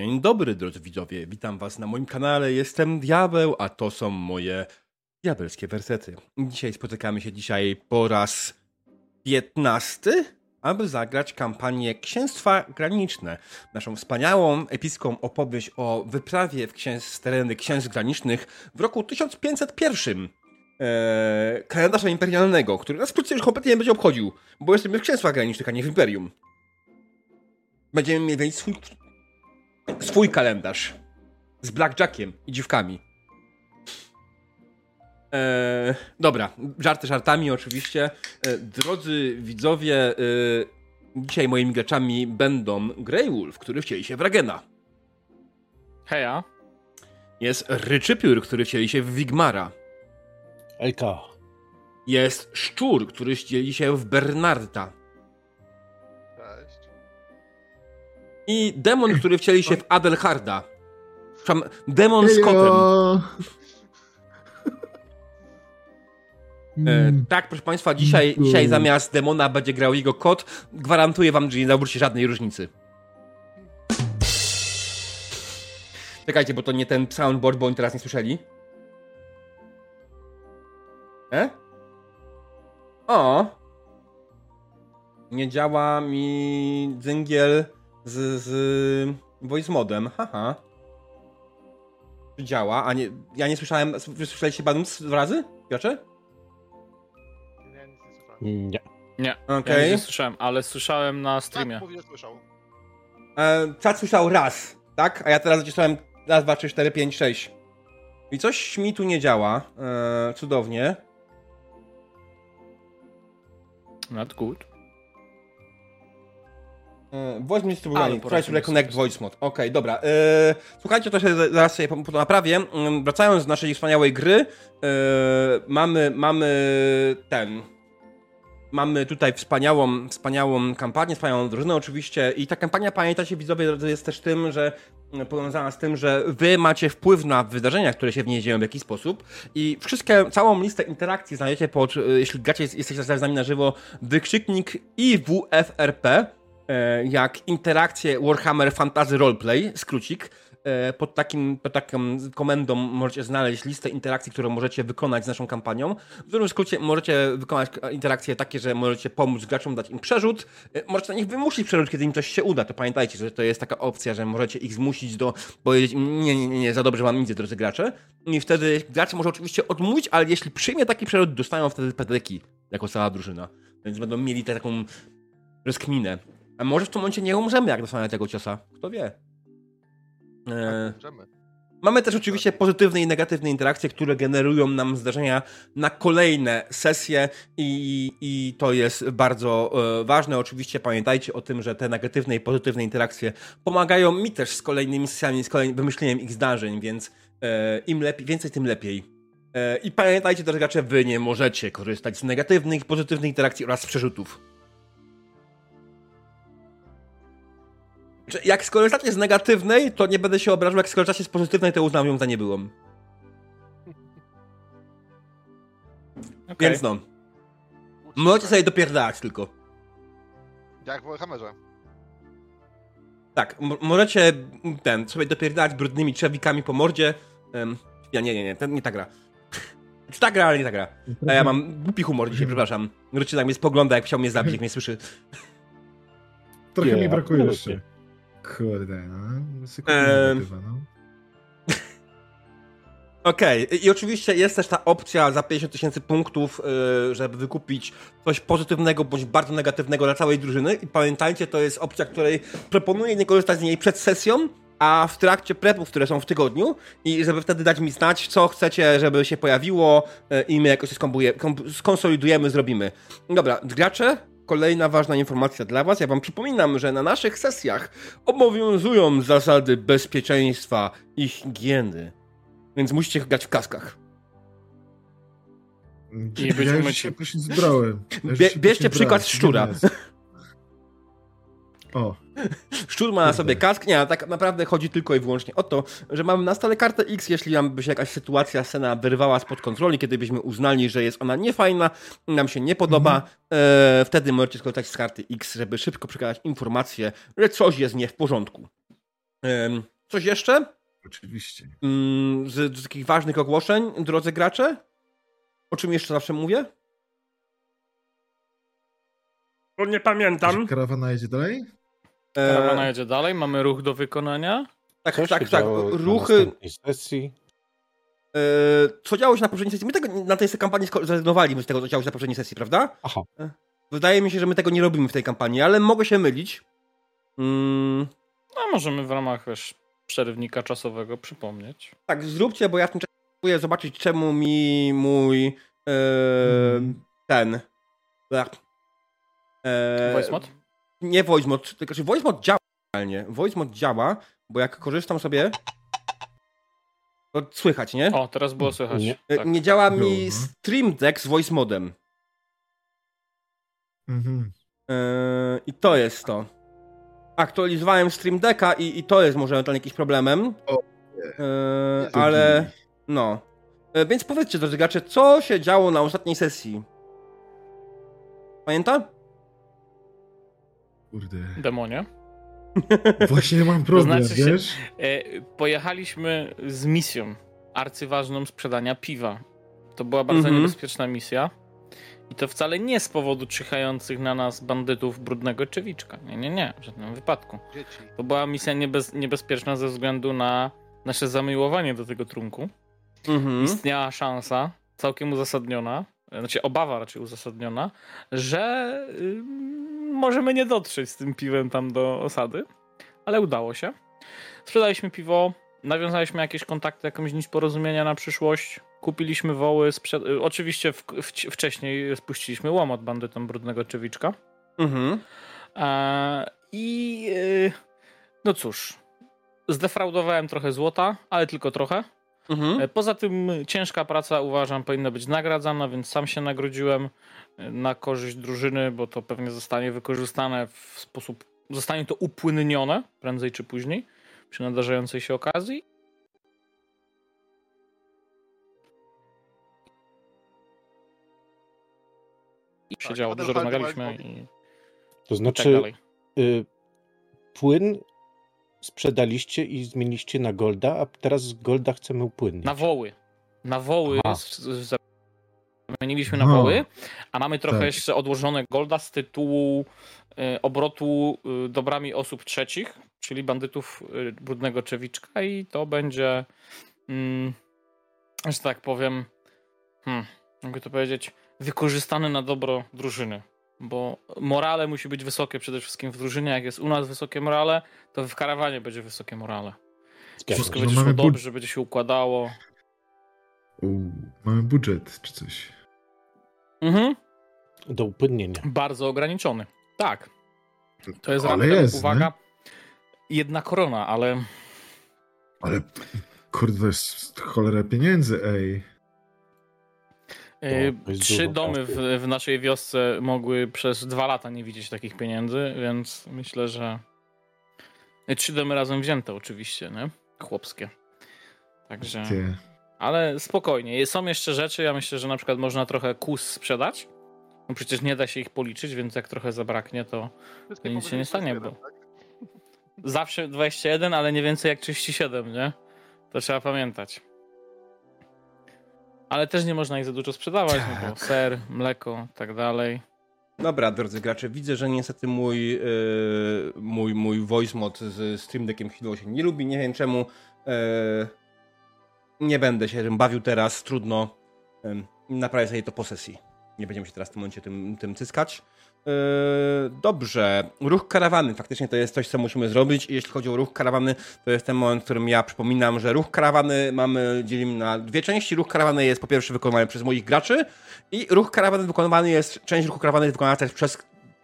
Dzień dobry, drodzy widzowie. Witam was na moim kanale. Jestem Diabeł, a to są moje diabelskie wersety. Dzisiaj spotykamy się dzisiaj po raz 15, aby zagrać kampanię Księstwa Graniczne. Naszą wspaniałą, epicką opowieść o wyprawie w księs tereny księstw granicznych w roku 1501 e, kalendarza imperialnego, który nas wkrótce już kompletnie nie będzie obchodził, bo jesteśmy w księstwach granicznych, a nie w imperium. Będziemy mieli swój, swój kalendarz z blackjackiem i dziwkami. E, dobra, żarty żartami oczywiście. E, drodzy widzowie, e, dzisiaj moimi graczami będą Grey Wolf, który wcieli się w Ragena. Heja. Jest Ryczypiór, który wcieli się w Wigmara. Ejka. Jest Szczur, który wcieli się w Bernarda. I Demon, który wcieli się w Adelharda. Przepraszam, Demon z kotem. E, tak, proszę Państwa, dzisiaj, dzisiaj zamiast demona będzie grał jego kot. Gwarantuję Wam, że nie zauważycie żadnej różnicy. Czekajcie, bo to nie ten soundboard, bo oni teraz nie słyszeli. E? O! Nie działa mi dzyngiel z, z voice modem. Haha. Czy działa? A nie, ja nie słyszałem. Słyszeliście Badum dwa razy? Piotrze? Nie, nic nie słyszałem. Nie. Nie, Okej. ja nie słyszałem, ale słyszałem na Tak, streamie. że słyszał. E, czat słyszał raz, tak? A ja teraz nacisnąłem raz, dwa, trzy, cztery, pięć, sześć. I coś mi tu nie działa. E, cudownie. Not good. Voice poradzimy to reconnect sobie. voice mode. Okej, dobra. E, słuchajcie, to się zaraz sobie po, po naprawię. Mm, Wracając do naszej wspaniałej gry, e, mamy, mamy ten... Mamy tutaj wspaniałą, wspaniałą kampanię, wspaniałą drużynę oczywiście i ta kampania, pamiętacie widzowie, jest też tym, że mm, powiązana z tym, że wy macie wpływ na wydarzenia, które się w niej dzieją w jakiś sposób i wszystkie, całą listę interakcji znajdziecie pod, e, jeśli gracie, jesteście z nami na żywo, wykrzyknik IWFRP, jak interakcje Warhammer Fantasy Roleplay, skrócik. E, Pod, takim, pod taką komendą możecie znaleźć listę interakcji, które możecie wykonać z naszą kampanią. W dużym skrócie możecie wykonać interakcje takie, że możecie pomóc graczom, dać im przerzut. E, Możecie na nich wymusić przerzut, kiedy im coś się uda. To pamiętajcie, że to jest taka opcja, że możecie ich zmusić do powiedzieć im, nie, nie, nie, nie za dobrze wam idzie, drodzy gracze. I wtedy gracze może oczywiście odmówić, ale jeśli przyjmie taki przerzut, dostają wtedy pedeki jako cała drużyna. Więc będą mieli taką rozkminę. A może w tym momencie nie umrzemy, jak dostanę tego ciosa. Kto wie. E, Tak, możemy. mamy też oczywiście pozytywne i negatywne interakcje, które generują nam zdarzenia na kolejne sesje i, i to jest bardzo e, ważne. Oczywiście pamiętajcie o tym, że te negatywne i pozytywne interakcje pomagają mi też z kolejnymi sesjami, z kolejnym wymyśleniem ich zdarzeń, więc e, im lepiej, więcej, tym lepiej. E, I pamiętajcie też, gracze, wy nie możecie korzystać z negatywnych i pozytywnych interakcji oraz z przerzutów. Jak skorzystacie z negatywnej, to nie będę się obrażał, jak skorzystacie z pozytywnej, to uznam ją za niebyłą. Okay. Więc no, możecie sobie dopierdalać tylko. Jak w Warhammerze. Tak, możecie ten, sobie dopierdalać brudnymi trzewikami po mordzie. Em, ja nie, nie, nie, to nie ta gra. Czy ta gra, ale nie ta gra. A ja mam głupi humor dzisiaj, przepraszam. Wróćcie tak mnie spogląda, jak chciał mnie zabić, jak mnie słyszy. Trochę Nie, mi brakuje jeszcze. Kurde, no. Negatywa, no. Okej, i oczywiście jest też ta opcja za 50 tysięcy punktów, yy, żeby wykupić coś pozytywnego bądź bardzo negatywnego dla całej drużyny. I pamiętajcie, to jest opcja, której proponuję nie korzystać z niej przed sesją, a w trakcie prepów, które są w tygodniu, i żeby wtedy dać mi znać, co chcecie, żeby się pojawiło, yy, i my jakoś skonsolidujemy, zrobimy. Dobra, gracze, kolejna ważna informacja dla Was. Ja Wam przypominam, że na naszych sesjach obowiązują zasady bezpieczeństwa i higieny. Więc musicie grać w kaskach. Być ja już się zbrałem. Ja Bie- bierzcie przykład szczura. O, Szczur ma na sobie kask. Nie, tak naprawdę chodzi tylko i wyłącznie o to, że mamy na stole kartę X, jeśli nam by się jakaś sytuacja, scena wyrwała spod kontroli, kiedy byśmy uznali, że jest ona niefajna, nam się nie podoba, e, wtedy możecie skorzystać z karty X, żeby szybko przekazać informację, że coś jest nie w porządku. Ym, coś jeszcze? Oczywiście. Ym, z, z takich ważnych ogłoszeń, drodzy gracze? O czym jeszcze zawsze mówię? Bo nie pamiętam. Czy karawana jedzie dalej? Karawana jedzie dalej, mamy ruch do wykonania. tak, Co tak, się tak. Ruchy. sesji? E, co działo się na poprzedniej sesji? My tego na tej kampanii zrezygnowaliśmy z tego, co działo się na poprzedniej sesji, prawda? Aha. Wydaje mi się, że my tego nie robimy w tej kampanii, ale mogę się mylić. Mm, No możemy w ramach wiesz, przerywnika czasowego przypomnieć. tak, zróbcie, bo ja w tym czasie próbuję zobaczyć, czemu mi mój e, Mhm. ten. tak, E, Voice mod? Nie voice mod, tylko że voice mod działa realnie. Voice mod działa, bo jak korzystam sobie. To słychać, nie? O, teraz było słychać. Nie. E, Tak. Nie działa mi. Stream Deck z voice modem. Mhm. Yy, I to jest to. Aktualizowałem Stream Decka i, i to jest może ewentualnie jakimś problemem. O, Yy, ale no. Yy, więc powiedzcie, drodzy gracze, co się działo na ostatniej sesji? Pamięta? Kurde. Demonie. Właśnie mam problem, znaczy się- wiesz? E, pojechaliśmy z misją arcyważną sprzedania piwa. To była bardzo Mhm. niebezpieczna misja. I to wcale nie z powodu czyhających na nas bandytów brudnego czewiczka. Nie, nie, nie, w żadnym wypadku. Dzieci. To była misja niebez, niebezpieczna ze względu na nasze zamiłowanie do tego trunku. Mhm. Istniała szansa, całkiem uzasadniona, znaczy obawa raczej uzasadniona, że ym, możemy nie dotrzeć z tym piwem tam do osady, ale udało się. Sprzedaliśmy piwo, nawiązaliśmy jakieś kontakty, jakąś nić porozumienia na przyszłość, kupiliśmy woły, sprze- y, oczywiście w, w, wcześniej spuściliśmy łomot bandytom brudnego czewiczka. Mhm. E, I y, no cóż, zdefraudowałem trochę złota, ale tylko trochę. Mhm. E, Poza tym ciężka praca uważam powinna być nagradzana, więc sam się nagrodziłem e, na korzyść drużyny, bo to pewnie zostanie wykorzystane w sposób, zostanie to upłynnione prędzej czy później przy nadarzającej się okazji. I się Tak, dużo rozmawialiśmy i To tak znaczy, dalej. y, płyn sprzedaliście i zmieniliście na Golda, a teraz z Golda chcemy upłynnić. Na woły. Na woły zamieniliśmy na No. woły, a mamy trochę Tak. jeszcze odłożone golda z tytułu y, obrotu y, dobrami osób trzecich, czyli bandytów y, brudnego czewiczka i to będzie, mm, że tak powiem, hmm, mogę to powiedzieć, wykorzystane na dobro drużyny. Bo morale musi być wysokie przede wszystkim w drużynie. Jak jest u nas wysokie morale, to w karawanie będzie wysokie morale. Zgadza Wszystko się. będzie No szło dobrze, będzie się układało. U, mamy budżet czy coś. Mhm. Do upłynnienia. Bardzo ograniczony. Tak. To jest Ale jest, uwaga, jedna korona, ale Ale kurde, to jest cholera pieniędzy, ej. Y, to trzy domy w, w naszej wiosce mogły przez dwa lata nie widzieć takich pieniędzy, więc myślę, że y, trzy domy razem wzięte oczywiście, nie? Chłopskie. Także, ale spokojnie. Są jeszcze rzeczy, ja myślę, że na przykład można trochę kus sprzedać. No przecież nie da się ich policzyć, więc jak trochę zabraknie, to Wszystkie nic się nie stanie, 21, bo- tak? zawsze 21, ale nie więcej jak 37, nie? To trzeba pamiętać. Ale też nie można ich za dużo sprzedawać, no bo ser, mleko, tak dalej. Dobra, drodzy gracze, widzę, że niestety mój, yy, mój, mój voice mod z Stream Deckiem chwilowo się nie lubi. Nie wiem czemu. Yy, nie będę się tym bawił teraz, trudno. Yy, naprawię sobie to po sesji. Nie będziemy się teraz w tym momencie tym, tym cyskać. Yy, dobrze, ruch karawany. Faktycznie to jest coś, co musimy zrobić. I jeśli chodzi o ruch karawany, to jest ten moment, w którym ja przypominam, że ruch karawany mamy, dzielimy na dwie części. Ruch karawany jest po pierwsze wykonywany przez moich graczy i ruch karawany wykonywany jest, część ruchu karawany jest wykonana też przez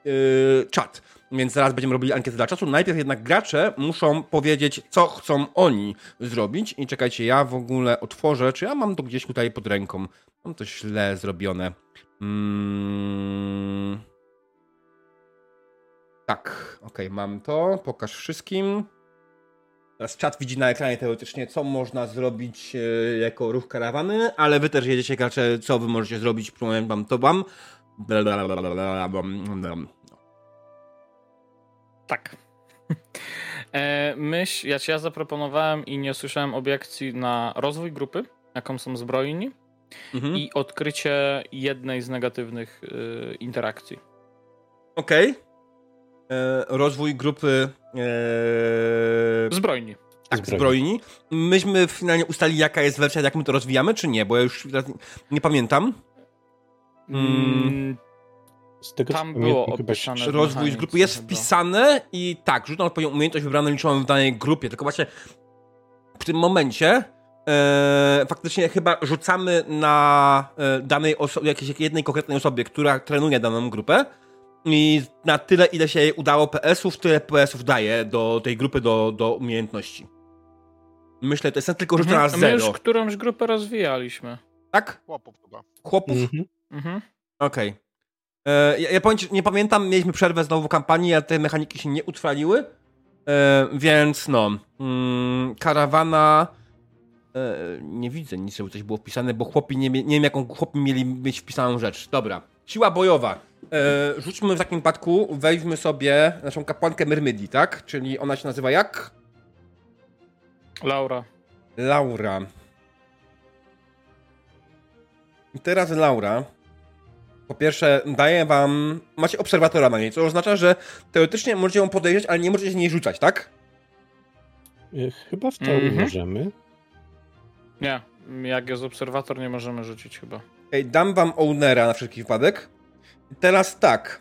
yy, czat. Więc zaraz będziemy robili ankietę dla czatu. Najpierw jednak gracze muszą powiedzieć, co chcą oni zrobić. I czekajcie, ja w ogóle otworzę, czy ja mam to gdzieś tutaj pod ręką. Mam to źle zrobione. Mm. Tak, okej, mam to. Pokaż wszystkim. Teraz czat widzi na ekranie teoretycznie, co można zrobić e, jako ruch karawany, ale wy też jedziecie gracze, co wy możecie zrobić, powiem wam to wam. Tak. E, myśl, ja, ja zaproponowałem i nie słyszałem obiekcji na rozwój grupy, jaką są zbrojni Mhm. i odkrycie jednej z negatywnych y, interakcji. Okej. E, Rozwój grupy e, Zbrojni. tak, Zbrojni. zbrojni. Myśmy finalnie ustali, jaka jest wersja, jak my to rozwijamy, czy nie? Bo ja już teraz nie, pamiętam. Mm. Mm, Z tego co Tam było opisane. Rozwój z grupy jest wpisane i tak, rzut na odpowiednią umiejętność wybraną liczbą w danej grupie. Tylko właśnie w tym momencie e, faktycznie chyba rzucamy na e, danej osobie, jakiejś jednej konkretnej osobie, która trenuje daną grupę. I na tyle, ile się jej udało PS-ów, tyle PS-ów daje do tej grupy, do, do umiejętności. Myślę, to jest tylko rzut na Mhm. My już zero. którąś grupę rozwijaliśmy. Tak? Chłopów chyba. Chłopów? Mhm. Mhm. Okej. E, Ja, ja powiem nie pamiętam, mieliśmy przerwę znowu kampanii, a te mechaniki się nie utrwaliły. E, więc no. Mm, karawana. E, nie widzę nic, żeby coś było wpisane, bo chłopi nie, nie wiem, jaką chłopi mieli mieć wpisaną rzecz. Dobra. Siła bojowa. E, rzućmy w takim przypadku, weźmy sobie naszą kapłankę Myrmidii, tak? Czyli ona się nazywa jak? Laura. Laura. I teraz Laura. Po pierwsze, daje wam. Macie obserwatora na niej, co oznacza, że teoretycznie możecie ją podejrzeć, ale nie możecie się nie rzucać, tak? Y, Chyba w to Mhm. możemy. Nie, jak jest obserwator, nie możemy rzucić chyba. Ej, dam wam ownera na wszelki wypadek. Teraz tak.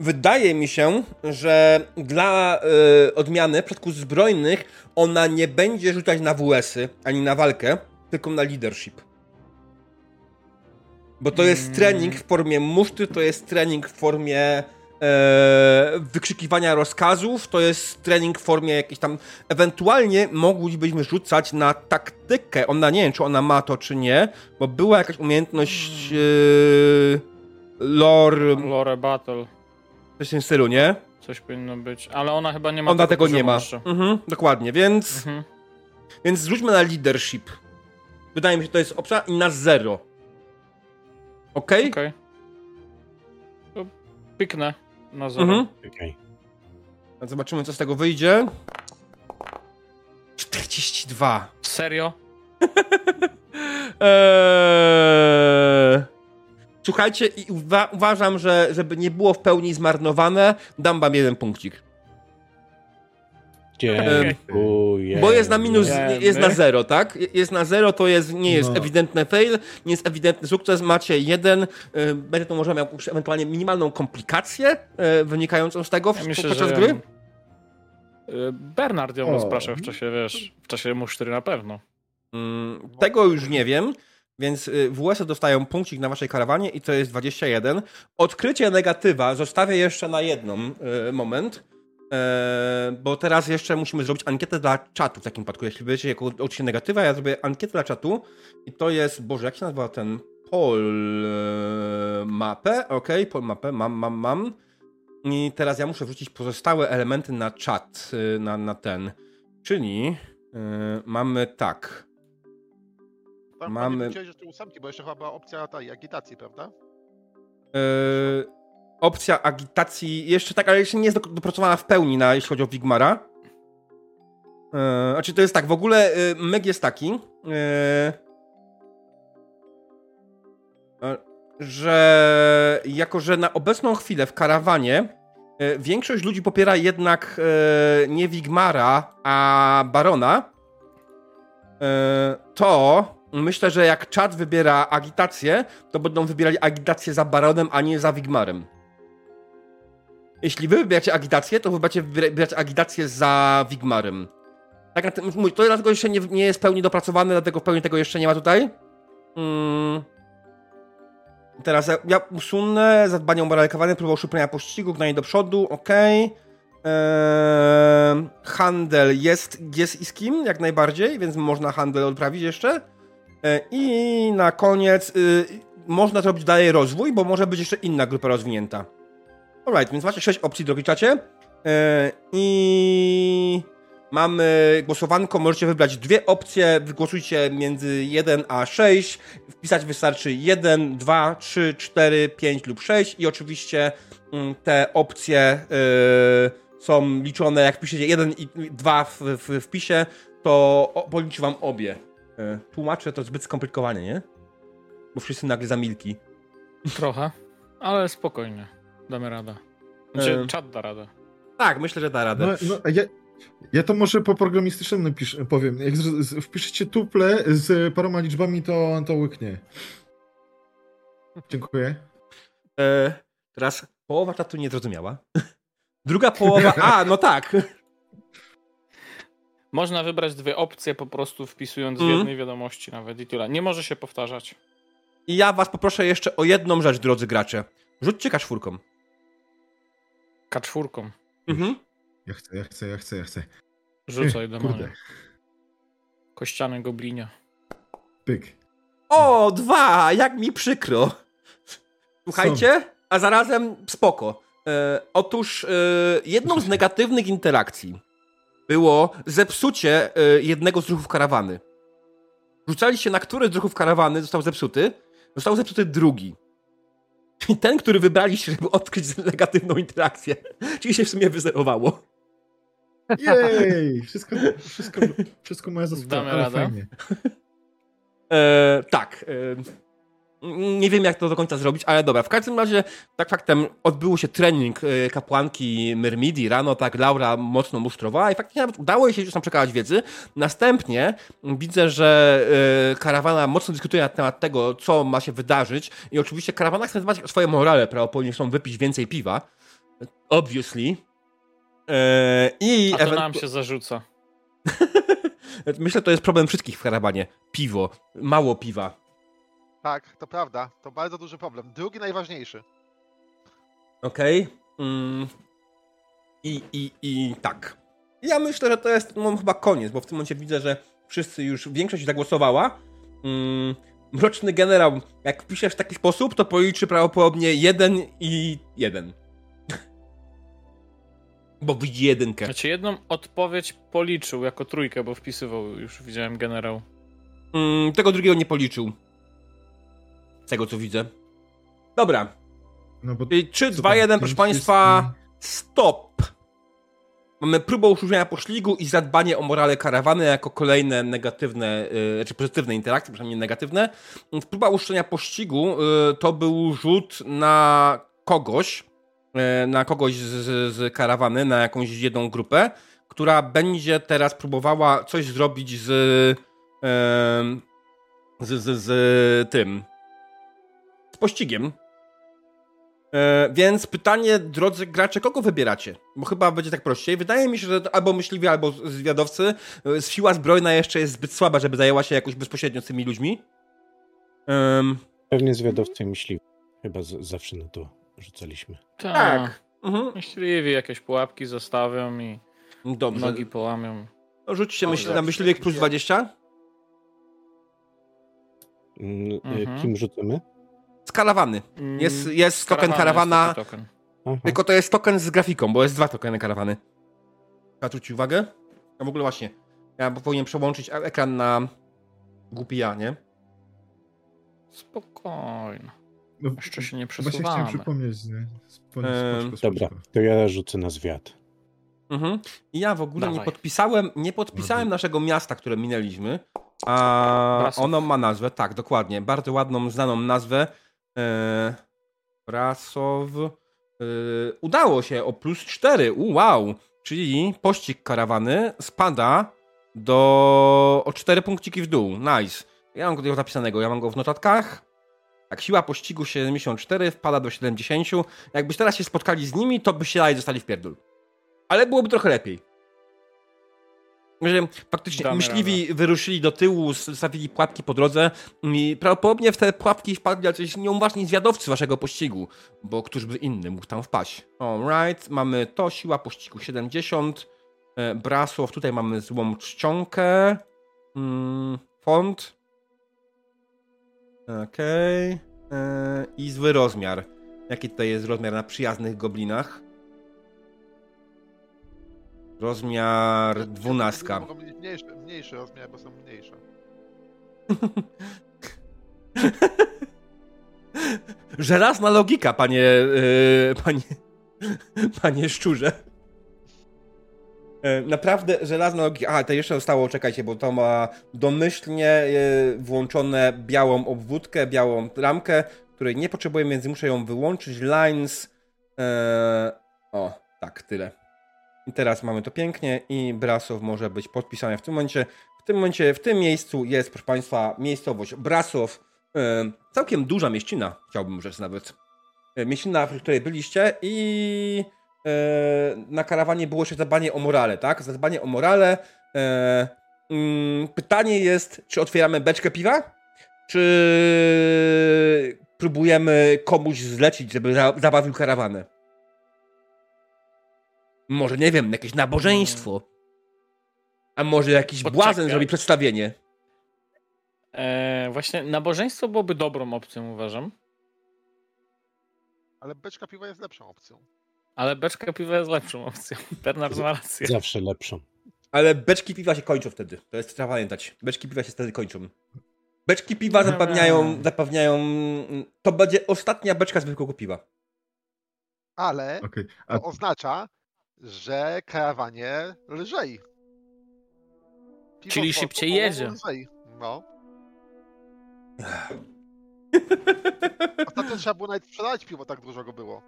Wydaje mi się, że dla y, odmiany w przypadku zbrojnych ona nie będzie rzucać na WS-y ani na walkę, tylko na leadership. Bo to jest Mm. trening w formie muszty, to jest trening w formie e, wykrzykiwania rozkazów, to jest trening w formie jakiejś tam. Ewentualnie moglibyśmy rzucać na taktykę. Ona nie wiem, czy ona ma to, czy nie, bo była jakaś umiejętność e, lore, Lore Battle. coś w tym stylu, nie? Coś powinno być. Ale ona chyba nie ma Ona tego nie poziomu ma. Mhm, dokładnie, więc, Mhm. więc rzućmy na leadership. Wydaje mi się, że to jest opcja i na zero. Okej? Okej. To Piknę na zero. Mhm. Okej. Zobaczymy, co z tego wyjdzie. 42. Serio? Eee... Słuchajcie, i uwa- uważam, że żeby nie było w pełni zmarnowane, dam wam jeden punkcik. Dziękuję. Bo jest na minus, jest na zero, tak? Jest na zero, to jest, nie jest No. ewidentny fail, nie jest ewidentny sukces, macie jeden, e, będzie to może miał ewentualnie minimalną komplikację e, wynikającą z tego Ja myślę, podczas że gry. y, Bernard ją rozpraszał w czasie, wiesz, w czasie musztry na pewno. Mm, tego już nie wiem, więc y, WS dostają punkcik na waszej karawanie i to jest 21. Odkrycie negatywa zostawię jeszcze na jedną y, moment, e, bo teraz jeszcze musimy zrobić ankietę dla czatu w takim przypadku. Jeśli będziecie jako odkrycie negatywa, ja zrobię ankietę dla czatu i to jest, Boże, jak się nazywa ten pol mapę? Okej, pol mapę, mam, mam, mam. I teraz ja muszę wrzucić pozostałe elementy na czat, y, na, na ten. Czyli mamy tak. Tam Mamy-. Chciałeś jeszcze ósemki, bo jeszcze chyba była opcja tej agitacji, prawda? Yy, opcja agitacji jeszcze tak, ale jeszcze nie jest do- dopracowana w pełni, na, jeśli chodzi o Wigmara. Yy, znaczy to jest tak, w ogóle yy, meg jest taki, yy, yy, że jako, że na obecną chwilę w karawanie yy, większość ludzi popiera jednak yy, nie Wigmara, a Barona, yy, to myślę, że jak czat wybiera agitację, to będą wybierali agitację za Baronem, a nie za Wigmarem. Jeśli wy wybieracie agitację, to wy wybierać agitację za Wigmarem. Tak, to dlatego jeszcze nie, nie jest w pełni dopracowane, dlatego w pełni tego jeszcze nie ma tutaj. Mm. Teraz ja, ja usunę zadbanie o morale kawany, próbował szuplenia pościgu, gnanie do przodu, okej. Eee, handel jest, jest i z kim, jak najbardziej, więc można handel odprawić jeszcze. E, I na koniec y, można zrobić dalej rozwój, bo może być jeszcze inna grupa rozwinięta. Alright, więc macie 6 opcji, drogi czacie. E, I mamy głosowanko, możecie wybrać dwie opcje, wygłosujcie między 1 a 6. Wpisać wystarczy 1, 2, 3, 4, 5 lub 6 i oczywiście mm, te opcje y, są liczone, jak piszecie jeden i dwa w, w wpisie, to policzy wam obie. E, Tłumaczę to zbyt skomplikowanie, nie? Bo wszyscy nagle zamilki. Trochę, ale spokojnie. Damy radę. Znaczy, Em. czat da radę. Tak, myślę, że da radę. No, no, ja, ja to może po programistycznemu pisz, powiem. Jak z, z, wpiszecie tuple z paroma liczbami, to, to łyknie. Dziękuję. E, teraz połowa czatu nie zrozumiała. Druga połowa, a, no tak. Można wybrać dwie opcje po prostu wpisując w Mhm. jednej wiadomości nawet i tyle. Nie może się powtarzać. I ja was poproszę jeszcze o jedną rzecz, drodzy gracze. Rzućcie kaszfurką. K4. Mhm. Ja chcę, ja chcę, ja chcę, ja chcę. Rzucaj demonie. Kurde. Kościany goblinia. Pyk. O, dwa! Jak mi przykro. Słuchajcie, a zarazem spoko. E, otóż e, jedną z negatywnych interakcji było zepsucie e, jednego z ruchów karawany. Rzucaliście na który z ruchów karawany został zepsuty, został zepsuty drugi. I ten, który wybraliście, żeby odkryć negatywną interakcję. Czyli się w sumie wyzerowało. Jej! Wszystko, wszystko, wszystko moja zasługa, Damy radę? fajnie. E, tak. E, nie wiem, jak to do końca zrobić, ale dobra. W każdym razie, tak faktem, odbył się trening e, kapłanki Myrmidii rano, tak Laura mocno musztrowała i faktycznie nawet udało jej się już tam przekazać wiedzy. Następnie widzę, że e, karawana mocno dyskutuje na temat tego, co ma się wydarzyć i oczywiście karawana chce dbać o swoje morale, prawdopodobnie chcą wypić więcej piwa. Obviously. E, I A to ewentu- nam się zarzuca. Myślę, to jest problem wszystkich w karawanie. Piwo. Mało piwa. Tak, to prawda. To bardzo duży problem. Drugi najważniejszy. Okej. Mm. I, i, I tak. Ja myślę, że to jest no, chyba koniec, bo w tym momencie widzę, że wszyscy już, większość zagłosowała. Mm. Mroczny generał, jak piszesz w taki sposób, to policzy prawdopodobnie jeden i jeden. bo widzi jedynkę. Znaczy jedną odpowiedź policzył jako trójkę, bo wpisywał, już widziałem generał. Mm, tego drugiego nie policzył. Z tego co widzę. Dobra. No bo Czyli 3, co 2, tam, 1, proszę państwa. Stop! Mamy próbę uszczuplenia poszligu i zadbanie o morale karawany jako kolejne negatywne, yy, czy pozytywne interakcje, przynajmniej negatywne. Próba uszczuplenia pościgu yy, to był rzut na kogoś, yy, na kogoś z, z karawany, na jakąś jedną grupę, która będzie teraz próbowała coś zrobić z, yy, z, z, z tym, z pościgiem. E, więc pytanie, drodzy gracze, kogo wybieracie? Bo chyba będzie tak prościej. Wydaje mi się, że to albo myśliwi, albo zwiadowcy. E, Siła zbrojna jeszcze jest zbyt słaba, żeby zajęła się jakoś bezpośrednio z tymi ludźmi. Pewnie zwiadowcy i myśliwi. Chyba z, zawsze na to rzucaliśmy. tak. Mhm. Myśliwi jakieś pułapki zostawią i Dobrze. nogi połamią. Rzućcie Dobrze. myśl, na myśliwiek plus 20. Mm, y, Mhm. Kim rzucamy? Z karawany. Mm, Jest, jest token karawana, jest token. Aha. tylko to jest token z grafiką, bo jest dwa tokeny karawany. Zwróć uwagę. A w ogóle właśnie, ja powinien przełączyć ekran na głupi ja, nie? Spokojnie. No, Jeszcze się nie Właśnie chciałem przesuwamy. przypomnieć, nie? Em, spoczko, Dobra, to ja rzucę na zwiat. Mhm. I ja w ogóle nie Dawaj. podpisałem, nie podpisałem naszego miasta, które minęliśmy. A Brasów. ono ma nazwę, tak, dokładnie. Bardzo ładną, znaną nazwę. E, Brasow. E, udało się o plus 4. U, wow. Czyli pościg karawany spada do o 4 punkciki w dół. Nice. Ja mam go zapisanego, ja mam go w notatkach. Tak, siła pościgu 74 wpada do 70. Jakbyś teraz się spotkali z nimi, to by się dalej dostali w pierdol. Ale byłoby trochę lepiej. Że faktycznie Damy myśliwi wyruszyli do tyłu, stawili pułapki po drodze i prawdopodobnie w te pułapki wpadli jacyś nieuważni zwiadowcy waszego pościgu, bo któż by inny mógł tam wpaść. Alright, mamy to, siła pościgu 70, e, Brasław, tutaj mamy złą czcionkę, mm, font, okej, e, i zły rozmiar. Jaki tutaj jest rozmiar na przyjaznych goblinach? Rozmiar dwunastka. Mogą mieć mniejszy, mniejszy rozmiar, bo są mniejsze. Żelazna logika, panie, yy, panie, panie szczurze. E, Naprawdę żelazna logika. A, to jeszcze zostało, czekajcie, bo to ma domyślnie e, włączone białą obwódkę, białą ramkę, której nie potrzebujemy, więc muszę ją wyłączyć. Lines. E, o, tak, tyle. I teraz mamy to pięknie i Brasow może być podpisane w tym momencie. W tym momencie, w tym miejscu jest, proszę Państwa, miejscowość Brasow. E, całkiem duża mieścina, chciałbym rzec nawet. E, mieścina, w której byliście i e, na karawanie było jeszcze zadbanie o morale, tak? Zadbanie o morale. Mm, pytanie jest, czy otwieramy beczkę piwa? Czy próbujemy komuś zlecić, żeby za, zabawił karawanę? Może, nie wiem, jakieś nabożeństwo. A może jakiś Poczekaj. błazen zrobi przedstawienie. E, właśnie nabożeństwo byłoby dobrą opcją, uważam. Ale beczka piwa jest lepszą opcją. Ale beczka piwa jest lepszą opcją. Bernard ma rację. Zawsze lepszą. Ale beczki piwa się kończą wtedy. To jest trzeba pamiętać. Beczki piwa się wtedy kończą. Beczki piwa zapewniają, zapewniają. To będzie ostatnia beczka zwykłego piwa. Ale Okej. A to oznacza, że karawanie lżej. Piwo Czyli szybciej jedzie. Lżej. No. Ostatnio trzeba było nawet sprzedać piwo, tak dużo go było.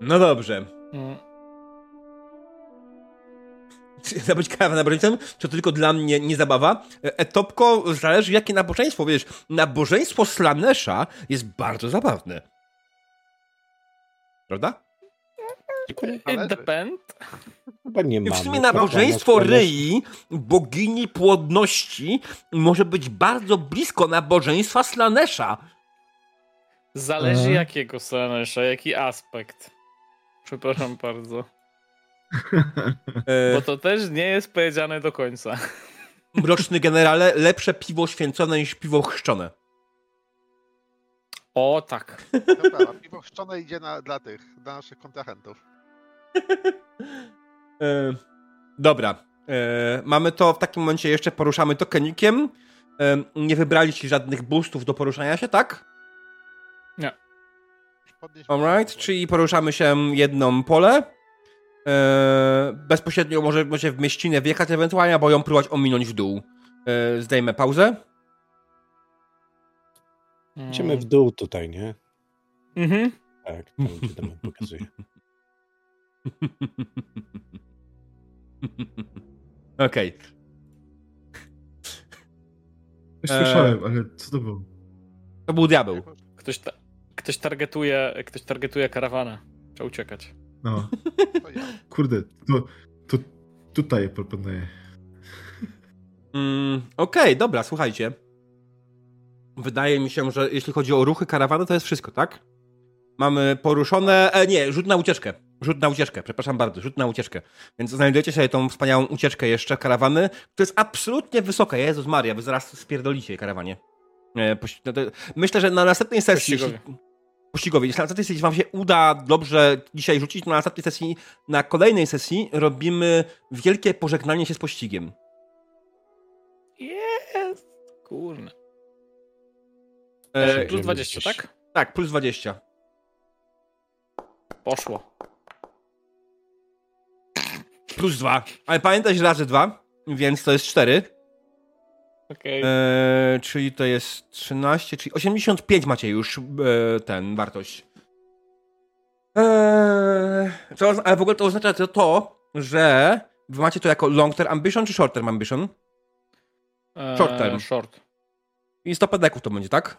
No dobrze. Mm. Zabrać kawę nabożeństwem? Czy to tylko dla mnie nie zabawa? E, Etopko, zależy jakie nabożeństwo. Wiesz, nabożeństwo Slanesha jest bardzo zabawne. Prawda? It depend. Chyba nie I mamy. w sumie nabożeństwo Ryi, bogini płodności, może być bardzo blisko nabożeństwa Slanesha. Zależy Mhm. jakiego Slanesha, jaki aspekt. Przepraszam bardzo. E, Bo to też nie jest powiedziane do końca. mroczny generale, lepsze piwo święcone niż piwo chrzczone. O tak. Prawda, piwo chrzczone idzie na, dla tych, dla naszych kontrahentów. E, dobra. E, mamy to w takim momencie jeszcze poruszamy tokenikiem. E, nie wybraliście żadnych boostów do poruszania się, tak? Podnieś Alright, czyli poruszamy się jedną pole. E, bezpośrednio może, może w mieścinę wjechać ewentualnie, albo ją próbować ominąć w dół. E, zdejmę pauzę. Idziemy w dół tutaj, nie? Mhm. Tak, tam gdzie tam pokazuje. Okej. Coś słyszałem, ale co to było? To był diabeł. Ktoś, ta, ktoś, targetuje, ktoś targetuje karawanę. Trzeba uciekać. No, kurde, to, to tutaj proponuję. Mm, Okej, dobra, słuchajcie. Wydaje mi się, że jeśli chodzi o ruchy karawany, to jest wszystko, tak? Mamy poruszone. E, nie, rzut na ucieczkę. Rzut na ucieczkę, przepraszam bardzo, rzut na ucieczkę. Więc znajdujecie sobie tą wspaniałą ucieczkę jeszcze karawany, która jest absolutnie wysoka. Jezus Maria, wy zaraz spierdolicie karawanie. E, no myślę, że na następnej sesji. Pościgowie. jeśli- Pościgowie. Jeśli na następnej sesji wam się uda dobrze dzisiaj rzucić, to na następnej sesji, na kolejnej sesji robimy wielkie pożegnanie się z pościgiem. Jest! Kurna. E, plus 20, gdzieś. tak? tak, plus 20. Poszło. Plus 2. Ale pamiętaj, że razy 2, więc to jest 4. Okej. Eee, czyli to jest 13, czyli 85 macie już e, ten wartość. Eee, co, ale w ogóle to oznacza to, to, że wy macie to jako long term ambition czy short term ambition? E, short term. Short. I 100 pedeków to będzie, tak?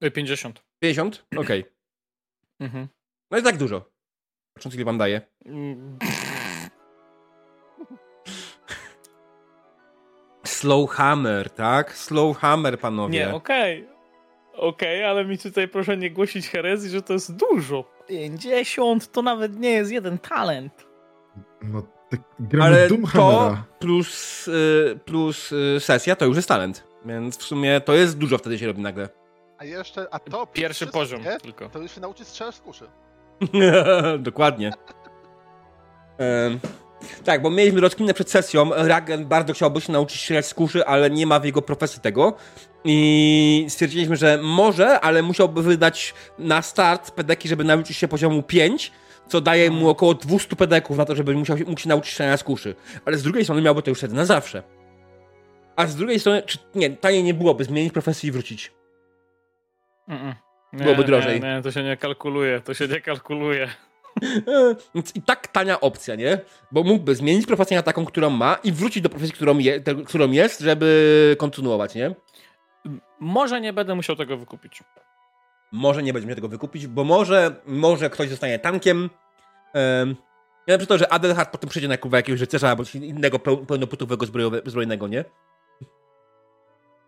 E, 50. 50? Okej. Mhm. No i tak dużo. Patrząc ile wam daje. Slow hammer, tak? Slow hammer, panowie. Nie, okej. Okej, ale mi tutaj proszę nie głosić herezji, że to jest dużo. 50 to nawet nie jest jeden talent. No, tak Ale to plus, y, plus y, sesja to już jest talent. Więc w sumie to jest dużo wtedy się robi nagle. A jeszcze, a to Pierwszy poziom nie? tylko. To już się nauczy strzelać z kuszy. Dokładnie. Em, tak, bo mieliśmy rozkminę przed sesją. Ragen bardzo chciałby się nauczyć strzelać z kuszy, ale nie ma w jego profesji tego. I stwierdziliśmy, że może, ale musiałby wydać na start pedeki, żeby nauczyć się poziomu 5, co daje mu około 200 pedeków na to, żeby musiał, się- mógł się nauczyć strzelania z kuszy. Ale z drugiej strony miałby to już wtedy na zawsze. A z drugiej strony, czy nie, taniej nie byłoby zmienić profesji i wrócić. Mm-mm. Nie, Byłoby drożej. Nie, nie, to się nie kalkuluje, to się nie kalkuluje. Więc i tak tania opcja, nie? Bo mógłby zmienić profesję na taką, którą ma i wrócić do profesji, którą, je, te, którą jest, żeby kontynuować, nie? Może nie będę musiał tego wykupić. Może nie będzie mnie tego wykupić, bo może, może ktoś zostanie tankiem. Ja przy to, że Adelhard potem przyjdzie na kurwa jakiegoś rycerza albo innego peł- pełnoputowego zbrojnego, nie?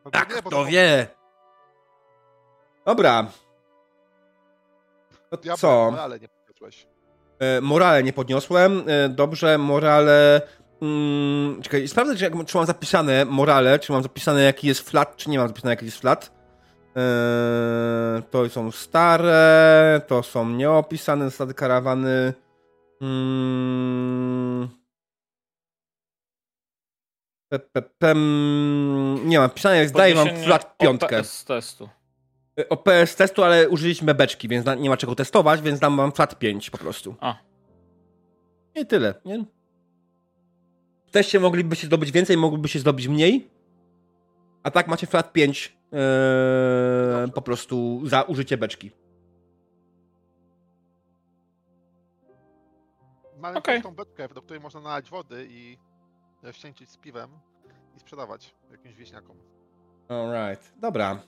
No Tak, nie, kto to- wie? Dobra. To Diabeł, co? no, ale nie podniosłeś. E, morale nie podniosłem. E, dobrze, morale. Mm, czekaj, sprawdzę, czy, jak- czy mam zapisane morale, czy mam zapisane jaki jest flat, czy nie mam zapisane jaki jest flat. E, to są stare, to są nieopisane zasady karawany. Mm. Pe, pe, pem. Nie mam pisane, zdaje mam Podniesienie flat piątkę. OPS testu. OPS testu, ale użyliśmy beczki, więc nie ma czego testować, więc dam wam flat 5 po prostu. A. I tyle, nie? W teście moglibyście zdobyć więcej, moglibyście zdobyć mniej. A tak macie flat 5 ee, po prostu za użycie beczki. Mamy Okej. tą beczkę, do której można nalać wody i wścięcić z piwem i sprzedawać jakimś wieśniakom. Alright, dobra.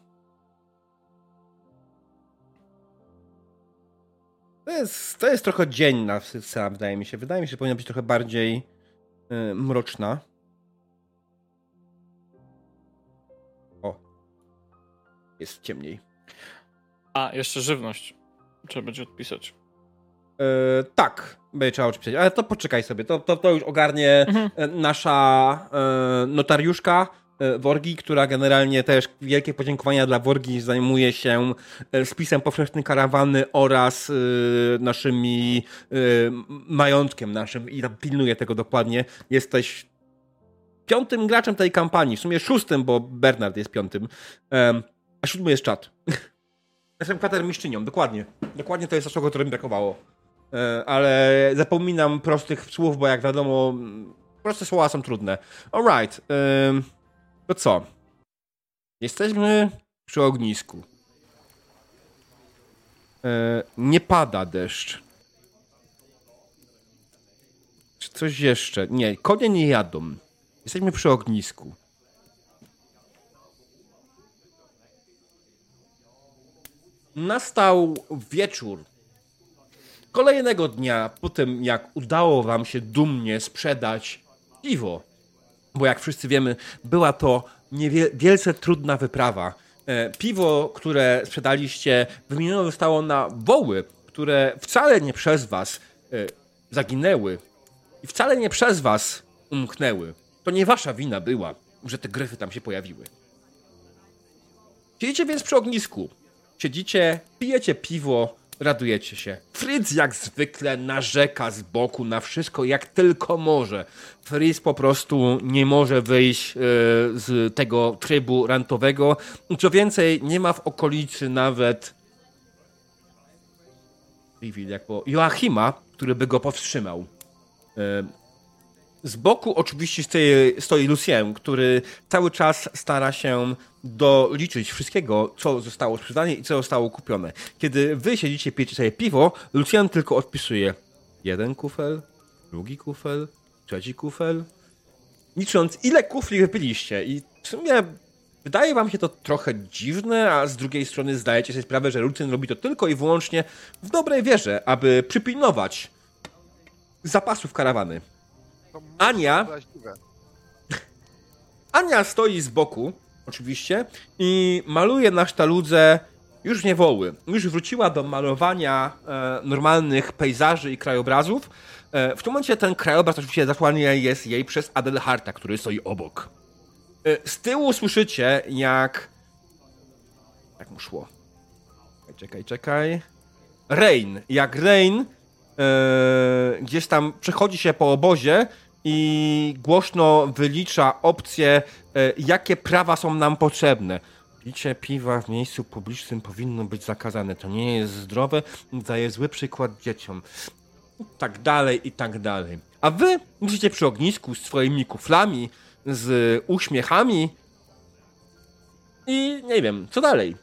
To jest, to jest trochę dzienna scena, wydaje mi się. Wydaje mi się, że powinna być trochę bardziej yy, mroczna. O. Jest ciemniej. A, jeszcze żywność. Trzeba będzie odpisać. E, tak, będzie trzeba odpisać, ale to poczekaj sobie, to, to, to już ogarnie Mhm. e, nasza e, notariuszka Worgi, która generalnie też wielkie podziękowania dla Worgi zajmuje się e, spisem powszechnym karawany oraz e, naszymi e, majątkiem naszym i pilnuje tego dokładnie. Jesteś piątym graczem tej kampanii, w sumie szóstym, bo Bernard jest piątym, a siódmy jest czat. Jestem kwatermistrzynią, dokładnie. Dokładnie to jest to, czego którym brakowało. E, ale zapominam prostych słów, bo jak wiadomo, proste słowa są trudne. Alright. ym, To co? Jesteśmy przy ognisku. E, Nie pada deszcz. Czy coś jeszcze? Nie, konie nie jadą. Jesteśmy przy ognisku. Nastał wieczór kolejnego dnia, po tym jak udało wam się dumnie sprzedać piwo, bo jak wszyscy wiemy, była to wielce trudna wyprawa. E, piwo, które sprzedaliście, wymienione zostało na woły, które wcale nie przez was e, zaginęły i wcale nie przez was umknęły. To nie wasza wina była, że te gryfy tam się pojawiły. Siedzicie więc przy ognisku. Siedzicie, pijecie piwo, radujecie się. Fritz jak zwykle narzeka z boku na wszystko, jak tylko może. Fritz po prostu nie może wyjść e, z tego trybu rantowego. Co więcej, nie ma w okolicy nawet Joachima, który by go powstrzymał. E, z boku oczywiście stoi, stoi Lucien, który cały czas stara się doliczyć wszystkiego, co zostało sprzedane i co zostało kupione. Kiedy wy siedzicie, pijecie sobie piwo, Lucien tylko odpisuje jeden kufel, drugi kufel, trzeci kufel, licząc ile kufli wypiliście. I w sumie wydaje wam się to trochę dziwne, a z drugiej strony zdajecie sobie sprawę, że Lucien robi to tylko i wyłącznie w dobrej wierze, aby przypilnować zapasów karawany. Ania? Ania stoi z boku, oczywiście, i maluje na sztaludze już nie woły. Już wróciła do malowania e, normalnych pejzaży i krajobrazów. E, w tym momencie ten krajobraz oczywiście zasłania jest jej przez Adelharta, który stoi obok. E, z tyłu słyszycie, jak... Jak mu szło? Czekaj, czekaj, czekaj. Rain. Jak Rain e, gdzieś tam przechodzi się po obozie i głośno wylicza opcje, jakie prawa są nam potrzebne. Picie piwa w miejscu publicznym powinno być zakazane. To nie jest zdrowe, daje zły przykład dzieciom. i tak dalej, i tak dalej. A wy musicie przy ognisku z swoimi kuflami, z uśmiechami i nie wiem, co dalej.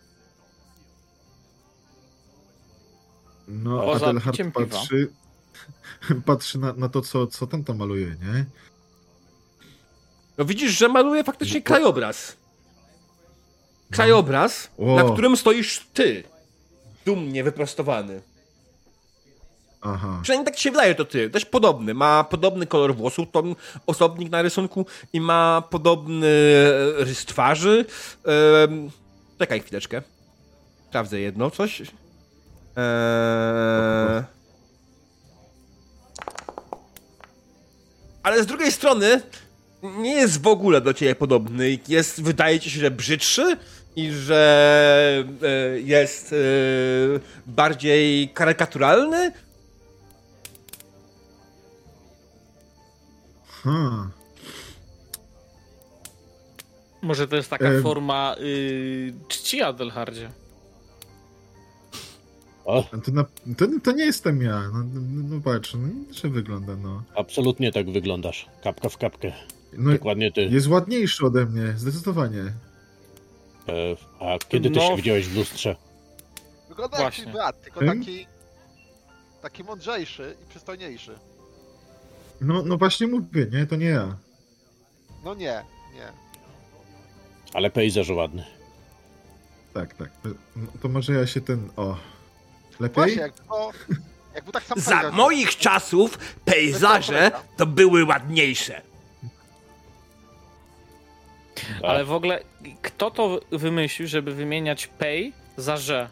No, Poza Adelhard piwa. patrzy, patrzy na, na to, co, co tam tam maluje, nie? No widzisz, że maluje faktycznie krajobraz. Krajobraz, O. na którym stoisz ty. Dumnie wyprostowany. Aha. Przynajmniej tak się wydaje, to ty. Dość podobny. Ma podobny kolor włosów, to osobnik na rysunku i ma podobny rys twarzy. Ehm, czekaj chwileczkę. Sprawdzę jedno, coś. Eee... Ale z drugiej strony nie jest w ogóle do ciebie podobny. Jest, wydaje ci się, że brzydszy i że e, jest e, bardziej karykaturalny. Ha. Może to jest taka Em. forma y, czci Adelhardzie. O, To, na, to, to nie jestem ja. No, no, no patrz, no, że wygląda, no. absolutnie tak wyglądasz. Kapka w kapkę. No Dokładnie ty. jest ładniejszy ode mnie, zdecydowanie. E, a kiedy ty No. się widziałeś w lustrze? Wygląda jak Właśnie. twój brat, tylko Hmm? taki... Taki mądrzejszy i przystojniejszy. No, no właśnie mówię, nie? To nie ja. No nie, nie. Ale pejzaż ładny. Tak, tak. No, to może ja się ten... O. Lepiej? Właśnie, jakby to... Jakby tak sam Za powiedział, moich czasów pejzaże to były ładniejsze. Tak. Ale w ogóle kto to wymyślił, żeby wymieniać pay za że?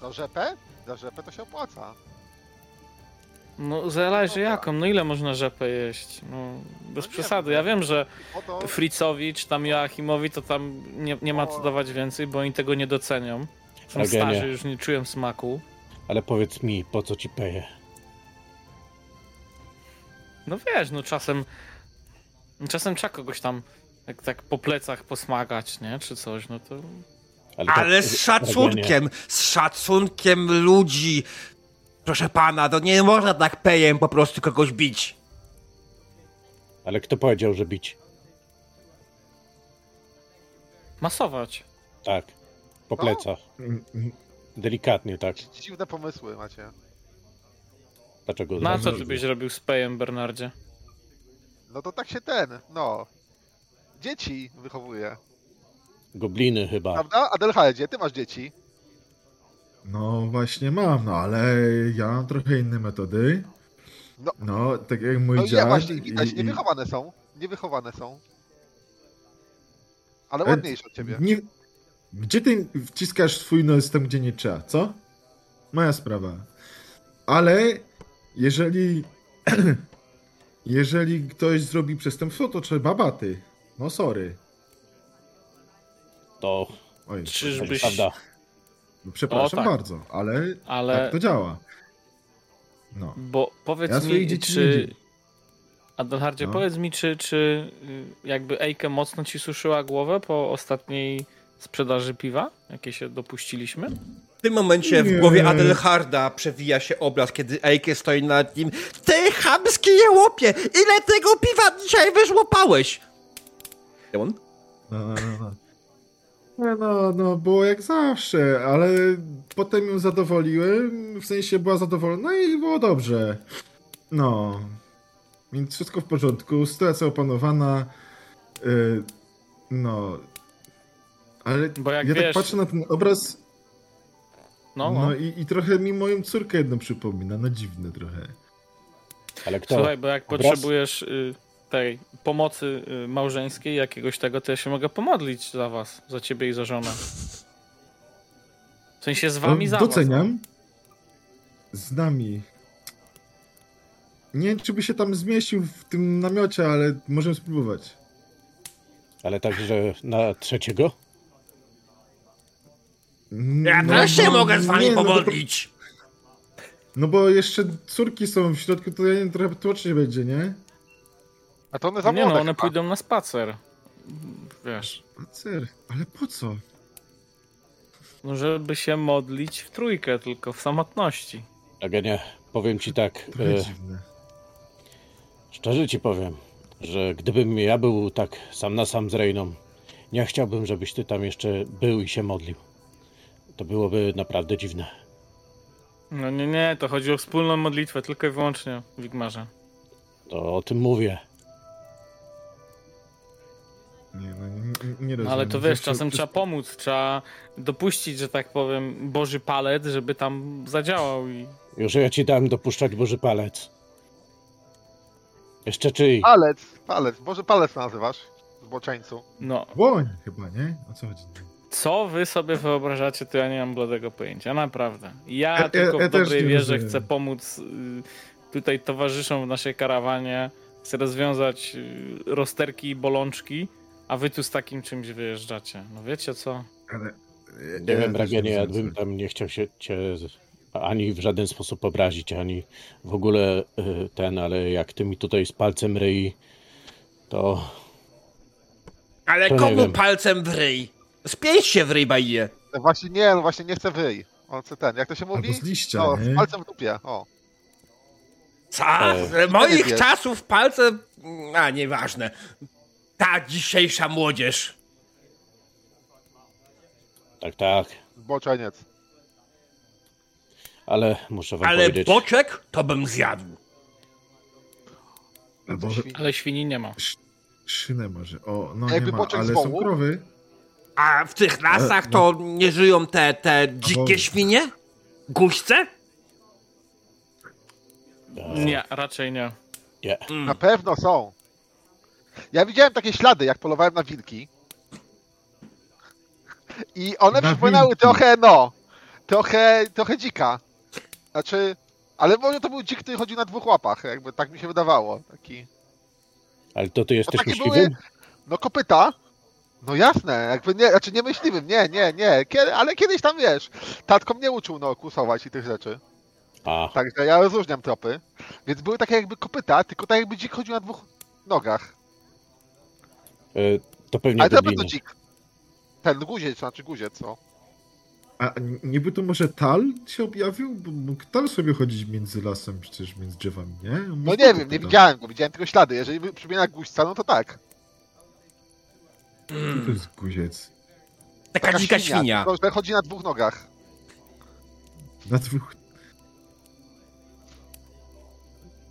Do rzepę? Do rzepę to się opłaca. No zależy jaką, no ile można rzepę jeść? No, bez nie przesady. wiem. Ja wiem, że. Fritzowi czy tam Joachimowi to tam nie, nie ma co dawać więcej, bo oni tego nie docenią. Są Eugenia. starzy, już nie czują smaku. Ale powiedz mi, po co ci peje? No wiesz, no czasem czasem trzeba kogoś tam tak, tak po plecach posmagać, nie? Czy coś, no to... tak, Ale z szacunkiem, z szacunkiem ludzi. Proszę pana, to nie można tak pejem po prostu kogoś bić. Ale kto powiedział, że bić? Masować. Tak. Po Co? plecach. Delikatnie, tak. Dziwne pomysły macie. Dlaczego? No a co no, ty byś robił z pejem, Bernardzie? No to tak się ten, no. Dzieci wychowuje. Gobliny chyba. Prawda? Adelhardzie, ty masz dzieci. No właśnie mam, no ale ja mam trochę inne metody. No. No, tak jak mój No dziad. nie, właśnie, widać, i- i- niewychowane są. Niewychowane są. Ale E, ładniejsze od ciebie. Nie... Gdzie ty wciskasz swój nos tam, gdzie nie trzeba, co? Moja sprawa. Ale jeżeli... jeżeli ktoś zrobi przestępstwo, to trzeba baty. No sorry. To Oj, Czyżbyś... prawda. no, przepraszam O, tak. bardzo, ale, Ale... tak to działa. No. Bo powiedz Ja mi, czy... Adelhardzie, No. powiedz mi, czy, czy y, jakby Ejke mocno ci suszyła głowę po ostatniej sprzedaży piwa, jakie się dopuściliśmy? W tym momencie w głowie Adelharda przewija się obraz, kiedy Eike stoi nad nim. Ty chamskie jełopie! Ile tego piwa dzisiaj wyżłopałeś? Demon? No, no, było jak zawsze, ale potem ją zadowoliłem, w sensie była zadowolona i było dobrze. No, więc wszystko w porządku, sytuacja opanowana, yy, no, ale Bo jak ja wiesz- tak patrzę na ten obraz, No, no, no. i, i trochę mi moją córkę jedną przypomina, no dziwne trochę. Ale kto? Słuchaj, bo jak Obraz? potrzebujesz y, tej pomocy y, małżeńskiej, jakiegoś tego, to ja się mogę pomodlić za was, za ciebie i za żonę. W sensie z wami No, za was. Doceniam. Z nami. Nie wiem, czy by się tam zmieścił w tym namiocie, ale możemy spróbować. Ale także na trzeciego? Ja No, też się no, mogę z wami nie, no pomodlić. No bo jeszcze córki są w środku, to ja nie trochę tłocznie będzie, nie? A to one za Nie no, one chyba. pójdą na spacer. Wiesz, Cer, ale po co? no żeby się modlić w trójkę, tylko w samotności. Eugenia, powiem ci tak, e, dziwne. szczerze ci powiem, że gdybym ja był tak sam na sam z Reyną, nie chciałbym, żebyś ty tam jeszcze był i się modlił. To byłoby naprawdę dziwne. No nie, nie, to chodzi o wspólną modlitwę, tylko i wyłącznie, Wigmarze. To o tym mówię. Nie, no, nie, nie No rozumiem. ale to wiesz, czasem trzeba pomóc, trzeba dopuścić, że tak powiem, Boży palec, żeby tam zadziałał i... Już ja ci dałem dopuszczać Boży Palec. Jeszcze czyj? Palec, palec, Boże palec nazywasz, zboczeńcu. No, Łoń chyba, nie? O co chodzi? Co wy sobie wyobrażacie, to ja nie mam bladego pojęcia, naprawdę. Ja, Ja- ja- tylko ja w dobrej wierze rozumiem. chcę pomóc y, tutaj towarzyszom w naszej karawanie, chcę rozwiązać y, rozterki i bolączki, a wy tu z takim czymś wyjeżdżacie. No wiecie co? Ale... Nie wiem, Bragienie, ja bym tam nie chciał się cię ani w żaden sposób obrazić, ani w ogóle y, ten, ale jak ty mi tutaj z palcem ryi, to Ale To komu palcem w ryj? Spięć się w ryj, bajie. No właśnie nie, no właśnie nie chcę wyj. On chce ten, jak to się mówi? Albo z liścia, No, nie? z palcem w dupie, o. Co? Z moich czasów palce... A, nieważne. Ta dzisiejsza młodzież. tak, tak, Zboczeniec. ale muszę wam Ale powiedzieć, boczek to bym zjadł. Albo Ale świni nie ma. szynę może. O, no Jakby nie ma, ale są krowy. A w tych lasach to nie żyją te, te dzikie świnie? Guźce? e, Nie, raczej nie. nie. Na pewno są. Ja widziałem takie ślady, jak polowałem na wilki. I one Na przypominały wilki. trochę, no, trochę, trochę dzika. Znaczy, ale może to był dzik, który chodził na dwóch łapach, jakby tak mi się wydawało. Taki, Ale to ty jesteś takie myśliwym? były- no kopyta. No jasne, jakby nie, znaczy nie myśliwym, nie, nie, nie, kiedy, ale kiedyś tam wiesz, tatko mnie uczył no kusować i tych rzeczy, A, także ja rozróżniam tropy, więc były takie jakby kopyta, tylko tak jakby dzik chodził na dwóch nogach. y, to pewnie Ale to pewno dzik. Ten guziec, znaczy guziec, no. A niby to może Tal się objawił? Bo mógł Tal sobie chodzić między lasem, przecież między drzewami, nie? No nie wiem, nie widziałem go, widziałem tylko ślady. Jeżeli przypomina guźca, no to tak. Co to jest guziec? Taka dzika świnia. Tylko, że chodzi na dwóch nogach. Na dwóch...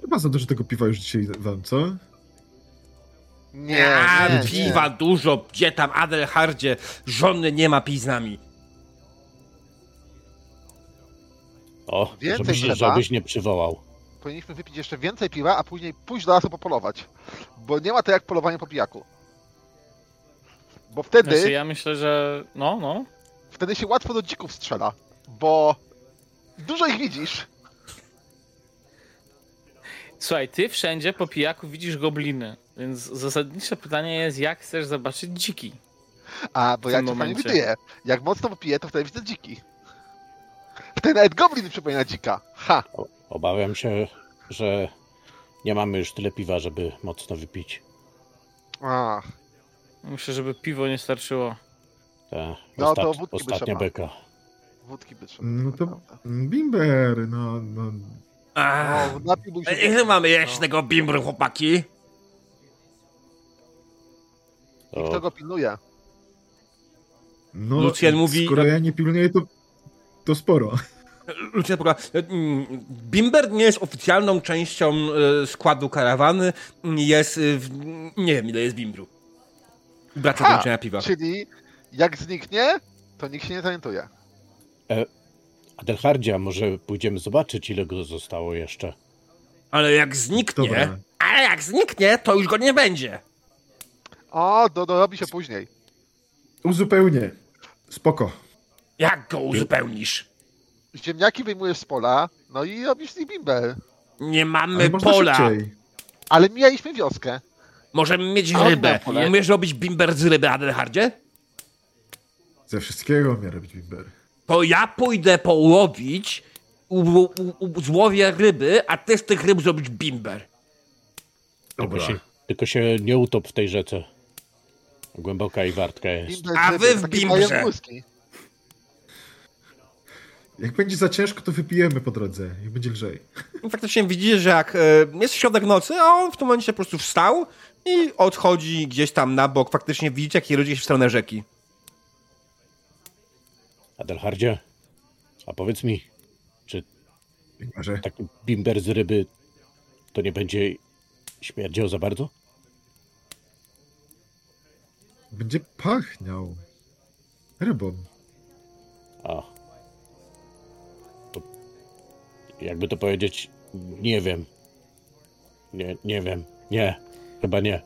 Chyba za dużo tego piwa już dzisiaj wam, co? Nie, A, nie, piwa nie. dużo, gdzie tam Adelhardzie, żony nie ma pij z nami. O, Więcej żebyś, chleba. żebyś nie przywołał. Powinniśmy wypić jeszcze więcej piwa, a później pójść do lasu popolować. Bo nie ma to jak polowanie po pijaku. Bo wtedy, Znaczy ja myślę, że... No, no. wtedy się łatwo do dzików strzela. Bo dużo ich widzisz. Słuchaj, ty wszędzie po pijaku widzisz gobliny, więc zasadnicze pytanie jest, jak chcesz zobaczyć dziki? A, bo jak momencie. widuje. Jak mocno popije, to wtedy widzę dziki. Wtedy nawet goblin przypomina dzika. Ha! Obawiam się, że nie mamy już tyle piwa, żeby mocno wypić. Ach, Myślę, żeby piwo nie starczyło. Ta No, to wódki by ostatnia trzeba. beka. wódki by trzeba. No to bimber, no, no. Ach, No, ile mamy jeść No. tego bimbru, chłopaki? I kto To, go pilnuje? no Lucjan mówi- Skoro ja nie pilnuję, to, to sporo. Ludzie poka- mm, Bimber nie jest oficjalną częścią e, składu karawany. Jest. w- Nie wiem, ile jest bimbru. Bracia Ha! kończenia piwa. Czyli jak zniknie, to nikt się nie zorientuje. Adelhardzia, może pójdziemy zobaczyć, ile go zostało jeszcze. Ale jak zniknie. Dobra. Ale jak zniknie, to już go nie będzie. O, do, dorobi się później. Uzupełnię. Spoko. Jak go uzupełnisz? Ziemniaki wyjmujesz z pola, no i robisz z nich bimber. Nie mamy pola. szybciej. Ale mijaliśmy wioskę. Możemy mieć A, rybę. Umiesz robić bimber z ryby, Adelhardzie? Ze wszystkiego umie robić bimber. To ja pójdę połowić, u, u, u, złowię ryby, a ty z tych ryb zrobić bimber. Tylko Dobra. się, tylko się nie utop w tej rzece. Głęboka i wartka jest. Bimber A wy w bimbrze. błyski. Jak będzie za ciężko, to wypijemy po drodze i będzie lżej. I faktycznie widzicie, że jak e, jest środek nocy, a on w tym momencie po prostu wstał i odchodzi gdzieś tam na bok. Faktycznie widzicie, jak kieruje się w stronę rzeki. Adelhardzie, a powiedz mi, czy Może taki bimber z ryby to nie będzie śmierdział za bardzo? będzie pachniał rybą. A. To, jakby to powiedzieć, nie wiem. Nie, nie wiem. Nie, chyba nie.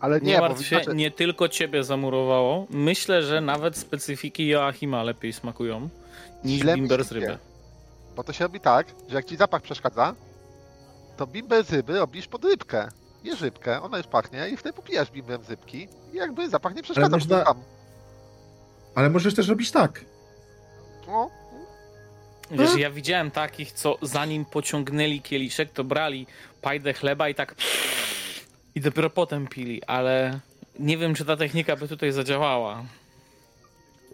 Ale Nie, nie, martw się, znaczy, nie tylko ciebie zamurowało. Myślę, że nawet specyfiki Joachima lepiej smakują niż Źle bimber z ryby. bo to się robi tak, że jak ci zapach przeszkadza, to bimber z ryby robisz pod rybkę. Jesz rybkę, ona już pachnie i wtedy popijasz bimbrem z rybki i jakby zapach nie przeszkadza. można- bo tam. Ale możesz też robić tak. No, Wiesz, ja widziałem takich, co zanim pociągnęli kieliszek, to brali pajdę chleba i tak i dopiero potem pili, ale nie wiem, czy ta technika by tutaj zadziałała.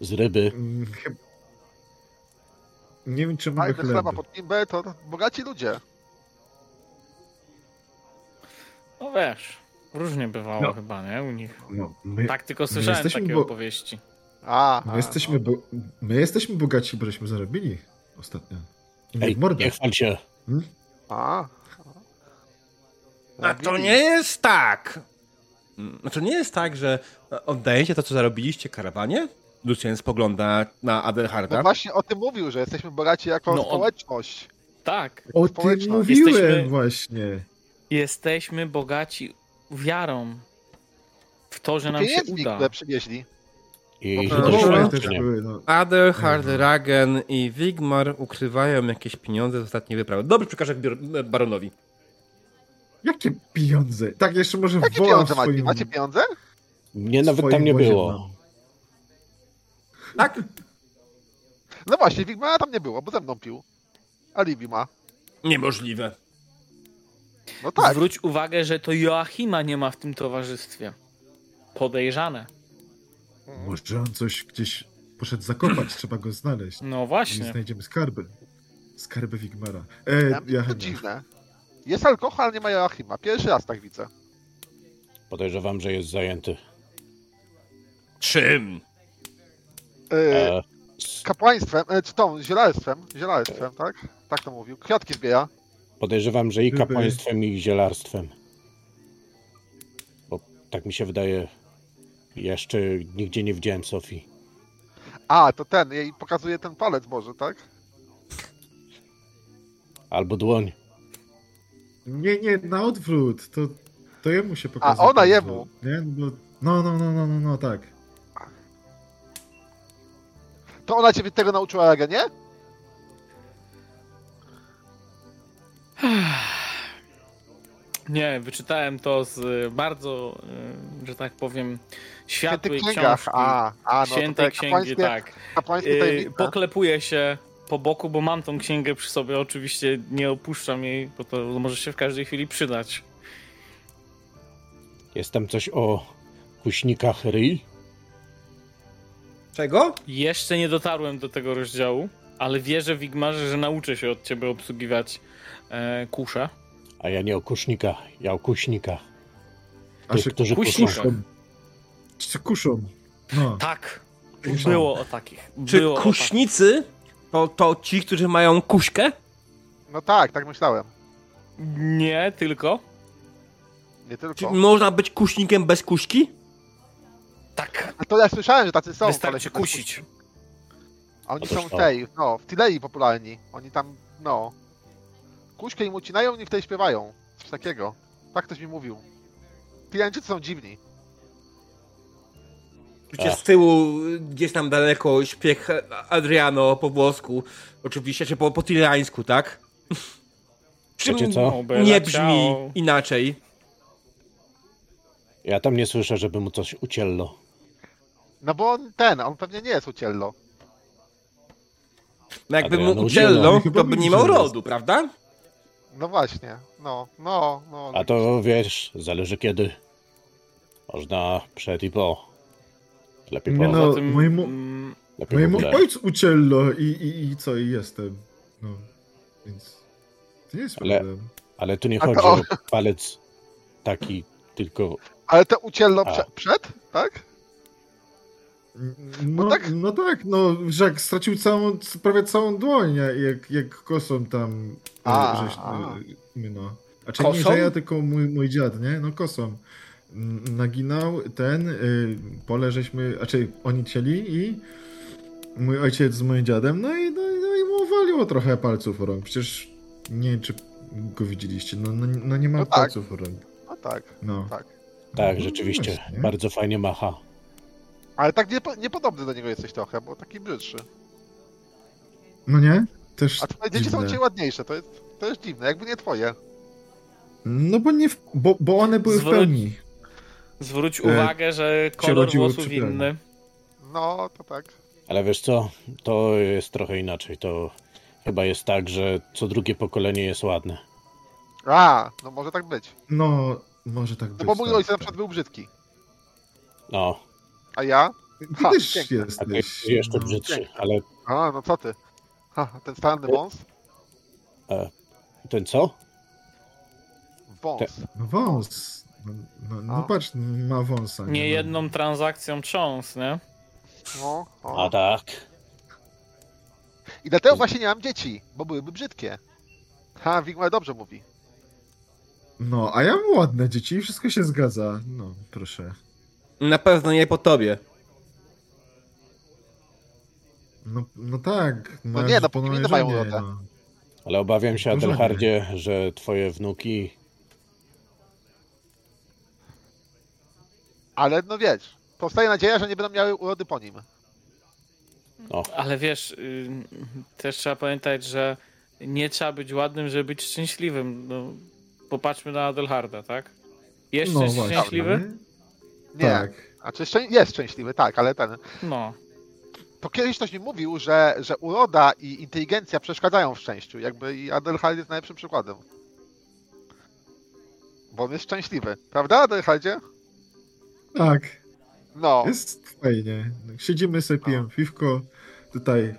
Z ryby. Mm, Nie wiem, czy mamy fajny chleba chleb. pod bimber to bogaci ludzie. No wiesz, różnie bywało No. chyba, nie? U nich. No, my, Tak tylko słyszałem takie bo- opowieści. A, my, a, jesteśmy bo, my jesteśmy bogaci, bo żeśmy zarobili ostatnio. Ej, nie chwal się. Hmm? A, A to nie jest tak. Mm, Znaczy nie jest tak, że oddajecie to, co zarobiliście karawanie? Lucien spogląda na No Adelharda. właśnie o tym mówił, że jesteśmy bogaci jako No, społeczność. Tak, O tym społeczność. mówiłem Jesteśmy- właśnie. jesteśmy bogaci wiarą w to, że nam się uda. które przywieźli. I No, no, to no, no. Adelhard, Mhm. Ragen i Wigmar ukrywają jakieś pieniądze z ostatniej wyprawy. Dobrze, przekażę baronowi. Jakie pieniądze? Tak, jeszcze może Jakie woła pieniądze w macie? swoim... Macie pieniądze? Mnie nawet swoim tam nie wozie było. mam. Tak? No właśnie, Wigmara tam nie było, bo ze mną pił. Alibi ma. Niemożliwe. No tak. Zwróć uwagę, że to Joachima nie ma w tym towarzystwie. Podejrzane. Może on coś gdzieś poszedł zakopać, trzeba go znaleźć. No właśnie. znajdziemy skarby. Skarby Wigmara. E, Ja, ja to dziwne. Jest alkohol, ale nie ma Joachima. Pierwszy raz tak widzę. Podejrzewam, że jest zajęty. Czym? E, s- kapłaństwem, e, czy tą, zielarstwem, zielarstwem, tak? Tak to mówił. Kwiatki zbiera. podejrzewam, że i kapłaństwem, i zielarstwem. Bo tak mi się wydaje, jeszcze nigdzie nie widziałem Sofii. A, to ten, jej pokazuje ten palec może, tak? Albo dłoń. Nie, nie, na odwrót. To, to jemu się pokazuje. ona jemu. Nie, no, bo- no, no, no, no, no, no, tak. To ona ciebie tego nauczyła, Aga, nie? Nie, wyczytałem to z y, bardzo, y, że tak powiem, światłej księgach. książki. A, a, no Świętej te księgi, kapłańskie, tak. kapłańskie Yy, tajemnice. poklepuję się po boku, bo mam tą księgę przy sobie. Oczywiście nie opuszczam jej, bo to może się w każdej chwili przydać. Jest tam coś o kuśnikach ryj? Czego? Jeszcze nie dotarłem do tego rozdziału, ale wierzę w Wigmarze, że nauczę się od ciebie obsługiwać e, kusze. A ja nie o kusznikach, ja o kuśnikach. A Tych, się którzy kuszą. Czy kuszą? No. Tak, Kuszą. było o takich. Czy Było o kuśnicy to, to ci, którzy mają kuśkę? No tak, tak myślałem. Nie, tylko. Nie Czy tylko. można być kuśnikiem bez kuśki? Tak. A to ja słyszałem, że tacy są. Wystarczy bez kusić. A oni to są w co? tej, no, w Tilei popularni. Oni tam, no. Kuśkę im ucinają i wtedy śpiewają. Coś takiego. Tak ktoś mi mówił. Tileńczycy są dziwni. Ach. z tyłu, gdzieś tam daleko, śpiech Adriano po włosku. Oczywiście, czy po, po tirańsku, tak? Wiecie co? Nie brzmi inaczej. Ja tam nie słyszę, żeby mu coś uciello. No bo on ten, on pewnie nie jest uciello. No jakby Adriano mu Chyba to by nie miał rodu, prawda? No właśnie. No, no, no. A to wiesz, zależy kiedy. Można przed i po. Lepiej Nie no, tym, mojemu- mm, Mojemu ojcu uciello i, i, i co, i jestem. No, więc to nie jest Ale- problem. Ale tu nie A chodzi to- o palec taki, tylko Ale to ucielno A. prze, przed, tak? No, tak- no tak, no, że jak stracił całą, prawie całą dłoń, jak, jak kosą tam A, żeś, a. my no. A czy nie, że ja, tylko mój, mój dziad, nie? No kosą. Naginał ten, y, pole żeśmy, a czy oni cieli i mój ojciec z moim dziadem, no i, no, i- no i mu waliło trochę palców o rąk. Przecież nie wiem, czy go widzieliście, no, no, no nie ma No tak. palców o rąk. No tak. No. Tak. tak, No rzeczywiście, właśnie. bardzo fajnie macha. Ale tak niepo, niepodobny do niego jesteś trochę, bo taki brzydszy. No nie? Też A twoje dzieci są dzisiaj ładniejsze, to jest, to jest dziwne, jakby nie twoje. No bo nie, w, bo, bo one były w pełni. Zwróć E, uwagę, że kolor włosów inny. No, to tak. Ale wiesz co, to jest trochę inaczej. To chyba jest tak, że co drugie pokolenie jest ładne. A, no może tak być. No, może tak No być. bo mój tak, ojciec na tak. przykład był brzydki. No, A ja? Ty Ha, też piękne. a ty jesteś. jeszcze no. brzydszy, ale A, no co ty? Ha, ten staranny wąs? ten co? Wąs. Wąs. No, no, no A. patrz, ma wąsa. Nie no. jedną transakcją trząs, nie? No, A o. tak. I dlatego właśnie nie mam dzieci, bo byłyby brzydkie. Ha, Wigmar dobrze mówi. No, a ja mam ładne dzieci i wszystko się zgadza. No, proszę. Na pewno nie po tobie. No, no tak. No nie, no, po mojej mają urodę. no. Ale obawiam się, Dużo Adelhardzie, że twoje wnuki. Ale no wiesz, powstaje nadzieja, że nie będą miały urody po nim. No, Ale wiesz, y, też trzeba pamiętać, że nie trzeba być ładnym, żeby być szczęśliwym. No, popatrzmy na Adelharda, tak? Jest No właśnie. szczęśliwy? Nie. Tak. Znaczy szczę- jest szczęśliwy, tak, ale ten. No. To kiedyś ktoś mi mówił, że, że uroda i inteligencja przeszkadzają w szczęściu. Jakby i Adelhard jest najlepszym przykładem. Bo on jest szczęśliwy. Prawda, Adelhardzie? Tak. No. Jest fajnie. Siedzimy sobie, pijemy piwko. Tutaj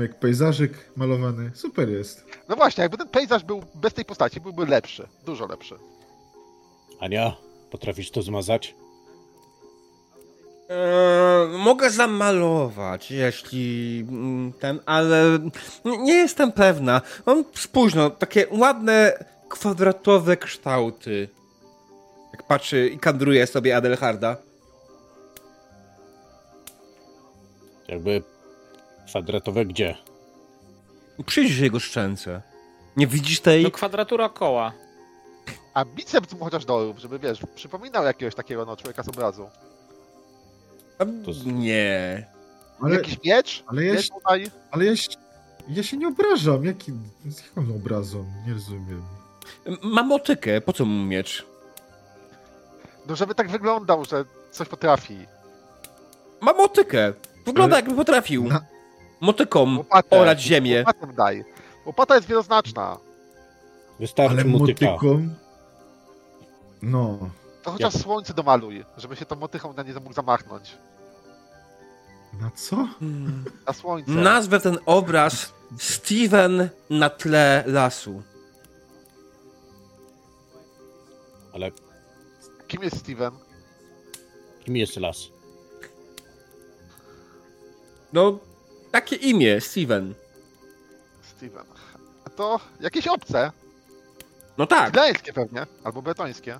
jak pejzażyk malowany. Super jest. No właśnie, jakby ten pejzaż był bez tej postaci, byłby lepszy. Dużo lepszy. Ania, potrafisz to zmazać? Eee, mogę zamalować, jeśli mm, ten, ale nie jestem pewna. Mam spójrz, no, takie ładne, kwadratowe kształty. Jak patrzy i kadruje sobie Adelharda. Jakby kwadratowe gdzie? Przyjrzyj jego szczęce. Nie widzisz tej? No kwadratura koła. A biceps mu chociaż dorób, żeby wiesz, przypominał jakiegoś takiego no, człowieka z obrazu. A, to z- Nie. Ale, Jakiś miecz? ale, ja, Miecz się- tutaj? ale ja, się, ja się nie obrażam. Jaki, z jaką obrazą? Nie rozumiem. Mam motykę, po co mu miecz? No żeby tak wyglądał, że coś potrafi. Mam motykę. Wygląda jakby potrafił. Na- Motyką Łopatę. orać ziemię. Łopatę daj. Łopata jest wieloznaczna. Wystarczy Ale motyka. motyką... No. To chociaż słońce domaluj, żeby się tą motyką na nie mógł zamachnąć. Na co? Hmm. Na słońce. Nazwę ten obraz Steven na tle lasu. Ale Kim jest Steven? kim jest las? No, takie imię, Steven. Steven. A to jakieś obce. No tak. Gdańskie pewnie. Albo bretońskie.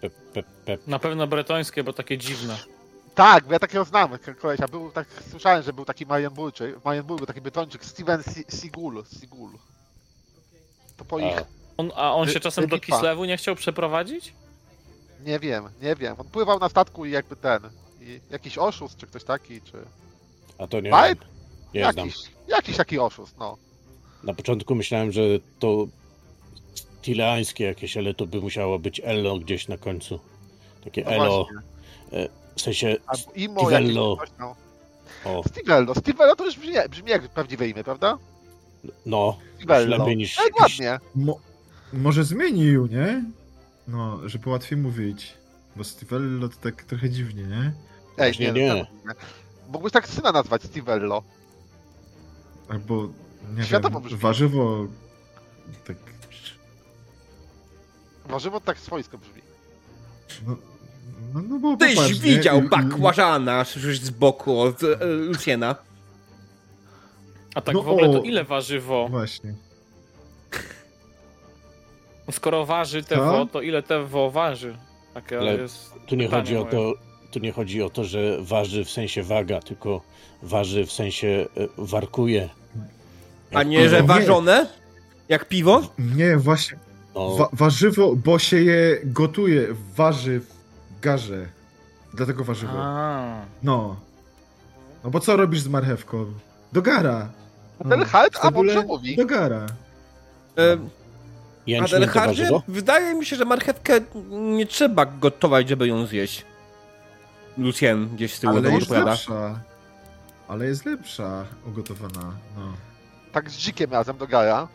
Pe, pe, pe. Na pewno bretońskie, bo takie dziwne. Tak, bo ja takiego znam kolesia. Był tak, słyszałem, że był taki Marienburczyk, w Marienburgu taki bytończyk, Steven Si- Sigul. Sigul. To po ich... A, On, a on się czasem do. Kislewu nie chciał przeprowadzić? Nie wiem, nie wiem. On pływał na statku i jakby ten... I jakiś oszust, czy ktoś taki, czy... a to nie Bajt? Nie znam. jakiś, jakiś taki oszust, no. Na początku myślałem, że to tileańskie jakieś, ale to by musiało być Elo gdzieś na końcu. Takie no Elo, właśnie. w sensie Albo Imo Stivello. jakieś no. o, Stivello. Stivello to już brzmi, brzmi jak prawdziwe imię, prawda? no, Stivello. lepiej niż Tak jakiś, ładnie. Mo może zmienił, nie? No, żeby łatwiej mówić. Bo Stivello to tak trochę dziwnie, nie? Ej, nie, nie. nie. Mógłbyś tak syna nazwać, Stivello. Albo, nie Światowo wiem, brzmi. warzywo... Tak... Warzywo tak swojsko brzmi. No, no, no bo Tyś popatrz, nie? widział I- i- bakłażana słyszysz z boku od e, Luciena. A tak No w ogóle to ile warzywo? Właśnie. No Skoro waży Co? TWO, to ile TWO waży? Takie Ale jest Tu nie chodzi o to, tu nie chodzi o to, że waży w sensie waga, tylko waży w sensie e, warkuje. A nie, że piwo. ważone? Jak piwo? Nie, właśnie. No, Wa warzywo, bo się je gotuje, warzy w garze. Dlatego warzywo. A, No. No bo co robisz z marchewką? Do gara. A ten halt, a mądrze mówi. Do gara. E, Adelhardzie, warzywo? wydaje mi się, że marchewkę nie trzeba gotować, żeby ją zjeść. Lucien gdzieś z tyłu Ale jest odpowiada. lepsza. Ale jest lepsza ugotowana. No. Tak z dzikiem razem do gara.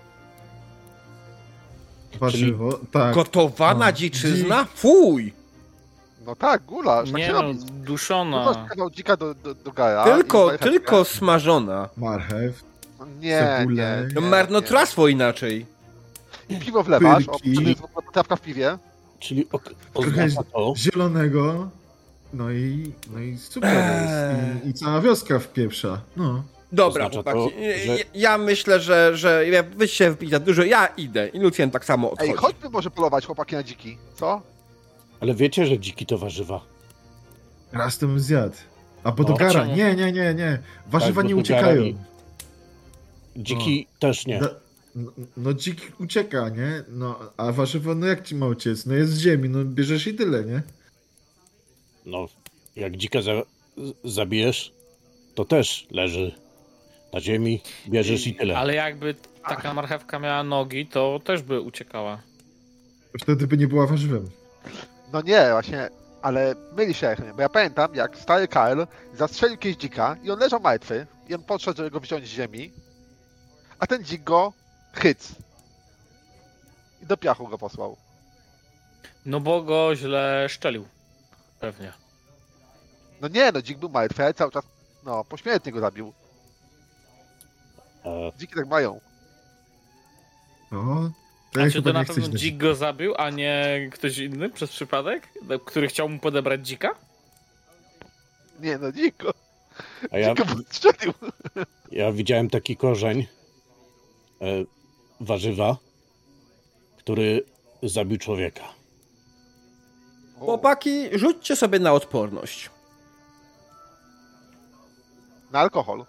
Warzywo, tak. Gotowana No. dziczyzna? Fuj! No tak, gulasz, tak nie się no, robi. duszona. Kawał dzika do, do, do gara. Tylko, i tylko smażona. Marchew. Nie, cebulę. nie, No nie, marnotrawstwo inaczej. Piwo wlewasz, o, Pyrki. to jest w piwie. Czyli ok- oznacza to, Zielonego. No i, no i super Eee. jest. I, I cała wioska wpieprza. No. Dobra, chłopaki. że- Ja, myślę, że, że ja- wy się wypić za dużo, ja idę. I Lucien tak samo odchodzi. Ej, chodźmy może polować chłopaki na dziki, co? ale wiecie, że dziki to warzywa. Raz to bym zjadł. A bo No. do gara. Nie, nie, nie, nie. Warzywa Tak, nie uciekają. Dziki też nie. Da, no, no dzik ucieka, nie? No, a warzywo, no jak ci ma uciec? No jest z ziemi, no bierzesz i tyle, nie? No, jak dzika za, zabijesz, to też leży na ziemi, bierzesz i tyle. Ale jakby taka marchewka miała nogi, to też by uciekała. Wtedy by nie była warzywem. No nie, właśnie, ale myli się, bo ja pamiętam, jak stary Karl zastrzelił kiedyś dzika i on leżał martwy i on podszedł, żeby go wziąć z ziemi, a ten dzik go chyc. I do piachu go posłał. No bo go źle szczelił. Pewnie. No nie, no dzik był martwy, ale cały czas, no, pośmiertnie go zabił. E, Dziki tak mają. O, to A ja czy to chyba na nie pewno dzik go zabił, a nie ktoś inny przez przypadek? Który chciał mu podebrać dzika? Nie, no dzik go, a ja, dzik go strzelił. ja widziałem taki korzeń e, warzywa, który zabił człowieka. Chłopaki, rzućcie sobie na odporność. Na alkohol.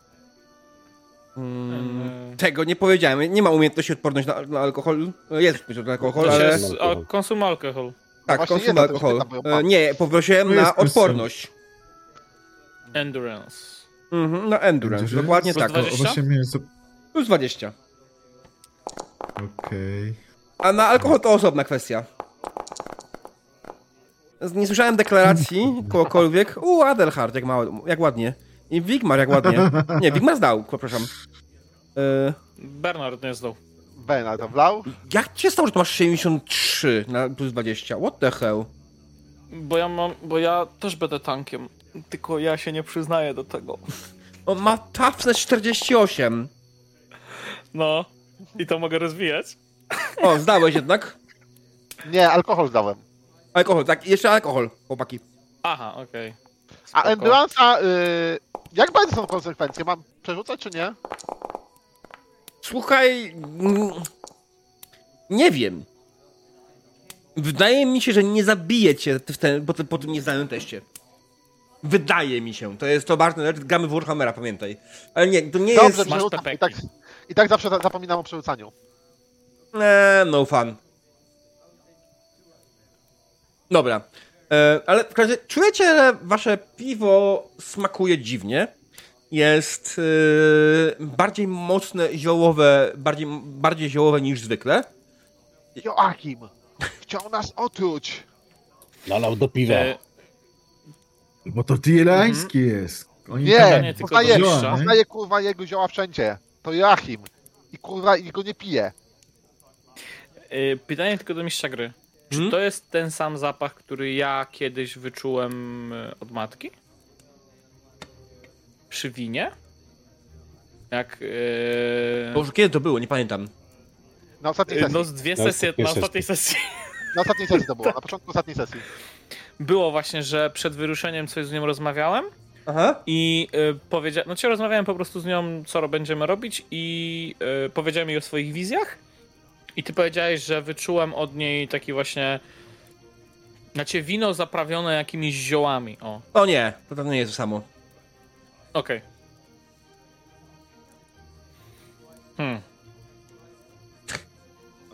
Mm, Eee. tego nie powiedziałem. Nie ma umiejętności odporność na, na alkohol. Jest na alkohol, To ale... jest a, konsum alkohol. Tak, właśnie konsum alkohol. pytam, E. Nie, poprosiłem na odporność. Endurance. Mhm, na endurance, Endurance? dokładnie Plus tak. O, 20? właśnie miałem... zo- Plus 20. Okej. A na alkohol to osobna kwestia. Nie słyszałem deklaracji kogokolwiek. U, Adelhard, jak, mało, jak ładnie. I Wigmar, jak ładnie. Nie, Wigmar zdał, przepraszam. E, Bernard nie zdał. Ben, ale to wlał? jak ci się stało, że to masz 73 na plus 20? What the hell? Bo ja mam, bo ja też będę tankiem. Tylko ja się nie przyznaję do tego. On ma toughness 48. No. I to mogę rozwijać? O, zdałeś jednak. Nie, alkohol zdałem. Alkohol, tak, jeszcze alkohol, chłopaki. Aha, okej. A Spoko. endurance'a, y, jak bardzo są konsekwencje? Mam przerzucać czy nie? Słuchaj. mm, Nie wiem. Wydaje mi się, że nie zabije cię w ten, po, tym- po tym nieznanym teście. Wydaje mi się. To jest to bardzo. Gramy w Warhammera, pamiętaj. Ale nie, to nie Dobrze, jest. masz przerzucam. I pepeki. tak, I tak zawsze za- zapominam o przerzucaniu. Eee, no fun. Dobra. E, ale w każdym razie, czujecie, że wasze piwo smakuje dziwnie. Jest e, bardziej mocne, ziołowe, bardziej, bardziej ziołowe niż zwykle. Joachim! Chciał nas otruć! Nalał do piwa. E, Bo to tirański jest. Oni Nie, poznaje, poznaje kurwa jego zioła wszędzie. To Joachim. I kurwa, i go nie pije. e, pytanie tylko do mistrza gry. Czy Hmm? to jest ten sam zapach, który ja kiedyś wyczułem e, od matki? przy winie? Jak. To już kiedy to było, nie pamiętam. Na ostatniej Yy, sesji. no z dwie Na sesje ostatniej na ostatniej sesji. Na ostatniej sesji to było, na początku ostatniej sesji. Było właśnie, że przed wyruszeniem coś z nią rozmawiałem Aha. i y, powiedziałem, no cię rozmawiałem po prostu z nią, co będziemy robić i y, powiedziałem jej o swoich wizjach i ty powiedziałeś, że wyczułem od niej taki właśnie znaczy wino zaprawione jakimiś ziołami, o, O nie, to to nie jest to samo. okej. Hmm.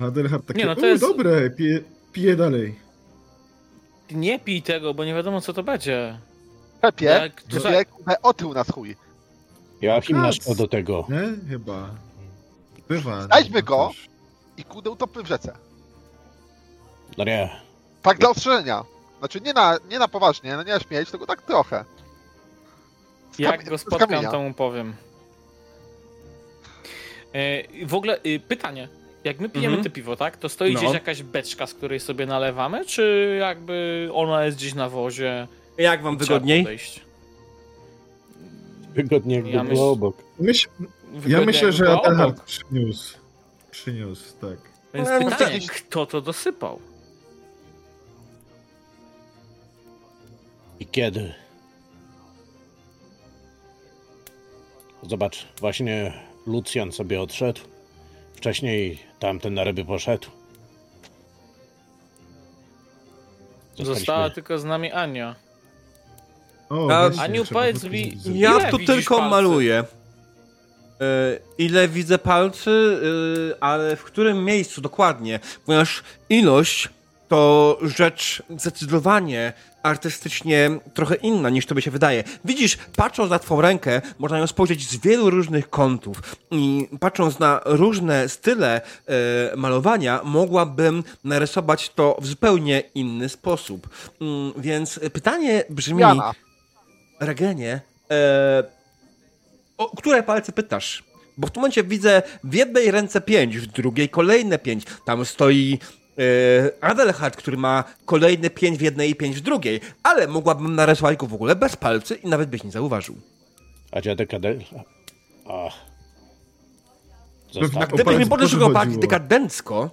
Adelhard takie, Nie, no to "U, jest- dobre, piję, piję dalej. Nie pij tego, bo nie wiadomo co to będzie. Pepie, Jak- żeby kurde otył nas chuj. Joachim Kac. naszło do tego. Nie? Chyba. Bywa. Znajdźmy no, go. też. I kurde utopmy w rzece. No nie. Tak dla ostrzeżenia. Znaczy nie na, nie na poważnie, no nie na śmieć, tylko tak trochę. Z Jak kamie- go z spotkam, kamienia. to mu powiem. E, w ogóle y, pytanie. Jak my pijemy Mhm. te piwo, tak? To stoi No. gdzieś jakaś beczka, z której sobie nalewamy, czy jakby ona jest gdzieś na wozie? Jak wam Trzeba wygodniej? podejść? Wygodnie jakby Ja było myśl- obok. Myśl, ja Wygodnie myślę, jakby że Adelhard obok. przyniósł. Przyniósł, tak. Więc Ale pytanie, jakiś- kto to dosypał? I kiedy? Zobacz, właśnie Lucjan sobie odszedł. Wcześniej tamten na ryby poszedł. Została Zostaliśmy- tylko z nami Ania. O, A- właśnie, Aniu, trzeba powiedz mi, Ile Ja tu widzisz tylko palcy? maluję. E, ile widzę palcy, e, ale w którym miejscu dokładnie? Ponieważ ilość to rzecz zdecydowanie artystycznie trochę inna niż to by się wydaje. Widzisz, patrząc na twą rękę, można ją spojrzeć z wielu różnych kątów i patrząc na różne style e, malowania, mogłabym narysować to w zupełnie inny sposób. Mm, więc pytanie brzmi... Jana. Regenie, e, o które palce pytasz? Bo w tym momencie widzę w jednej ręce pięć, w drugiej kolejne pięć. Tam stoi e, Adelhard, który ma kolejne pięć w jednej i pięć w drugiej. Ale mogłabym narysować go w ogóle bez palcy i nawet byś nie zauważył. A dziadek Adel... Ach. Pewnie Został. O Gdybyś mi podeszł dekadencko,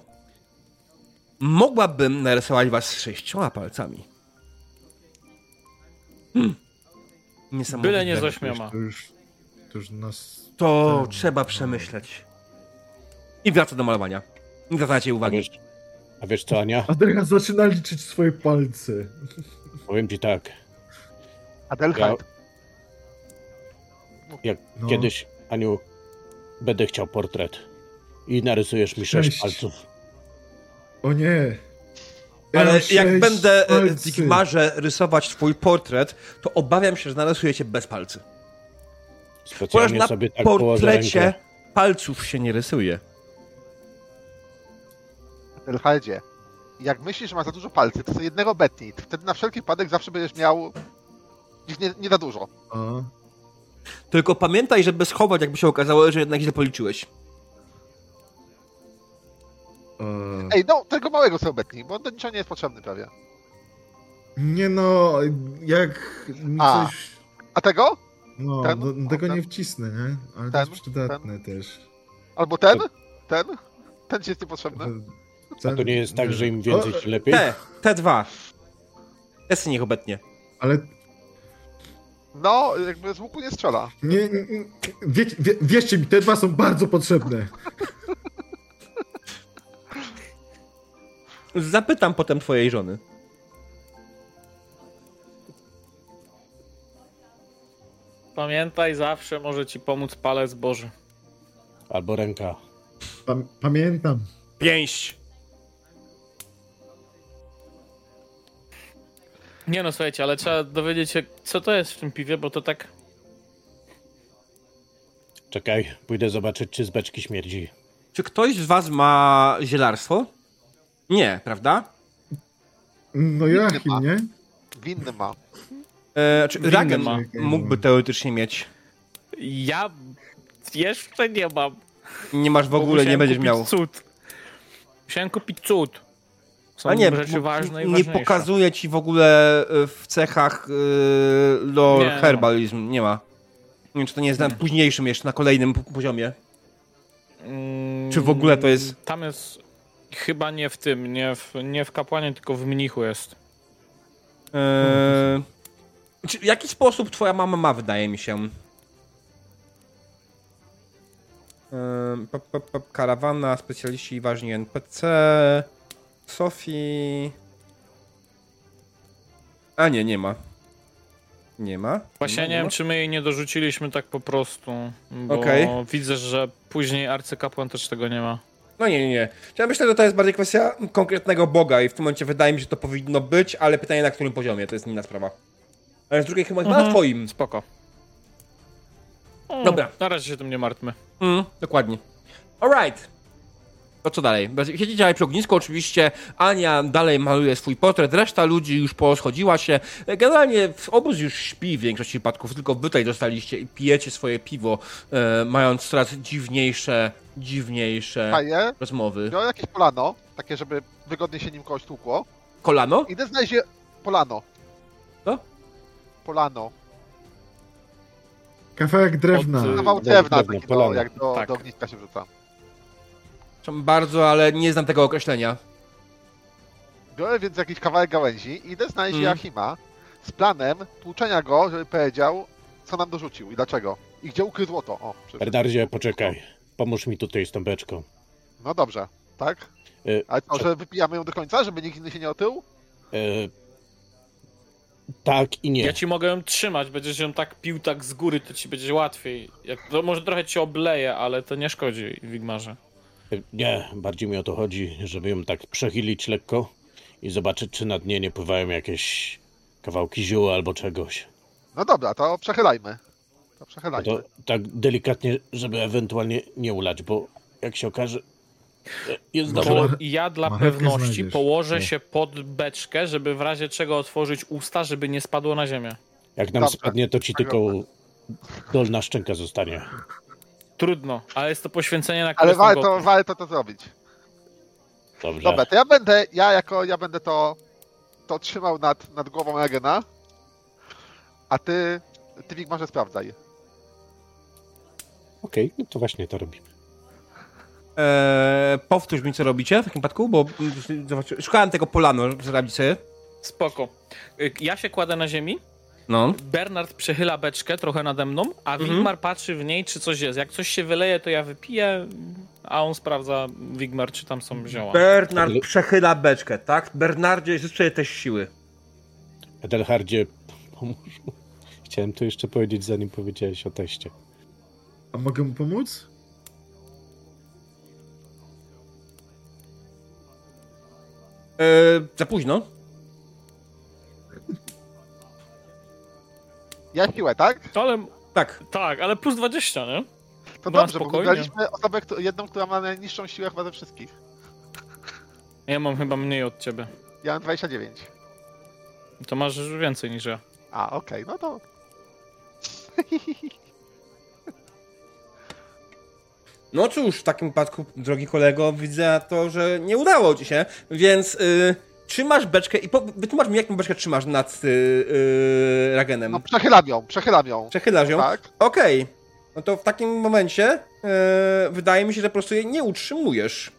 mogłabym narysować was sześcioma palcami. Hmm. Niesamowite. Byle nie z ośmioma. To już, to już nas... To ten- trzeba przemyśleć. I wraca do malowania. Nie zwracajcie A uwagi. wiesz, a wiesz co, Ania? Adelhard zaczyna liczyć swoje palce. Powiem ci tak. Adelheid. Jak No. kiedyś, Aniu, będę chciał portret i narysujesz mi Sześć. palców. O nie. Ale jak będę e, w palcy. Digmarze rysować twój portret, to obawiam się, że narysuje cię bez palcy. Ponieważ na sobie tak portrecie palców się nie rysuje. Adelheidzie. Jak myślisz, że ma za dużo palców, to sobie jednego betnij. Wtedy na wszelki wypadek zawsze będziesz miał ich nie, nie za dużo. A, Tylko pamiętaj, żeby schować, jakby się okazało, że jednak źle policzyłeś. A. Ej, no, tego małego sobie betnij, bo on do niczego nie jest potrzebny prawie. Nie no, jak A. coś... A tego? No, Ten? do, do tego Ten? nie wcisnę, nie? Ale to Ten? jest przydatne też. Albo ten? Ten? Ten ci jest niepotrzebny. A to nie jest tak, że im więcej, O, tym lepiej? Te, te dwa. Jest niech obetnie. Ale No, jakby z łuku nie strzela. nie, nie, nie wie, wie, wierzcie mi, te dwa są bardzo potrzebne. Zapytam potem twojej żony. Pamiętaj, zawsze może ci pomóc palec Boży. Albo ręka. Pam, pamiętam. Pięść. Nie no, słuchajcie, ale trzeba dowiedzieć się, co to jest w tym piwie, bo to tak... Czekaj, pójdę zobaczyć, czy z beczki śmierdzi. Czy ktoś z was ma zielarstwo? Nie, prawda? No. Joachim, nie? Winny ma. E, czy Ragen ma. mógłby teoretycznie mieć. Ja jeszcze nie mam. Nie masz w ogóle, nie będziesz miał. cud. Musiałem kupić cud. Są A nie, rzeczy ważne i nie pokazuje ci w ogóle e, w cechach e, lore Nie, herbalizm. Nie ma. Nie wiem, czy to nie jest na późniejszym jeszcze, na kolejnym poziomie. Mm, Czy w ogóle to jest- Tam jest chyba nie w tym, nie w, nie w kapłanie, tylko w mnichu jest. Eee, czy, w jaki sposób twoja mama ma, wydaje mi się? Eee, pop, pop, pop, karawana, specjaliści i ważni NPC, Sofii... A nie, nie ma. Nie ma? Właśnie ma, nie wiem, ma? czy my jej nie dorzuciliśmy tak po prostu, bo Okej. widzę, że później arcykapłan też tego nie ma. No nie, nie, nie. Ja myślę, że to jest bardziej kwestia konkretnego boga i w tym momencie wydaje mi się, że to powinno być, ale pytanie na którym poziomie, to jest inna sprawa. Ale z drugiej chyba chyba na Mhm. twoim. Spoko. Dobra. Na razie się tym nie martwmy. Mm, dokładnie. Alright. To co dalej? Siedzicie dalej przy ognisku, oczywiście Ania dalej maluje swój portret, reszta ludzi już poschodziła się. Generalnie obóz już śpi w większości przypadków, tylko wy tutaj dostaliście i pijecie swoje piwo, e, mając coraz dziwniejsze, dziwniejsze Faję, rozmowy. biorę jakieś polano, takie, żeby wygodnie się nim kogoś tłukło. Kolano? Idę znaleźć je... polano. Co? Polano. Kawałek drewna. Od, Kawał drewna, drewno, taki, no, jak do, Tak. do ogniska się wrzuca. Przepraszam Bardzo, ale nie znam tego określenia. Biorę więc jakiś kawałek gałęzi i idę znaleźć Mm. Joachima z planem tłuczenia go, żeby powiedział, co nam dorzucił i dlaczego. I gdzie ukrył złoto. O. Bernardzie, poczekaj. Pomóż mi tutaj z tą beczką. No dobrze, tak? E, Ale co, że wypijamy ją do końca, żeby nikt inny się nie otył? e, tak i nie. Ja ci mogę ją trzymać, będziesz ją tak pił tak z góry, to ci będzie łatwiej. Jak, to może trochę ci obleje, ale to nie szkodzi, Wigmarze. Nie, bardziej mi o to chodzi, żeby ją tak przechylić lekko i zobaczyć, czy na dnie nie pływają jakieś kawałki ziół albo czegoś. No dobra, to przechylajmy. To No przechylajmy. to tak delikatnie, żeby ewentualnie nie ulać, bo jak się okaże, jest Może- dobrze. Ja dla marchewkę pewności położę Nie. się pod beczkę, żeby w razie czego otworzyć usta, żeby nie spadło na ziemię. Jak nam Dobrze. spadnie, to ci tylko dolna szczęka zostanie. Trudno, ale jest to poświęcenie na Ale warto, warto to zrobić. Dobrze. Dobra, to ja będę, ja jako, ja będę to, to trzymał nad, nad głową Regena, a ty, ty Wigmarze sprawdzaj. Okej, no to właśnie to robimy. Eee, powtórz mi, co robicie w takim przypadku, bo szukałem tego polano, żeby sobie. Spoko. Y, Ja się kładę na ziemi, No. Bernard przechyla beczkę trochę nade mną, a Mhm. Wigmar patrzy w niej, czy coś jest. Jak coś się wyleje, to ja wypiję, a on sprawdza, Wigmar, czy tam są zioła. Bernard przechyla beczkę, tak? Bernardzie, życzę też siły. Edelhardzie, pomóż mu. Chciałem to jeszcze powiedzieć, zanim powiedziałeś o teście. A mogę mu pomóc? Eee, za późno. Ja siłę, tak? Ale, Tak. tak, ale plus 20, nie? To No, dobrze, bo spokojnie. wybraliśmy osobę, któ- jedną, która ma najniższą siłę chyba ze wszystkich. Ja mam chyba mniej od ciebie. Ja mam 29. To masz więcej niż ja. A, okej, no to... No cóż, w takim wypadku, drogi kolego, widzę to, że nie udało ci się, więc y, trzymasz beczkę i po, wytłumacz mi, jaką beczkę trzymasz nad y, y, Ragenem. No przechylam ją, przechylam ją. Przechylasz ją? Tak? Okej. No to w takim momencie y, wydaje mi się, że po prostu jej nie utrzymujesz.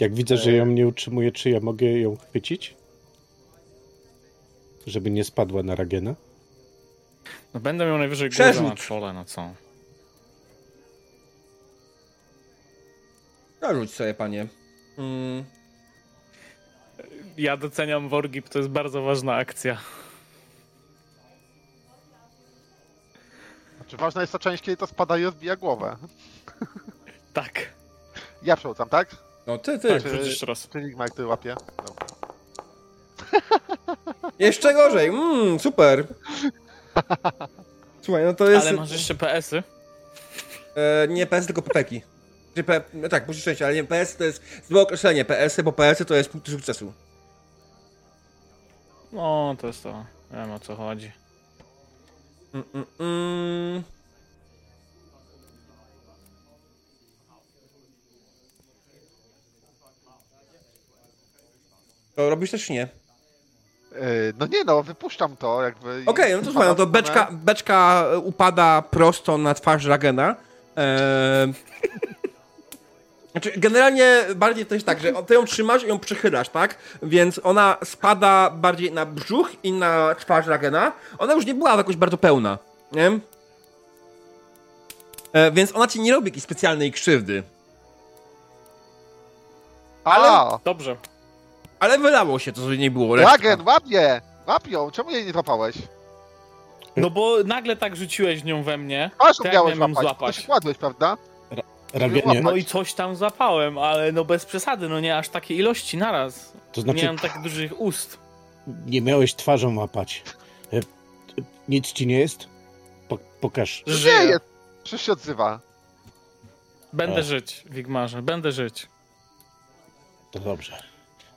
Jak widzę, że ją nie utrzymuje, czy ja mogę ją chwycić? Żeby nie spadła na Ragena? No będę miał najwyżej Przerzut. na czole, no co? Narzuć sobie, panie. Mm. Ja doceniam Wargip, to jest bardzo ważna akcja. Znaczy ważna jest ta część, kiedy to spada i rozbija głowę. Tak. Ja przełcam, tak? No ty, ty. Tak, jeszcze raz. Czyli Mike, ty łapie. Dobra. Jeszcze gorzej. Mm, super. Słuchaj, no to jest... Ale masz jeszcze PS-y? E, nie PS, tylko PPki. Czy P... No tak, musisz szczęście, ale nie PS to jest złe określenie. PS, bo PS to jest punkt sukcesu. No, to jest to. Wiem o co chodzi. Mm, mm, mm. To robisz też czy nie? Yy, no nie no, wypuszczam to jakby. i Okej, no to słuchaj, no to wpadam w beczka, beczka upada prosto na twarz Ragena. Eee... Znaczy, generalnie bardziej to jest tak, że ty ją trzymasz i ją przychylasz, tak? Więc ona spada bardziej na brzuch i na twarz Ragena. Ona już nie była jakoś bardzo pełna, nie? E, więc ona ci nie robi jakiejś specjalnej krzywdy. A, Dobrze. Ale wylało się to, co nie było. resztka. Ragen, łap je! Łap ją, czemu jej nie złapałeś? No bo nagle tak rzuciłeś nią we mnie. Ją jak miałeś ją łapać. To złapać? się kładłeś, prawda? Ragenie, No i coś tam złapałem, ale no bez przesady, no nie aż takiej ilości naraz. to Nie znaczy mam tak dużych ust. nie miałeś twarzą łapać. E, e, Nic ci nie jest? Po, pokaż. Nie Żyję. jest. Przecież się odzywa. Będę O. żyć, Wigmarze, będę żyć. To dobrze.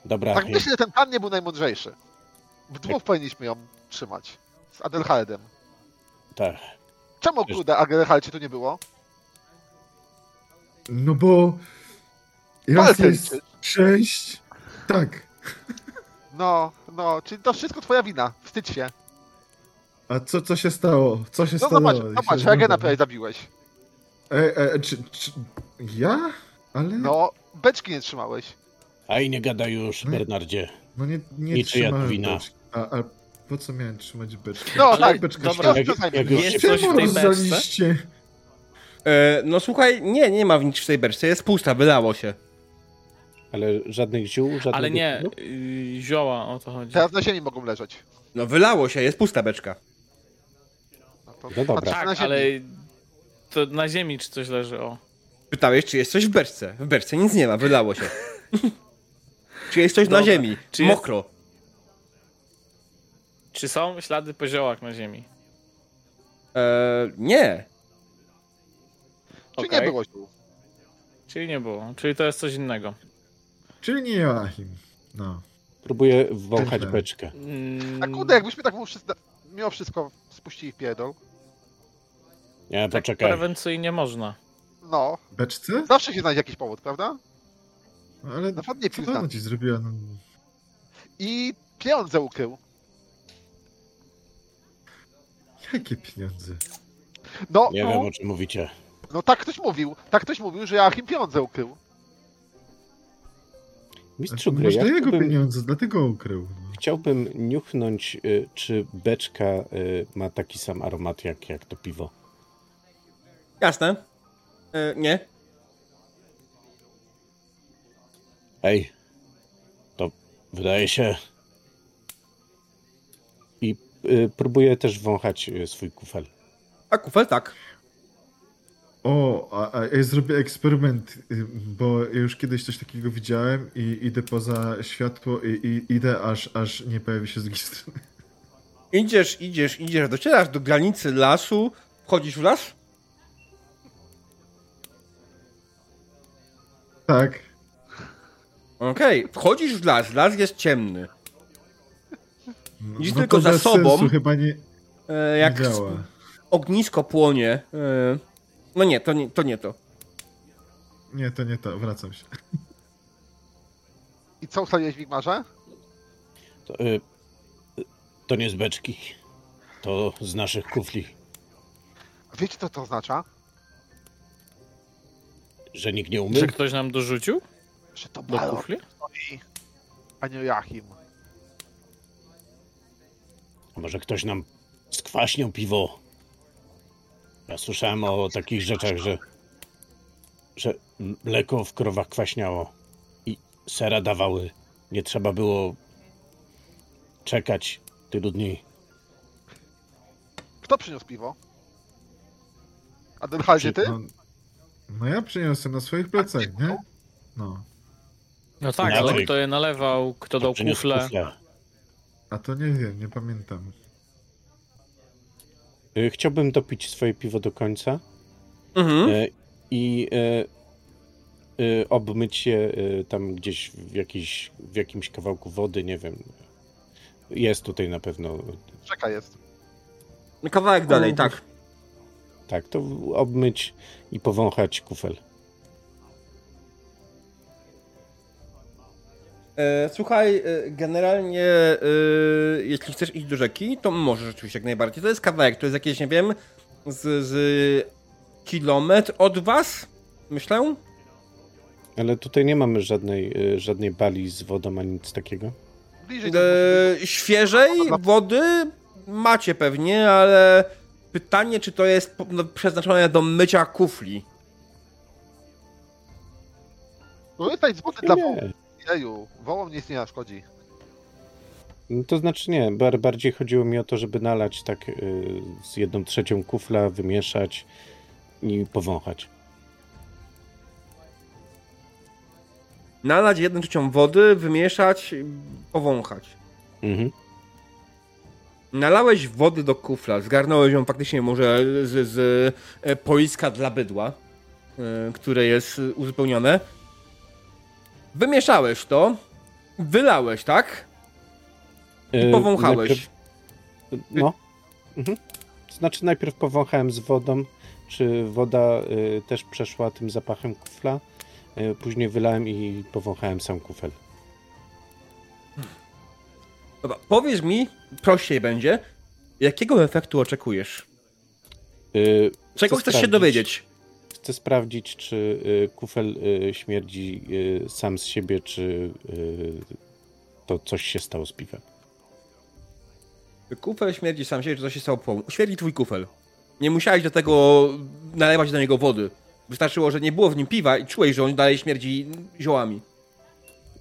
Dobra, Tak e, myślę, że ten plan nie był najmądrzejszy. W dwóch powinniśmy ją trzymać. Z Adelhardem. tak. Czemu kurde Adelhardzie tu nie było? No bo... Raz jest sześć... Tak. No, no, czyli to wszystko twoja wina. Wstydź się. A co, co się stało? Co się No stało? zobacz, zobacz. Ragena prawie zabiłeś. E, e, czy, czy... Ja? Ale... No, No, beczki nie trzymałeś. A i nie gadaj już, Nie. Bernardzie. no nie, nie Niczyja trzymałem wina. A, a po co miałem trzymać beczkę? No, tak, beczka dobra, się- Jak, Rozumiem. jak już Jest E, no słuchaj, nie, nie ma nic w tej beczce, jest pusta, wylało się. Ale żadnych ziół, żadnych... Ale nie, yy, zioła o to chodzi. Teraz na ziemi mogą leżeć. No wylało się, jest pusta beczka. No, to No dobra. patrz Tak, na ale to na ziemi czy coś leży, o. Pytałeś, czy jest coś w beczce. W beczce nic nie ma, wylało się. czy jest coś na Dobra. ziemi, Czy jest- mokro. Czy są ślady po ziołach na ziemi? E, nie. Czy Okej. nie było? Czyli nie było, czyli to jest coś innego. Czyli nie Joachim. No. Próbuję wąchać Tyle. beczkę. Mm, A kurde, jakbyśmy tak mimo wszystko, mimo wszystko spuścili w pierdol. Nie, tak poczekaj. prewencyjnie można. No, Beczce? zawsze się znajdzie jakiś powód, prawda? No, ale Na przykład nie co ona ci zrobiła? No, I pieniądze ukrył. jakie pieniądze? No, Nie no, wiem, o czym mówicie. No tak ktoś mówił. Tak ktoś mówił, że Joachim pieniądze ukrył. Mistrzu gry, może ja jego chciałbym, pieniądze, dlatego ukrył. Chciałbym niuchnąć, y, czy beczka y, ma taki sam aromat jak, jak to piwo. Jasne. E, nie. Ej, to wydaje się... I y, próbuję też wąchać y, swój kufel. A kufel tak. O, a, a ja zrobię eksperyment, y, bo ja już kiedyś coś takiego widziałem i idę poza światło i, i idę aż, aż nie pojawi się z drugiej strony. Idziesz, idziesz, idziesz, docierasz do granicy lasu, wchodzisz w las? Tak. Okej, wchodzisz w las, las jest ciemny. Widzisz no tylko za sobą, sensu chyba nie, E, nie jak działa. ognisko płonie. No nie, to nie, to nie to. Nie, to nie to, wracam się. I co ustaliłeś w Wigmarze? To, y, to nie z beczki. To z naszych kufli. A Wiecie co to oznacza? Że nikt nie umył? Czy ktoś nam dorzucił Że to do Balon kufli? stoi, a nie Joachim. A może ktoś nam skwaśniał piwo? Ja słyszałem o takich rzeczach, że, że mleko w krowach kwaśniało i sera dawały. Nie trzeba było czekać tylu dni. Kto przyniósł piwo? Adelhardzie, ty? No, no ja przyniosłem na swoich plecach, nie? No. No tak, ale kto je nalewał, kto dał Przyniósł kufle. A to nie wiem, nie pamiętam. Y, Chciałbym dopić swoje piwo do końca Mhm. e, i e, e, obmyć je e, tam gdzieś w, jakiś, w jakimś kawałku wody, nie wiem. Jest tutaj na pewno. Czeka jest. Kawałek dalej, tak. Tak, to obmyć i powąchać kufel. Słuchaj, e, generalnie e, jeśli chcesz iść do rzeki, to możesz rzeczywiście jak najbardziej. To jest kawałek, to jest jakieś, nie wiem, z, z kilometr od was, myślę. Ale tutaj nie mamy żadnej, żadnej bali z wodą ani nic takiego. Bliżej. E, świeżej wody macie pewnie, ale pytanie, czy to jest no, przeznaczone do mycia kufli. Korzystaj z wody dla wołów. Jeju, wołom nic nie szkodzi. No to znaczy nie, bar- bardziej chodziło mi o to, żeby nalać tak y, z jedną trzecią kufla, wymieszać i powąchać. Nalać jedną trzecią wody, wymieszać, powąchać. Mhm. Nalałeś wody do kufla, zgarnąłeś ją faktycznie może z, z e, poiska dla bydła, e, które jest uzupełnione. Wymieszałeś to, wylałeś, tak? I Y, powąchałeś. najpierw- No. Mhm. Znaczy najpierw powąchałem z wodą, czy woda y, też przeszła tym zapachem kufla. Y, później wylałem i powąchałem sam kufel. Dobra, powiedz mi, prościej będzie, jakiego efektu oczekujesz? Y, Czego chcesz się sprawdzić- dowiedzieć? Chcę sprawdzić, czy y, kufel y, śmierdzi y, sam z siebie, czy to coś się stało z piwem. Kufel śmierdzi sam siebie, czy coś się stało po Śmierdzi twój kufel. Nie musiałeś do tego nalewać do niego wody. Wystarczyło, że nie było w nim piwa i czułeś, że on dalej śmierdzi ziołami.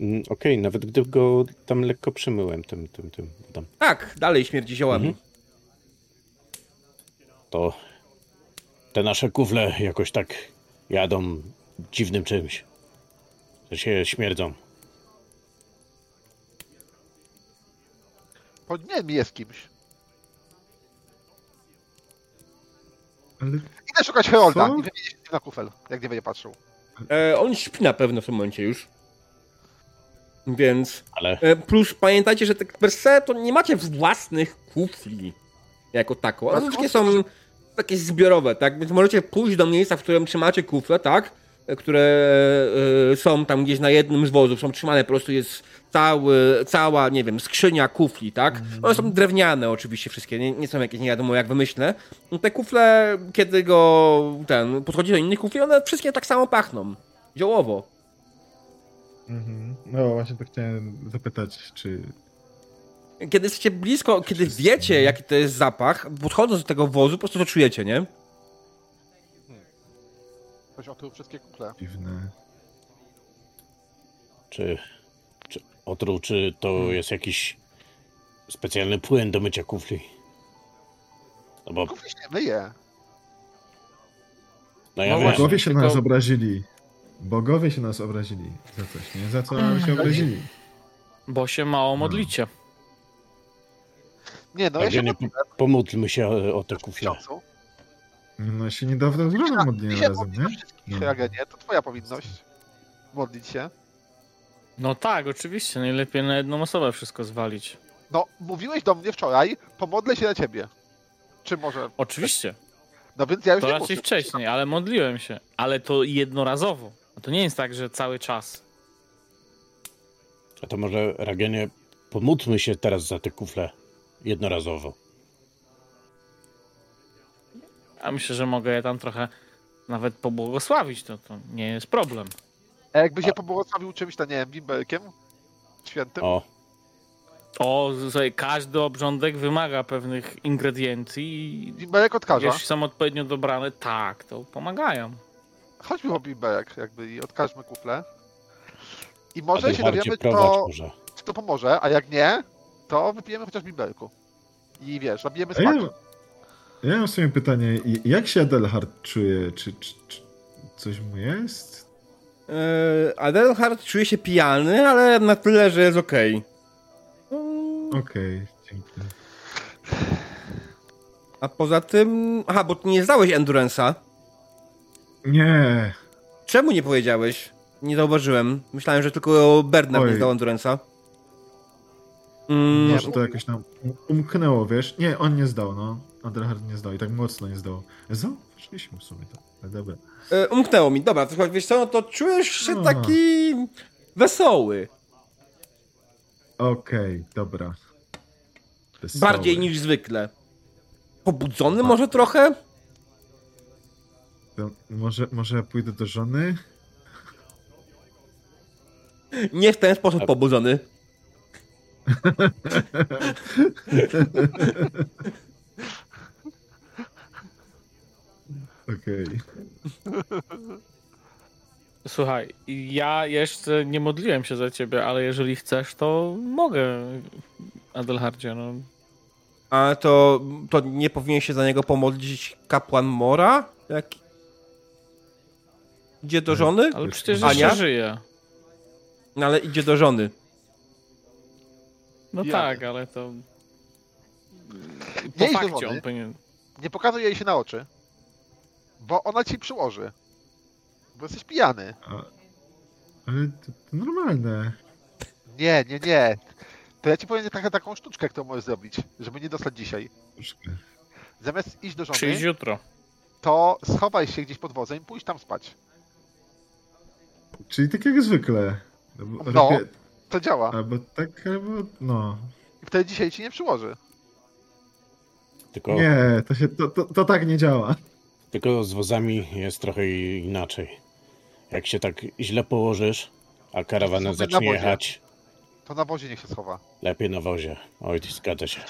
Mm, Okej, nawet gdy go tam lekko przymyłem tym, tym, tym wodą. Tak, dalej śmierdzi ziołami. Mhm. To te nasze kufle jakoś tak jadą dziwnym czymś. Że się śmierdzą. Pod nie jest kimś. Ale Idę szukać Herolda Co? i wymienię się z nim na kufel, jak nie będzie patrzył. E, on śpi na pewno w tym momencie już. Więc. Ale E, plus pamiętajcie, że tak per se to nie macie własnych kufli jako tako. One wszystkie są takie zbiorowe, tak? Więc możecie pójść do miejsca, w którym trzymacie kufle, tak? Które e, są tam gdzieś na jednym z wozów, są trzymane, po prostu jest cały, cała, nie wiem, skrzynia kufli, tak? One są drewniane oczywiście wszystkie, nie, nie są jakieś nie wiadomo jak wymyślne. No Te kufle, kiedy go ten, podchodzi do innych kufli, one wszystkie tak samo pachną. Ziołowo. Mhm. No właśnie to chciałem zapytać, czy... kiedy jesteście blisko, kiedy wiecie, jaki to jest zapach, podchodząc do tego wozu, po prostu to czujecie, nie? Ktoś otruł wszystkie kufle. Dziwne. czy, czy otruł, czy to jest jakiś specjalny płyn do mycia kufli? No bo, Kufli się myje. no ja No wiem. Bogowie się na tylko- nas obrazili. Bogowie się nas obrazili za coś, nie? Za co się obrazili? Bo się mało modlicie. Nie, no ja się nie, pomódlmy się o, o te miesiącu. No się niedawno z modlimy Dzisiaj razem, nie? No. Ragenie, to twoja powinność. Modlić się. No tak, oczywiście. Najlepiej na jedną osobę wszystko zwalić. No, mówiłeś do mnie wczoraj, pomodlę się na ciebie. Czy może... Oczywiście. No więc ja już To nie raczej muszę. wcześniej, ale modliłem się. Ale to jednorazowo. A To nie jest tak, że cały czas. A to może, Ragenie, pomódlmy się teraz za te kufle jednorazowo. Ja myślę, że mogę je tam trochę nawet pobłogosławić. To, to nie jest problem. A jakby się pobłogosławił czymś, to nie wiem, bimberkiem świętym? O, O, słuchaj, każdy obrządek wymaga pewnych ingrediencji i Bimberek odkaża. jeśli są odpowiednio dobrane, tak, to pomagają. Chodźmy po bimberek jakby i odkażmy kufle. I może się dowiemy, prowadź to, czy to pomoże, a jak nie, to wypijemy chociaż bimberku. I wiesz, zabijemy A ja, ja mam sobie pytanie, jak się Adelhard czuje? Czy, czy, czy coś mu jest? Yy, Adelhard czuje się pijany, ale na tyle, że jest okej. Okej, dzięki. A poza tym... Aha, bo ty nie zdałeś Endurance'a. Nie, Czemu nie powiedziałeś? Nie zauważyłem. Myślałem, że tylko Bernard nie Oj. zdał Endurance'a. Mm, Nie, może to jakoś tam umknęło, wiesz? Nie, on nie zdał, no. Adelhard nie zdał i tak mocno nie zdał. Zauważyliśmy w sumie to, ale dobra. e, umknęło mi. Dobra, to wiesz co, no to czujesz się taki wesoły. Okej, dobra. Wesoły. Bardziej niż zwykle. Pobudzony może trochę? To może, może ja pójdę do żony? Nie w ten sposób pobudzony. Okej. Słuchaj, ja jeszcze nie modliłem się za ciebie, ale jeżeli chcesz, to mogę, Adelhardzie. No. A to, to nie powinien się za niego pomodlić kapłan Mora? Jak... Idzie do żony? Ale przecież Ania? jeszcze żyje. No ale idzie do żony. No Ja- tak, ale to... Nie Po idź do fakcie wody. on powinien... Nie pokazuj jej się na oczy. Bo ona ci przyłoży. Bo jesteś pijany. A- Ale to, to normalne. Nie, nie, nie. To ja ci powiem taką, taką sztuczkę, którą możesz zrobić, żeby nie dostać dzisiaj. Troszkę. Zamiast iść do żony, Przyjdź jutro. to schowaj się gdzieś pod wozem i pójdź tam spać. Czyli tak jak zwykle. No, bo No. robię- To działa. Albo tak, albo no. I wtedy dzisiaj ci nie przyłoży. Tylko, Nie, to, się, to, to, to tak nie działa. tylko z wozami jest trochę inaczej. Jak się tak źle położysz, a karawana na zacznie wozie. jechać, To na wozie niech się schowa. lepiej na wozie. Oj, zgadza się.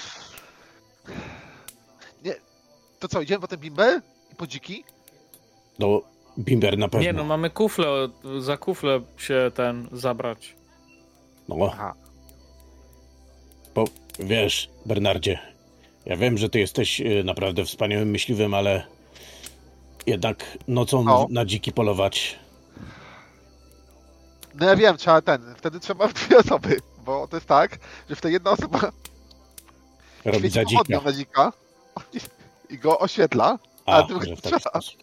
To co, idziemy po ten bimber i po dziki? No, Bimber na pewno. Nie no, mamy kufle, za kufle się ten zabrać. No, Aha. bo wiesz, Bernardzie, ja wiem, że ty jesteś y, naprawdę wspaniałym myśliwym, ale jednak nocą No. na dziki polować. No ja wiem, trzeba ten. Wtedy trzeba dwie osoby. Bo to jest tak, że wtedy jedna osoba Robi za dzika. na dzika i go oświetla. A, a strzela. sposób.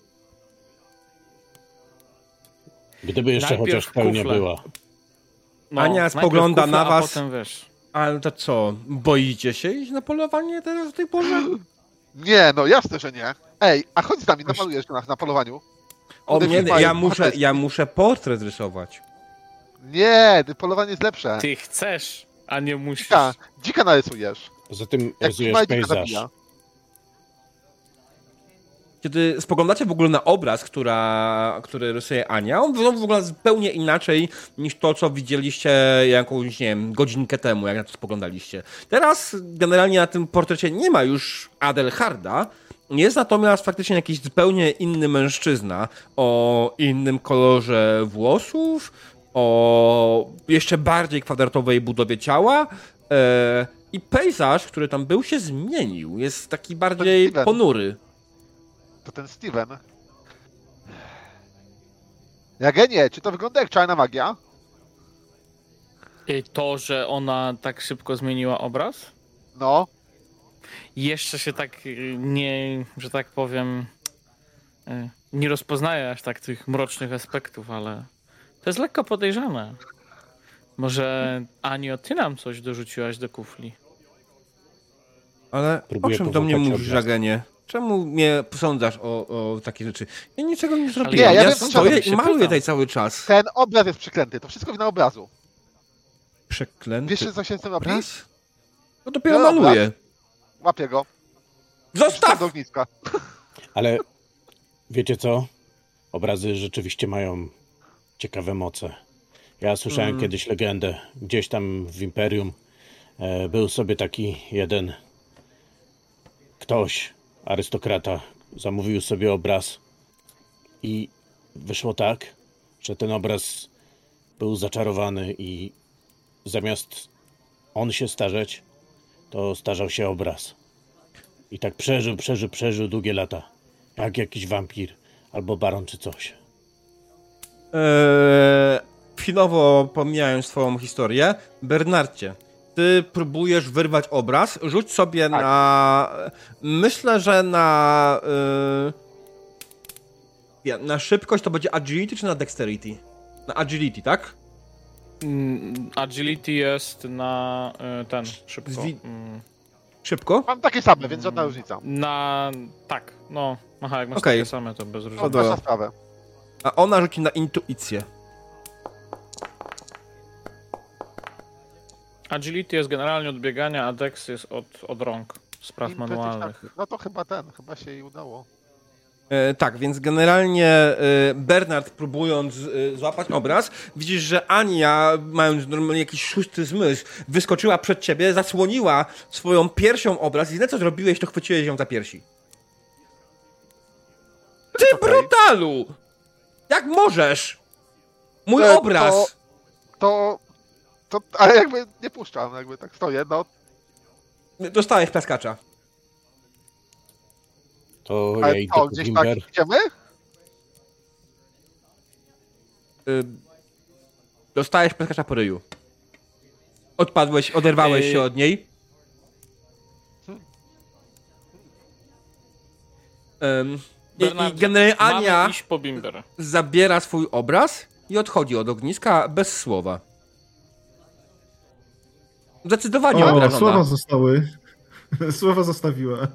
Gdyby jeszcze Najpierw chociaż pełnia była. No, Ania spogląda kufle, na a was. potem wiesz. Ale to co, boicie się iść na polowanie teraz w tej porze? Nie, no jasne, że nie. Ej, a chodź z nami, namalujesz na, na polowaniu. O firma ja muszę, ja muszę portret rysować. Nie, polowanie jest lepsze. Ty chcesz, a nie musisz. Dzika, dzika narysujesz. Poza tym Jak rysujesz pejzaż. zabija. Kiedy spoglądacie w ogóle na obraz, która, który rysuje Ania, on wygląda w ogóle zupełnie inaczej niż to, co widzieliście jakąś, nie wiem, godzinkę temu, jak na to spoglądaliście. Teraz generalnie na tym portrecie nie ma już Adelharda, jest natomiast faktycznie jakiś zupełnie inny mężczyzna o innym kolorze włosów, o jeszcze bardziej kwadratowej budowie ciała e, i pejzaż, który tam był, się zmienił. Jest taki bardziej ponury. To ten Steven. Jagenie, czy to wygląda jak czarna magia? I To, że ona tak szybko zmieniła obraz? No, Jeszcze się tak y, nie, że tak powiem, y, nie rozpoznaje aż tak tych mrocznych aspektów, ale to jest lekko podejrzane. Może Anio, ty nam coś dorzuciłaś do kufli? Ale Próbuję o czym do mnie mówisz, obraz. Czemu mnie posądzasz o, o takie rzeczy? Ja niczego nie zrobiłem. ja ja wiem, stoję i maluję tutaj cały czas. ten obraz jest przeklęty. To wszystko wina obrazu. Przeklęty Wiesz, co się z tym robi? obraz? No dopiero No maluję. Łapię go. Zostaw! do ogniska. Ale wiecie co? Obrazy rzeczywiście mają ciekawe moce. Ja słyszałem Mm. kiedyś legendę. Gdzieś tam w Imperium e, był sobie taki jeden ktoś, arystokrata, zamówił sobie obraz i wyszło tak, że ten obraz był zaczarowany i zamiast on się starzeć, to starzał się obraz. I tak przeżył, przeżył, przeżył długie lata. Jak jakiś wampir albo baron czy coś. Eee, chwilowo pomijając twoją historię, Bernarcie, ty próbujesz wyrwać obraz, rzuć sobie Tak. na... Myślę, że na... Yy, na szybkość to będzie agility czy na dexterity? Na agility, tak? Mm, Agility jest na y, ten, szybko. Zwi- Mm, Szybko? Mam takie same, więc żadna różnica. Na, tak, no, aha, jak masz Okej. takie same, to bez To różnicy. wasza sprawę. A ona rzuci na intuicję. Agility jest generalnie od biegania, a Dex jest od, od rąk, spraw Im przecież manualnych. tak- No to chyba ten, chyba się jej udało. E, tak, więc generalnie e, Bernard próbując e, złapać obraz, widzisz, że Ania, mając normalnie jakiś szósty zmysł, wyskoczyła przed ciebie, zasłoniła swoją piersią obraz i na co zrobiłeś, to chwyciłeś ją za piersi. Ty Okej. brutalu! Jak możesz? Mój E, obraz! To, to, ale jakby nie puszczam, jakby tak stoję, no. Dostałeś plaskacza. To ja Ale idę co, po gdzieś tak bimber. idziemy? Y, Dostałeś plaskacza po ryju. Odpadłeś, oderwałeś Ej. się od niej. Ym, i, I Bernard, generalnie Ania Mamy iść po Bimber. zabiera swój obraz i odchodzi od ogniska bez słowa. Zdecydowanie O, obrażona. słowa zostały. Słowa zostawiła.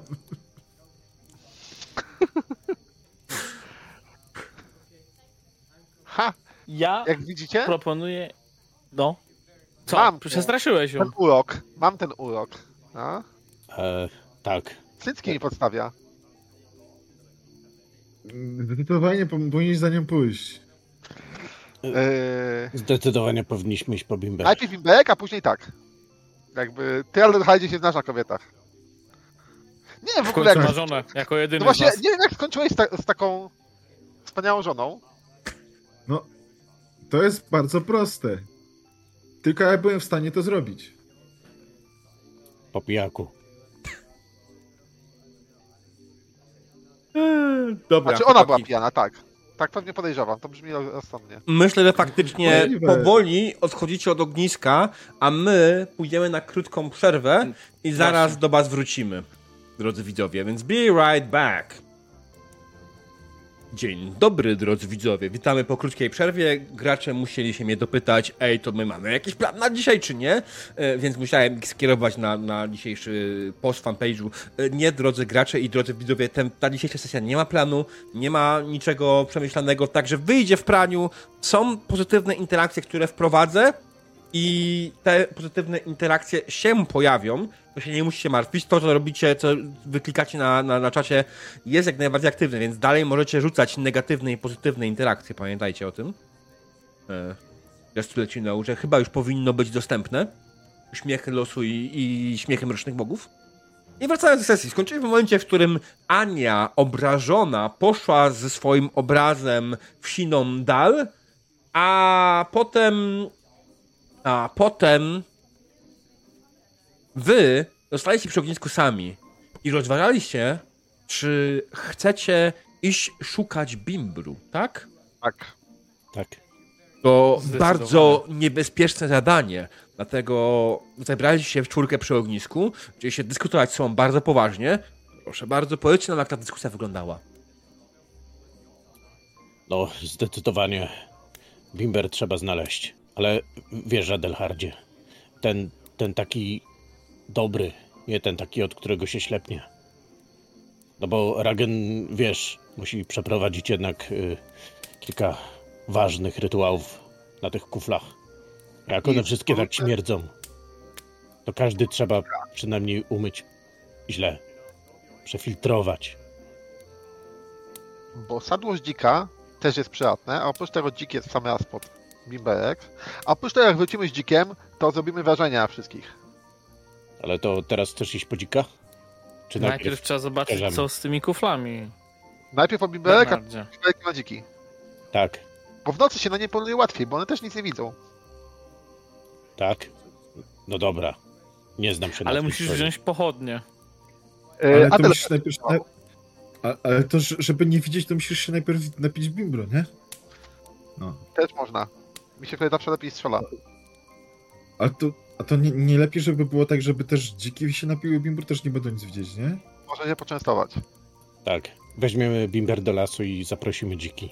Ha, Ja jak widzicie, proponuję... No. Co? Mam. Przestraszyłeś ją. ten urok, mam ten urok. A? E, tak. Cycki mi podstawia. Zdecydowanie po- powinieneś za nią pójść. Yy, Zdecydowanie powinniśmy iść po bimber. najpierw imbek, a później tak. Jakby ty, Aldehydzie, się znasz na kobietach. Nie wiem w W ogóle jak... ma żonę, jako No jedyny z właśnie, nas. nie wiem jak skończyłeś z, ta, z taką wspaniałą żoną. No, to jest bardzo proste. Tylko ja byłem w stanie to zrobić. Po pijaku. Dobra, Znaczy ona była pijana, tak. Tak pewnie podejrzewam, to brzmi rozsądnie. Myślę, że faktycznie powoli odchodzicie od ogniska, a my pójdziemy na krótką przerwę i zaraz Właśnie. do was wrócimy, drodzy widzowie, więc be right back. Dzień dobry, drodzy widzowie. Witamy po krótkiej przerwie. Gracze musieli się mnie dopytać, ej, to my mamy jakiś plan na dzisiaj, czy nie? E, więc musiałem ich skierować na, na dzisiejszy post fanpage'u. E, nie, drodzy gracze i drodzy widzowie, ten, ta dzisiejsza sesja nie ma planu, nie ma niczego przemyślanego, także wyjdzie w praniu. Są pozytywne interakcje, które wprowadzę i te pozytywne interakcje się pojawią, to się nie musicie martwić. To, co robicie, co wyklikacie na, na, na czacie, jest jak najbardziej aktywne, więc dalej możecie rzucać negatywne i pozytywne interakcje. Pamiętajcie o tym. E, Just you know, że chyba już powinno być dostępne. Śmiechy losu i, i śmiechy mrocznych bogów. I wracając do sesji, skończyliśmy w momencie, w którym Ania, obrażona, poszła ze swoim obrazem w siną dal, a potem a potem wy zostaliście przy ognisku sami i rozważaliście, czy chcecie iść szukać bimbru, tak? Tak. Tak. To bardzo niebezpieczne zadanie. Dlatego zebraliście się w czwórkę przy ognisku, gdzie się dyskutować z sobą bardzo poważnie. Proszę bardzo, powiedzcie nam, jak ta dyskusja wyglądała. No, zdecydowanie bimber trzeba znaleźć. Ale wiesz, Adelhardzie, ten, ten taki dobry, nie ten taki, od którego się ślepnie. No bo Ragen, wiesz, musi przeprowadzić jednak y, kilka ważnych rytuałów na tych kuflach. Jak one wszystkie tak śmierdzą, to każdy trzeba przynajmniej umyć źle, przefiltrować. Bo sadło z dzika też jest przydatne, a oprócz tego dzik jest w sam raz pod bimberek. A tego jak wrócimy z dzikiem, to zrobimy wrażenie na wszystkich. Ale to teraz chcesz iść po dzika? Czy Najpierw najpierw? trzeba zobaczyć, co z tymi kuflami. Najpierw po bimberek, a bimberek na dziki. Tak, Bo w nocy się na nie poluje łatwiej, bo one też nic nie widzą. tak. No dobra. Nie znam się na Ale musisz wziąć pochodnie. Yy, Ale a to musisz najpierw... Na... A, ale to, że- żeby nie widzieć, to musisz się najpierw napić bimbro, nie? No. też można. Mi się wtedy zawsze lepiej strzela. Ale to, a to nie, nie lepiej, żeby było tak, żeby też dziki się napiły bimbro, też nie będą nic widzieć, nie? Może się poczęstować. Tak. Weźmiemy bimber do lasu i zaprosimy dziki.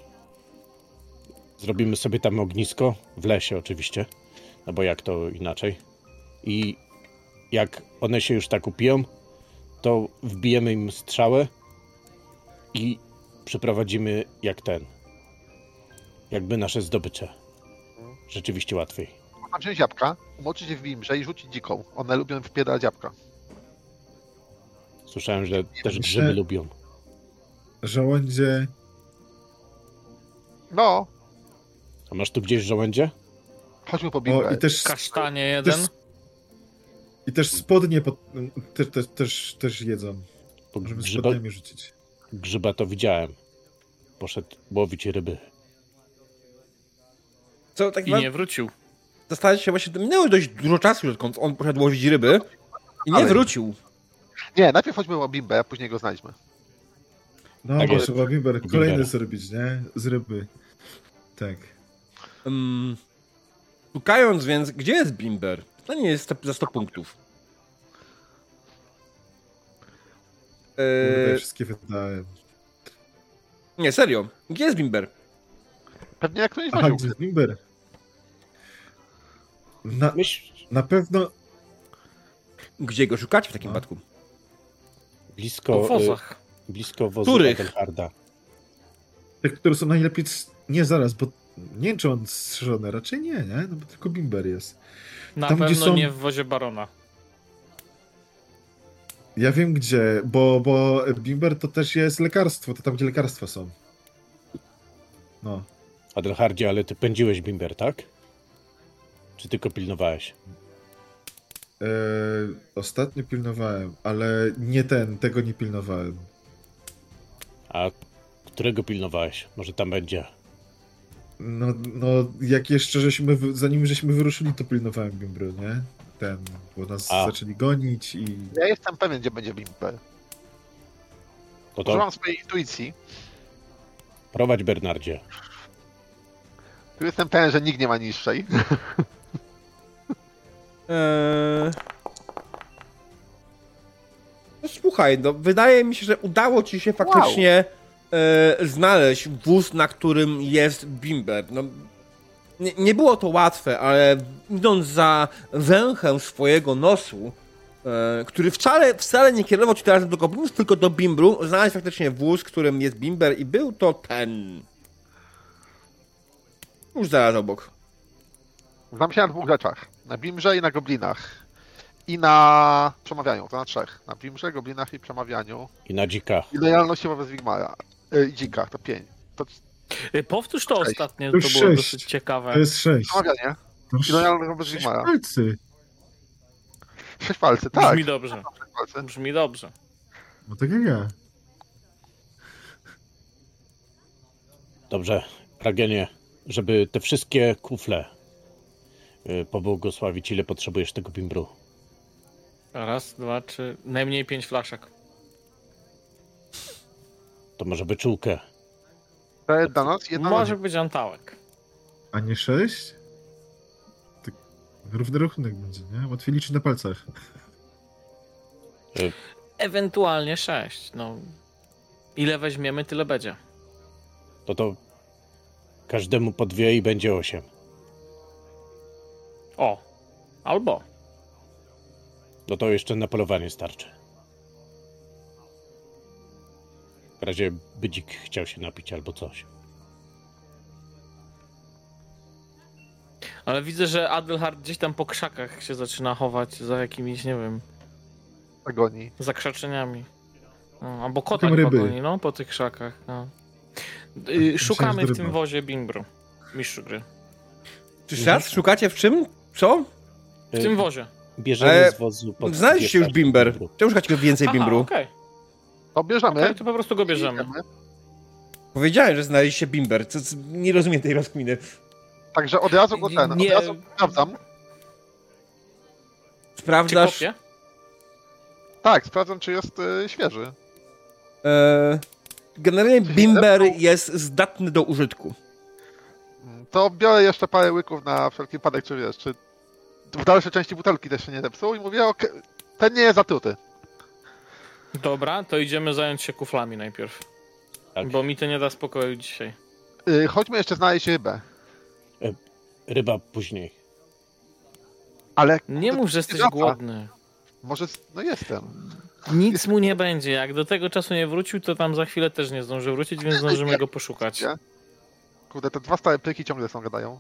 Zrobimy sobie tam ognisko, w lesie oczywiście, no bo jak to inaczej. I jak one się już tak upiją, to wbijemy im strzałę i przeprowadzimy jak ten. Jakby nasze zdobycze. Rzeczywiście łatwiej. Można wziąć jabłka, umoczyć je w bimbrze i rzucić dziką. One lubią wpierdać jabłka. Słyszałem, że też myślę- grzyby lubią. Żołędzie. No, A masz tu gdzieś żołędzie? chodźmy po O, bimbrę. i też, Kasztanie też, jeden. i też spodnie pod, też, też, też, też jedzą. Możemy grzyba, spodniami rzucić. grzyba to widziałem. Poszedł łowić ryby. Co, tak I wa- nie wrócił. zastanawiać się właśnie, minęło dość dużo czasu, odkąd on poszedł łowić ryby i nie Ale- wrócił. Nie, najpierw chodźmy po bimbę, a później go znajdźmy. No, Tak bo trzeba bimber Bimber. kolejny zrobić, nie? Z ryby. Tak. Um, szukając więc, gdzie jest Bimber? To nie jest za 100 punktów. Eee, wszystkie wydałem. nie, serio. Gdzie jest Bimber? Pewnie jak ktoś Aha, gdzie jest bimber? Na, na pewno Gdzie go szukacie w takim wypadku? blisko, Po wozach. y, blisko wozu Których? Edelharda. te, które są najlepiej... Nie, zaraz, bo nie wiem, czy on strzelony. Raczej nie, nie? No bo tylko bimber jest. Na Tam, gdzie pewno są- nie w wozie barona. Ja wiem gdzie, bo, bo bimber to też jest lekarstwo, to tam, gdzie lekarstwa są. No. Adelhardzie, ale ty pędziłeś bimber, tak? Czy tylko pilnowałeś? E, ostatnio pilnowałem, ale nie ten, tego nie pilnowałem. A którego pilnowałeś? Może tam będzie. No, no jak jeszcze żeśmy, zanim żeśmy wyruszyli, to pilnowałem bimbru, nie? Ten, bo nas A. zaczęli gonić i... Ja jestem pewien, gdzie będzie bimber. No to Używam swojej intuicji. prowadź Bernardzie. Tu jestem pewien, że nikt nie ma niższej. Eee... No słuchaj, no wydaje mi się, że udało ci się faktycznie e, znaleźć wóz, na którym jest Bimber. No, nie, nie było to łatwe, ale idąc za węchem swojego nosu, e, który wcale, wcale nie kierował ci teraz do goblinów, tylko do Bimbru, znaleźć faktycznie wóz, którym jest Bimber i był to ten. Już zaraz obok. Znam się na dwóch rzeczach. Na bimbrze i na goblinach. I na przemawianiu, to na trzech. Na bimbrze, goblinach i przemawianiu. I na dzikach. I lojalności wobec Wigmara. Y, I dzikach, to pięć. To Y, Powtórz to Sześć. ostatnie, To to było sześć. dosyć ciekawe. To jest sześć. przemawianie. To I lojalność wobec sześć Wigmara. palcy. Sześć palcy, tak. Brzmi dobrze. Palcy. Brzmi dobrze. No tak jak ja. Dobrze, Pragenie, żeby te wszystkie kufle pobłogosławić, ile potrzebujesz tego bimbru? Raz, dwa, trzy, najmniej pięć flaszek. To może beczułkę. To jest dla nas jedna Może być antałek. A nie sześć? Tak równy rachunek będzie, nie? Łatwiej liczyć na palcach. Ewentualnie sześć. No. Ile weźmiemy, tyle będzie. To to każdemu po dwie i będzie osiem. O. Albo. No to jeszcze na polowanie starczy. W razie bydzik chciał się napić albo coś. Ale widzę, że Adelhard gdzieś tam po krzakach się zaczyna chować za jakimiś, nie wiem, agonii. zakrzaczeniami. No, albo Szukam ryby. pogoni, no, po tych krzakach. No. Y, szukamy w tym wozie Bimbru. Mistrzu gry. Czy raz szukacie w czym? Co? W tym wozie. Bierzemy z wozu pod Znaleźliście już Bimber. Czemu szukacie więcej Aha, Bimbru? okej. To bierzemy. Okej, to po prostu go bierzemy. Idziemy. Powiedziałem, że znaleźliście Bimber. Co, co, nie rozumiem tej rozkminy. Także od razu go ten, Nie. od razu sprawdzam. Czy Sprawdzasz? kopię? Tak, sprawdzam, czy jest y, świeży. E, generalnie Bimber jest zdatny do użytku. To biorę jeszcze parę łyków na wszelki wypadek, czy wiesz, czy w dalszej części butelki też się nie zepsuł i mówię, ok, ten nie jest zatruty. Dobra, to idziemy zająć się kuflami najpierw. Tak. Bo mi to nie da spokoju dzisiaj. Y, chodźmy jeszcze znaleźć rybę. Ryba później. Ale Nie mów, że jesteś głodny. może, no jestem. Nic mu nie będzie. Jak do tego czasu nie wrócił, to tam za chwilę też nie zdąży wrócić, więc zdążymy go poszukać. Kurde, te dwa stare pryki ciągle są, gadają.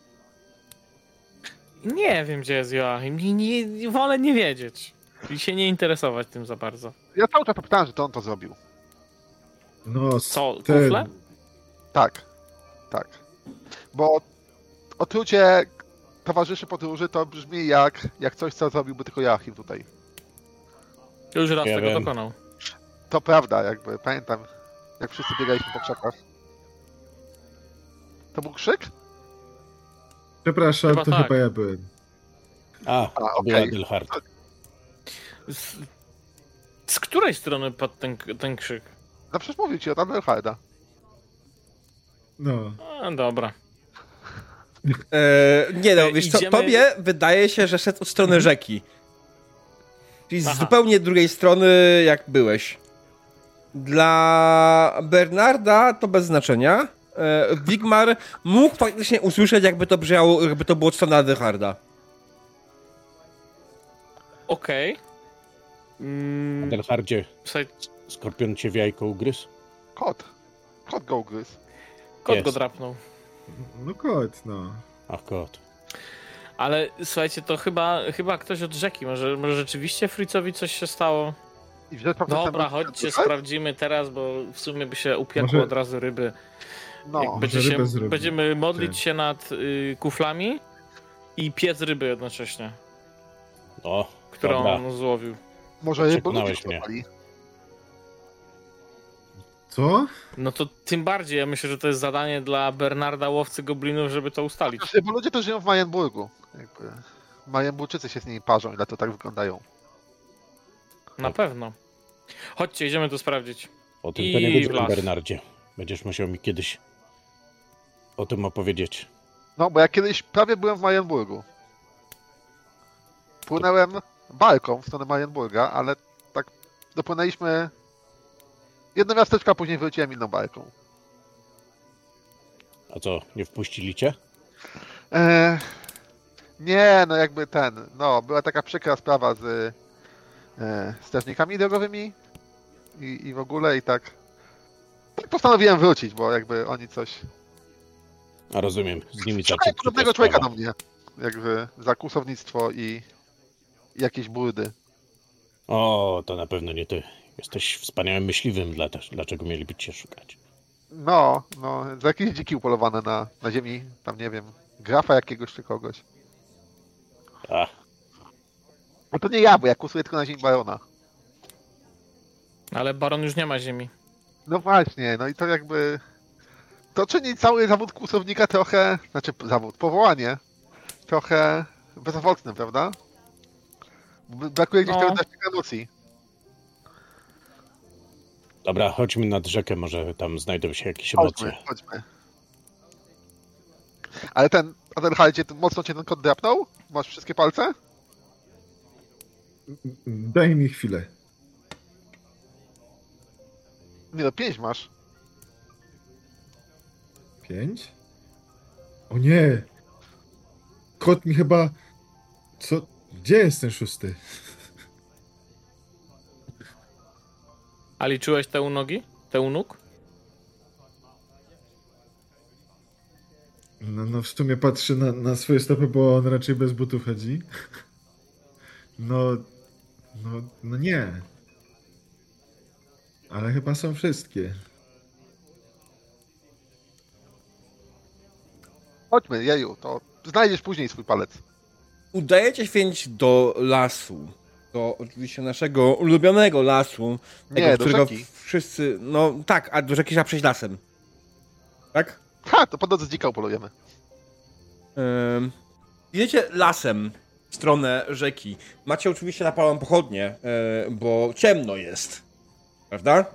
Nie wiem, gdzie jest Joachim. Nie, nie, wolę nie wiedzieć. I się nie interesować tym za bardzo. Ja cały czas pytałem, że to on to zrobił. No, Co, ten- kufle? Tak, tak. Bo otrucie towarzyszy podróży to brzmi jak, jak coś, co zrobiłby tylko Joachim tutaj. Już raz Ja tego wiem. dokonał. To prawda, jakby pamiętam, jak wszyscy biegaliśmy po krzakach. To był krzyk? Przepraszam, Chyba to tak. chyba ja byłem. A, była Adelhard. Z, z której strony padł ten, ten krzyk? No przecież mówił ci od Adelharda. No. A, dobra. E, nie no, E, wiesz co, idziemy- tobie wydaje się, że szedł od strony rzeki. Czyli z Aha. zupełnie drugiej strony, jak byłeś. Dla Bernarda to bez znaczenia. E, Wigmar mógł faktycznie usłyszeć, jakby to brzmiało, jakby to było od strony Adelharda. Okej. Mm, Adelhardzie, słuchaj, skorpion cię w jajko ugryzł? Kot. Kot go ugryzł. kot Jest. go drapnął. No kot, no. Ach, kot. Ale słuchajcie, to chyba, chyba ktoś od rzeki. Może, może rzeczywiście Fritzowi coś się stało? I wziąć po Dobra, chodźcie, sprawdzimy teraz, bo w sumie by się upiekło Może- od razu ryby. No, będzie się, będziemy modlić Tak. się nad y, kuflami i piec ryby jednocześnie, No, którą dobra. on złowił. może mnie. złapali. Co? No to tym bardziej, ja myślę, że to jest zadanie dla Bernarda Łowcy Goblinów, żeby to ustalić. Znaczy, Bo ludzie to żyją w Majenburgu. Jakby. Majenburczycy się z nimi parzą, ile to tak wyglądają. Na pewno. Chodźcie, idziemy to sprawdzić. O tym I to nie las. Bernardzie. Będziesz musiał mi kiedyś o tym opowiedzieć. No, bo ja kiedyś prawie byłem w Majenburgu. Płynąłem balką w stronę Majenburga, ale tak dopłynęliśmy jedno miasteczko, a później wróciłem inną balką. A co, nie wpuścili cię? Eee, nie, no jakby ten, no, była taka przykra sprawa z e, strażnikami drogowymi i, i w ogóle i tak, tak postanowiłem wrócić, bo jakby oni coś... A rozumiem, z nimi zaczęli podobnego człowieka do mnie, jakby za kłusownictwo i, jakieś burdy. O, to na pewno nie ty. Jesteś wspaniałym myśliwym, dla, dlaczego mieliby cię szukać? No, no, za jakieś dziki upolowane na, na ziemi, tam nie wiem, grafa jakiegoś czy kogoś. A, No to nie ja, bo ja kusuję tylko na ziemi barona. Ale Baron już nie ma ziemi. No właśnie, no i to jakby. To czyni cały zawód kłusownika trochę. Znaczy zawód, powołanie. Trochę bezowocnym, prawda? Brakuje gdzieś No. tego emocji. dobra, chodźmy nad rzekę, może tam znajdą się jakieś Chodźmy, emocje. chodźmy. Ale ten Adelhaldzie, to mocno cię ten kot drapnął? Masz wszystkie palce? Daj mi chwilę. Nie no, pięć masz. Pięć? O nie! Kot mi chyba... Co? Gdzie jest ten szósty? A liczyłeś te u nogi? Te u nóg? No, no w sumie patrzy na, na swoje stopy, bo on raczej bez butów chodzi. No, no, no nie. Ale chyba są wszystkie. Chodźmy, jeju, to znajdziesz później swój palec. Udajecie się więc do lasu. Do oczywiście naszego ulubionego lasu. Tego, Nie, do którego rzeki. wszyscy. No tak, a do rzeki trzeba przejść lasem. Tak? Ha, to po drodze dzika upolujemy. Ym, Idziecie lasem w stronę rzeki. Macie oczywiście napaloną pochodnie, e, bo ciemno jest. Prawda?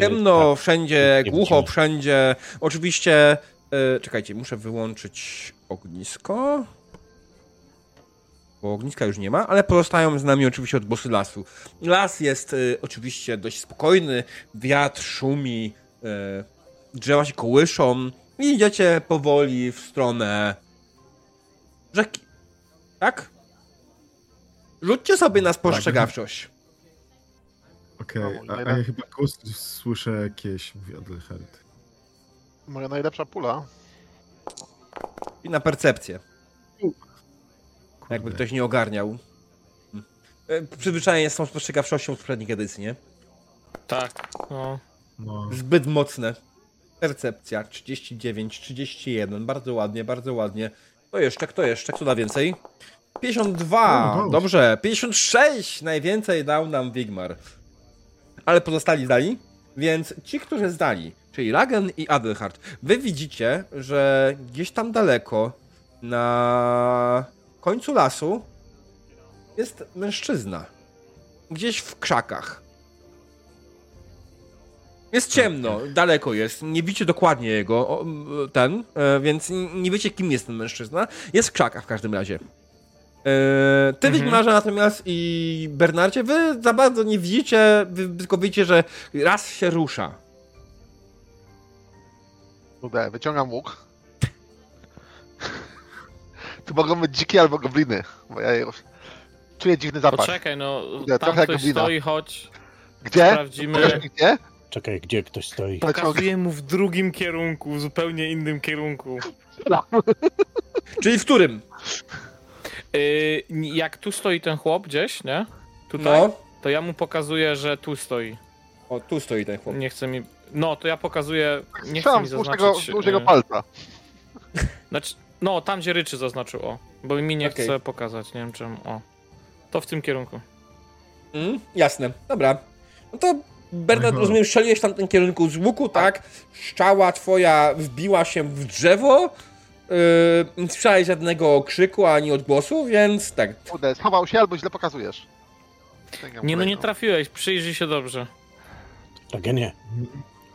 Ciemno, tak. wszędzie, głucho, wszędzie. Oczywiście. E, czekajcie, muszę wyłączyć ognisko. Bo ogniska już nie ma, ale pozostają z nami oczywiście odgłosy lasu. Las jest e, oczywiście dość spokojny, wiatr szumi, e, drzewa się kołyszą i idziecie powoli w stronę rzeki. Tak? Rzućcie sobie na spostrzegawczość. Okej, No, a, a ja chyba gust słyszę jakieś, mówi Adelhard. Moja najlepsza pula. I na percepcję. Jakby ktoś nie ogarniał. E, Przyzwyczajenie z tą spostrzegawczością z poprzednich edycji, nie? Tak, no. No. Zbyt mocne. Percepcja 39, 31. Bardzo ładnie, bardzo ładnie. Kto jeszcze, kto jeszcze? Kto da więcej? 52. O, dobrze. Dobrze. 56. Najwięcej dał nam Wigmar. Ale pozostali zdali. Więc ci, którzy zdali, czyli Ragen i Adelhard, wy widzicie, że gdzieś tam daleko na końcu lasu jest mężczyzna. Gdzieś w krzakach. Jest ciemno, daleko jest, nie widzicie dokładnie jego, ten, e, więc nie wiecie kim jest ten mężczyzna. Jest w krzakach w każdym razie. E, ty, Mhm. Wigmarze natomiast i Bernardzie, wy za bardzo nie widzicie, wy tylko widzicie, że raz się rusza. Kurde, wyciągam łuk. Tu mogą być dziki albo gobliny, bo ja już czuję dziwny zapach. Poczekaj, no, Kurde, tam trochę jak ktoś goblina. stoi, chodź, Gdzie? sprawdzimy. Pokaż mi gdzie? Czekaj, gdzie ktoś stoi? Pokazuję mu w drugim kierunku, w zupełnie innym kierunku. Czyli w którym? Yy, jak tu stoi ten chłop gdzieś, nie? Tutaj, No. to ja mu pokazuję, że tu stoi. O, tu stoi ten chłop. Nie chce mi... No, to ja pokazuję... Nie chce Strzelam mi zaznaczyć... wzdłuż jego yy, palca. Znaczy, no, tam gdzie ryczy zaznaczył, o. Bo mi nie Okej. chce pokazać, nie wiem czemu, o. To w tym kierunku. Mm, jasne, dobra. No to Bernard, Aha. rozumiem, strzeliłeś tam w tym kierunku z łuku, tak? Szczała twoja wbiła się w drzewo. Yy, nie słyszałeś żadnego krzyku ani odgłosu, więc tak. Kurde, schował się albo źle pokazujesz. Sięgam Nie no, nie kolejną. trafiłeś, przyjrzyj się dobrze. Ragenie,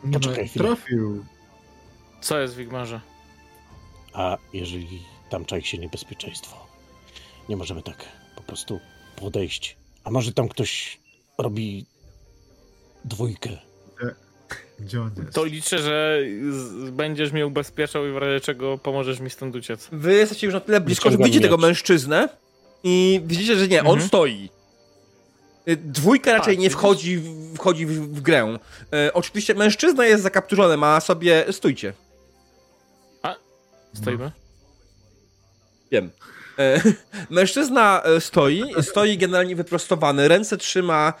Nie Poczekaj no, chwilę. trafił. Co jest w Wigmarze? a jeżeli tam czai się niebezpieczeństwo? Nie możemy tak po prostu podejść. A może tam ktoś robi dwójkę? Gdzie on jest? To liczę, że będziesz mnie ubezpieczał i w razie czego pomożesz mi stąd uciec. Wy jesteście już na tyle blisko, że widzicie tego mężczyznę i widzicie, że nie, on Mhm. stoi. Y, Dwójka raczej Tak, nie wchodzi, w- wchodzi w, w grę. E, oczywiście mężczyzna jest zakapturzony, ma sobie. Stójcie. Stoimy? Wiem. E, mężczyzna stoi, stoi generalnie wyprostowany, ręce trzyma e,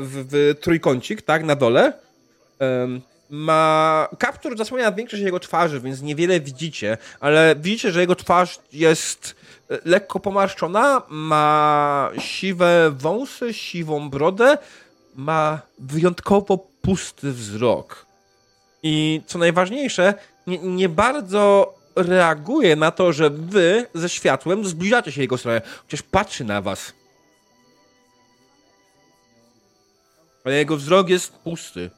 w, w trójkącik, tak, na dole. Ma kaptur zasłania większość jego twarzy, więc niewiele widzicie, ale widzicie, że jego twarz jest e, lekko pomarszczona, ma siwe wąsy, siwą brodę, ma wyjątkowo pusty wzrok. I co najważniejsze, nie, nie bardzo reaguje na to, że wy ze światłem zbliżacie się jego stronę, chociaż patrzy na was. Ale jego wzrok jest pusty.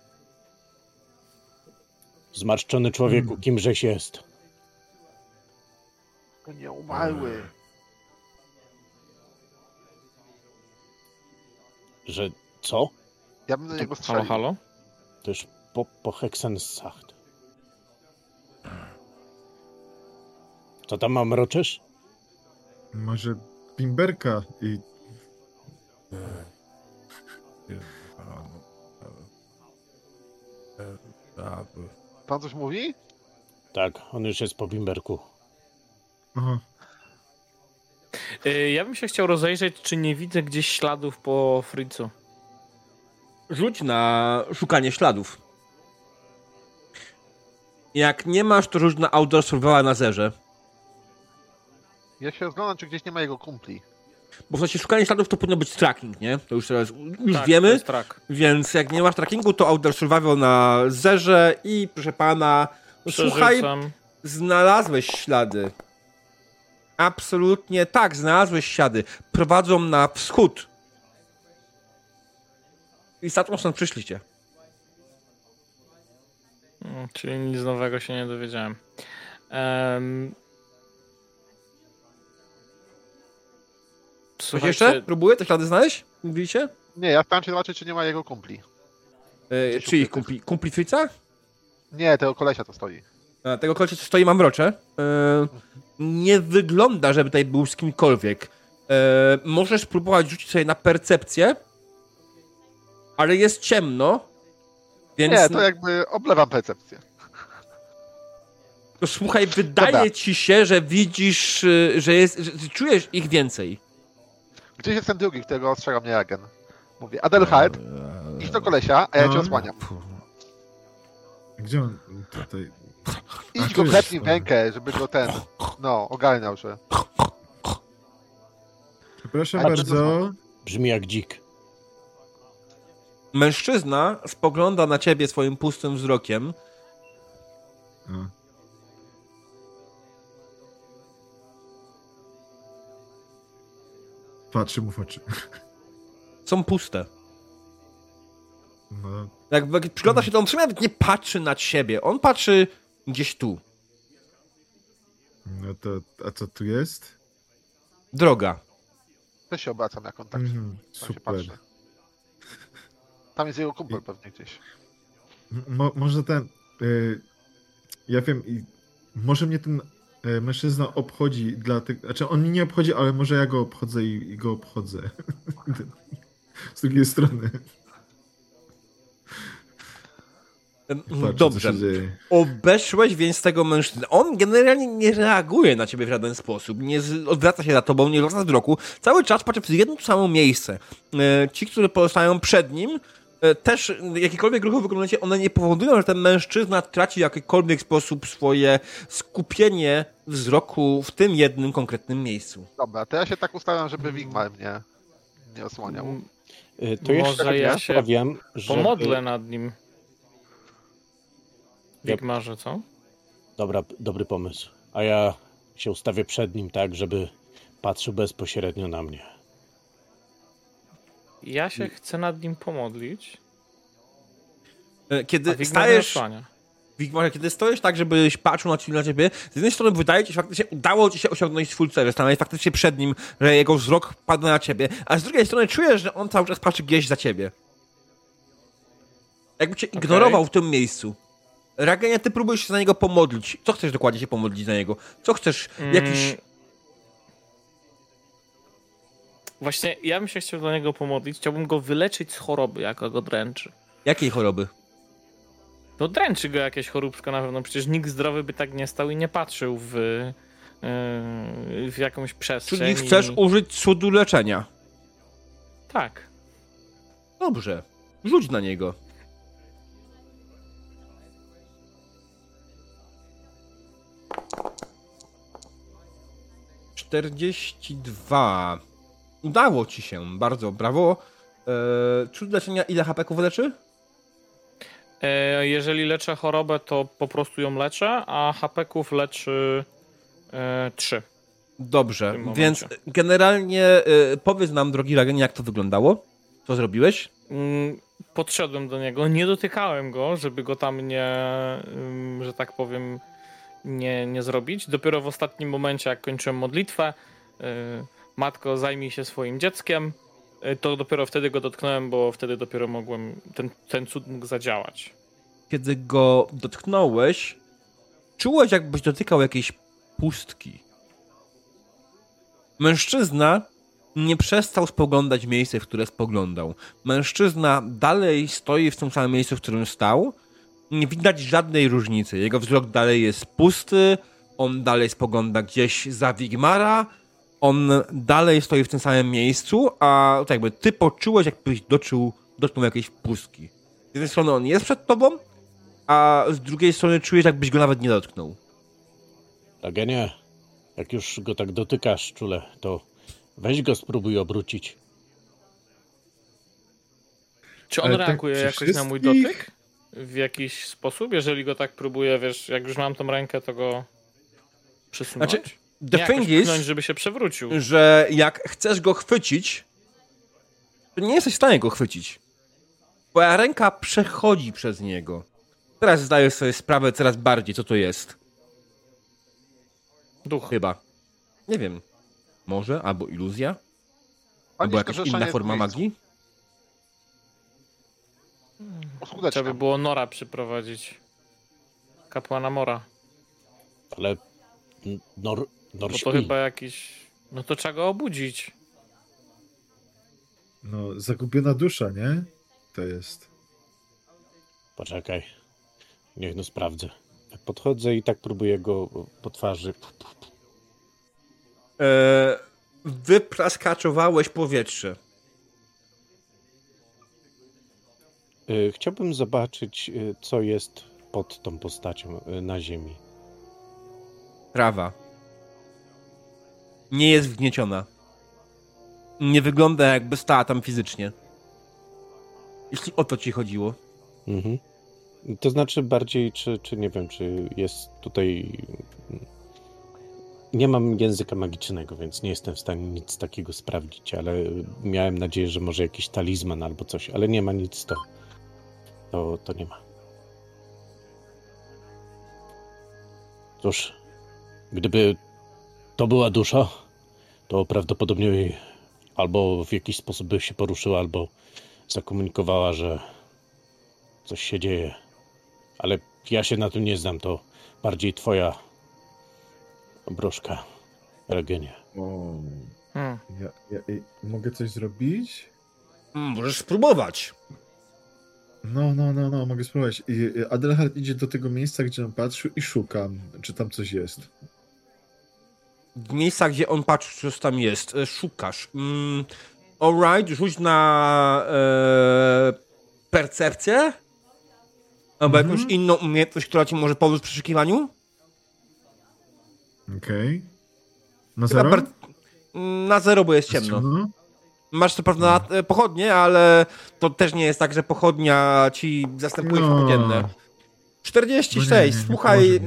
Zmarszczony człowieku, kimżeś jest? To nie umarły. Że co? Ja bym do niego Halo, strzelił. halo? To już po, po Hexensacht. Co tam mam mroczesz? Może Bimberka i... Pan coś mówi? Tak, on już jest po bimberku. Aha. Y, Ja bym się chciał rozejrzeć, czy nie widzę gdzieś śladów po Fritzu. Rzuć na szukanie śladów. Jak nie masz, to rzuć na outdoor survival na zerze. Ja się rozglądam, czy gdzieś nie ma jego kumpli. Bo w sensie szukanie śladów to powinno być tracking, nie? To już teraz już tak, wiemy. Więc jak nie masz trackingu, to outdoor survival na zerze i proszę pana, no słuchaj, znalazłeś ślady. Absolutnie tak, znalazłeś ślady. Prowadzą na wschód. I statką stąd przyszliście. Mm, Czyli nic nowego się nie dowiedziałem. Em, Coś Słuchajcie, jeszcze? Próbuję te ślady znaleźć? Mówiliście? Nie, ja staram się zobaczyć, czy nie ma jego kumpli. E, czy ich kumpli, kumpli Fritza? Nie, tego kolesia to stoi. E, tego kolesia, co stoi, mam mrocze. E, nie wygląda, żeby tutaj był z kimkolwiek. E, możesz próbować rzucić sobie na percepcję, ale jest ciemno, więc... Nie, to jakby oblewam percepcję. To słuchaj, wydaje Dobra. ci się, że widzisz, y, że jest, że czujesz ich więcej. Gdzieś jest ten drugi, którego ostrzega mnie Jagen. Mówię, Adelheid, idź do kolesia, a ja cię No. osłaniam. Gdzie on tutaj? Idź go klepnij w rękę, żeby go ten, no, ogarniał się. Przepraszam Ale bardzo. Brzmi jak dzik. Mężczyzna spogląda na ciebie swoim pustym wzrokiem. O. Patrzy mu w oczy. Są puste. No, Jak, jak przygląda się, to on w nawet nie patrzy na ciebie. On patrzy gdzieś tu. no to, a co tu jest? Droga. Też się obracam, jak on tak Mhm, tam się super. Tam jest jego kumpel pewnie gdzieś. Mo, może ten. Y, ja wiem, i może mnie ten mężczyzna obchodzi, dlatego. Znaczy, on mnie nie obchodzi, ale może ja go obchodzę i, i go obchodzę. Z drugiej strony. Dobrze. Obeszłeś więc tego mężczyznę. On generalnie nie reaguje na ciebie w żaden sposób. Nie odwraca się za tobą, nie zwraca wzroku. Cały czas patrzy w jedno to samo miejsce. E, Ci, którzy pozostają przed nim, e, też e, jakiekolwiek ruchy wykonujecie, one nie powodują, że ten mężczyzna traci w jakikolwiek sposób swoje skupienie wzroku w tym jednym konkretnym miejscu. Dobra, to ja się tak ustawiam, żeby Wigmar mnie nie osłaniał. Y, To jeszcze Może ja się powiem, że... Pomodlę nad nim. Wigmarze, co? Dobra, dobry pomysł. A ja się ustawię przed nim tak, żeby patrzył bezpośrednio na mnie. Ja się chcę nad nim pomodlić, E, Kiedy stajesz... Wigmarze, kiedy stoisz tak, żebyś patrzył na, na ciebie, z jednej strony wydaje ci się faktycznie, udało ci się osiągnąć swój cel, że stanąłeś faktycznie przed nim, że jego wzrok pada na ciebie, a z drugiej strony czujesz, że on cały czas patrzy gdzieś za ciebie. Jakby cię ignorował w tym miejscu. Ragenia, ty próbujesz się za niego pomodlić. Co chcesz dokładnie się pomodlić za niego? Co chcesz? Jakiś... Właśnie ja bym się chciał do niego pomodlić. Chciałbym go wyleczyć z choroby, jaka go dręczy. Jakiej choroby? No dręczy go jakieś choróbska na pewno. Przecież nikt zdrowy by tak nie stał i nie patrzył w, yy, w jakąś przestrzeń. Czyli chcesz i- użyć cudu leczenia. Tak. Dobrze. Rzuć na niego. Czterdzieści dwa. Udało ci się, bardzo brawo. Eee, cud leczenia ile HP-ków leczy? E, jeżeli leczę chorobę, to po prostu ją leczę, a HP-ków leczy e, 3. Dobrze, więc generalnie e, powiedz nam, drogi Ragen, jak to wyglądało? Co zrobiłeś? Mm, Podszedłem do niego, nie dotykałem go, żeby go tam nie, ym, że tak powiem, nie, nie zrobić. Dopiero w ostatnim momencie, jak kończyłem modlitwę, y, matko zajmij się swoim dzieckiem, y, to dopiero wtedy go dotknąłem, bo wtedy dopiero mogłem, ten, ten cud mógł zadziałać. Kiedy go dotknąłeś, czułeś, jakbyś dotykał jakiejś pustki. Mężczyzna nie przestał spoglądać miejsce, w które spoglądał. Mężczyzna dalej stoi w tym samym miejscu, w którym stał. Nie widać żadnej różnicy. Jego wzrok dalej jest pusty, on dalej spogląda gdzieś za Wigmara, on dalej stoi w tym samym miejscu, a tak jakby ty poczułeś, jakbyś doczył, dotknął jakiejś pustki. Z jednej strony on jest przed tobą, a z drugiej strony czujesz, jakbyś go nawet nie dotknął. Agenie, jak już go tak dotykasz czule, to weź go spróbuj obrócić. Czy on tak reaguje jakoś na mój wszystkich? dotyk? W jakiś sposób? Jeżeli go tak próbuję, wiesz, jak już mam tą rękę, to go przesunąć? Znaczy, The nie, thing jakoś is, żeby się przewrócił. że jak chcesz go chwycić, to nie jesteś w stanie go chwycić. Twoja ręka przechodzi przez niego. Teraz zdajesz sobie sprawę coraz bardziej, co to jest. Duch. Chyba. Nie wiem. Może? Albo iluzja? Albo jakaś inna forma magii? Trzeba by było Nora przyprowadzić. Kapłana Mora. Ale Nor, Bo to chyba jakiś... No to trzeba go obudzić. No, zagubiona dusza, nie? To jest. Poczekaj. Niech no sprawdzę. podchodzę i tak próbuję go po twarzy. E, wypraskaczowałeś powietrze. Y, Chciałbym zobaczyć, y, co jest pod tą postacią y, na ziemi. Trawa. Nie jest wgnieciona. Nie wygląda jakby stała tam fizycznie. Jeśli o to ci chodziło. Mhm. To znaczy bardziej, czy, czy nie wiem, czy jest tutaj. Nie mam języka magicznego, więc nie jestem w stanie nic takiego sprawdzić, ale miałem nadzieję, że może jakiś talizman albo coś, ale nie ma nic to. To, to nie ma. Cóż, gdyby to była dusza, to prawdopodobnie jej albo w jakiś sposób by się poruszyła, albo zakomunikowała, że coś się dzieje. Ale ja się na tym nie znam, to bardziej twoja broszka, Regenie. Hmm. ja, ja, ja, mogę coś zrobić? Mm, Możesz spróbować. No, no, no, no, mogę spróbować. Adelhard idzie do tego miejsca, gdzie on patrzył i szuka, czy tam coś jest. W miejscach, gdzie on patrzy, co tam jest. e, Szukasz. Mm, alright, rzuć na e, percepcję. Albo Mhm. jakąś inną umiejętność, która ci może pomóc w przeszukiwaniu. Okej. Na Na, zero? per- na zero, bo jest ciemno. No. Masz co prawda e, pochodnie, ale to też nie jest tak, że pochodnia ci zastępuje No. światło dzienne. No 46, nie, nie, nie słuchaj,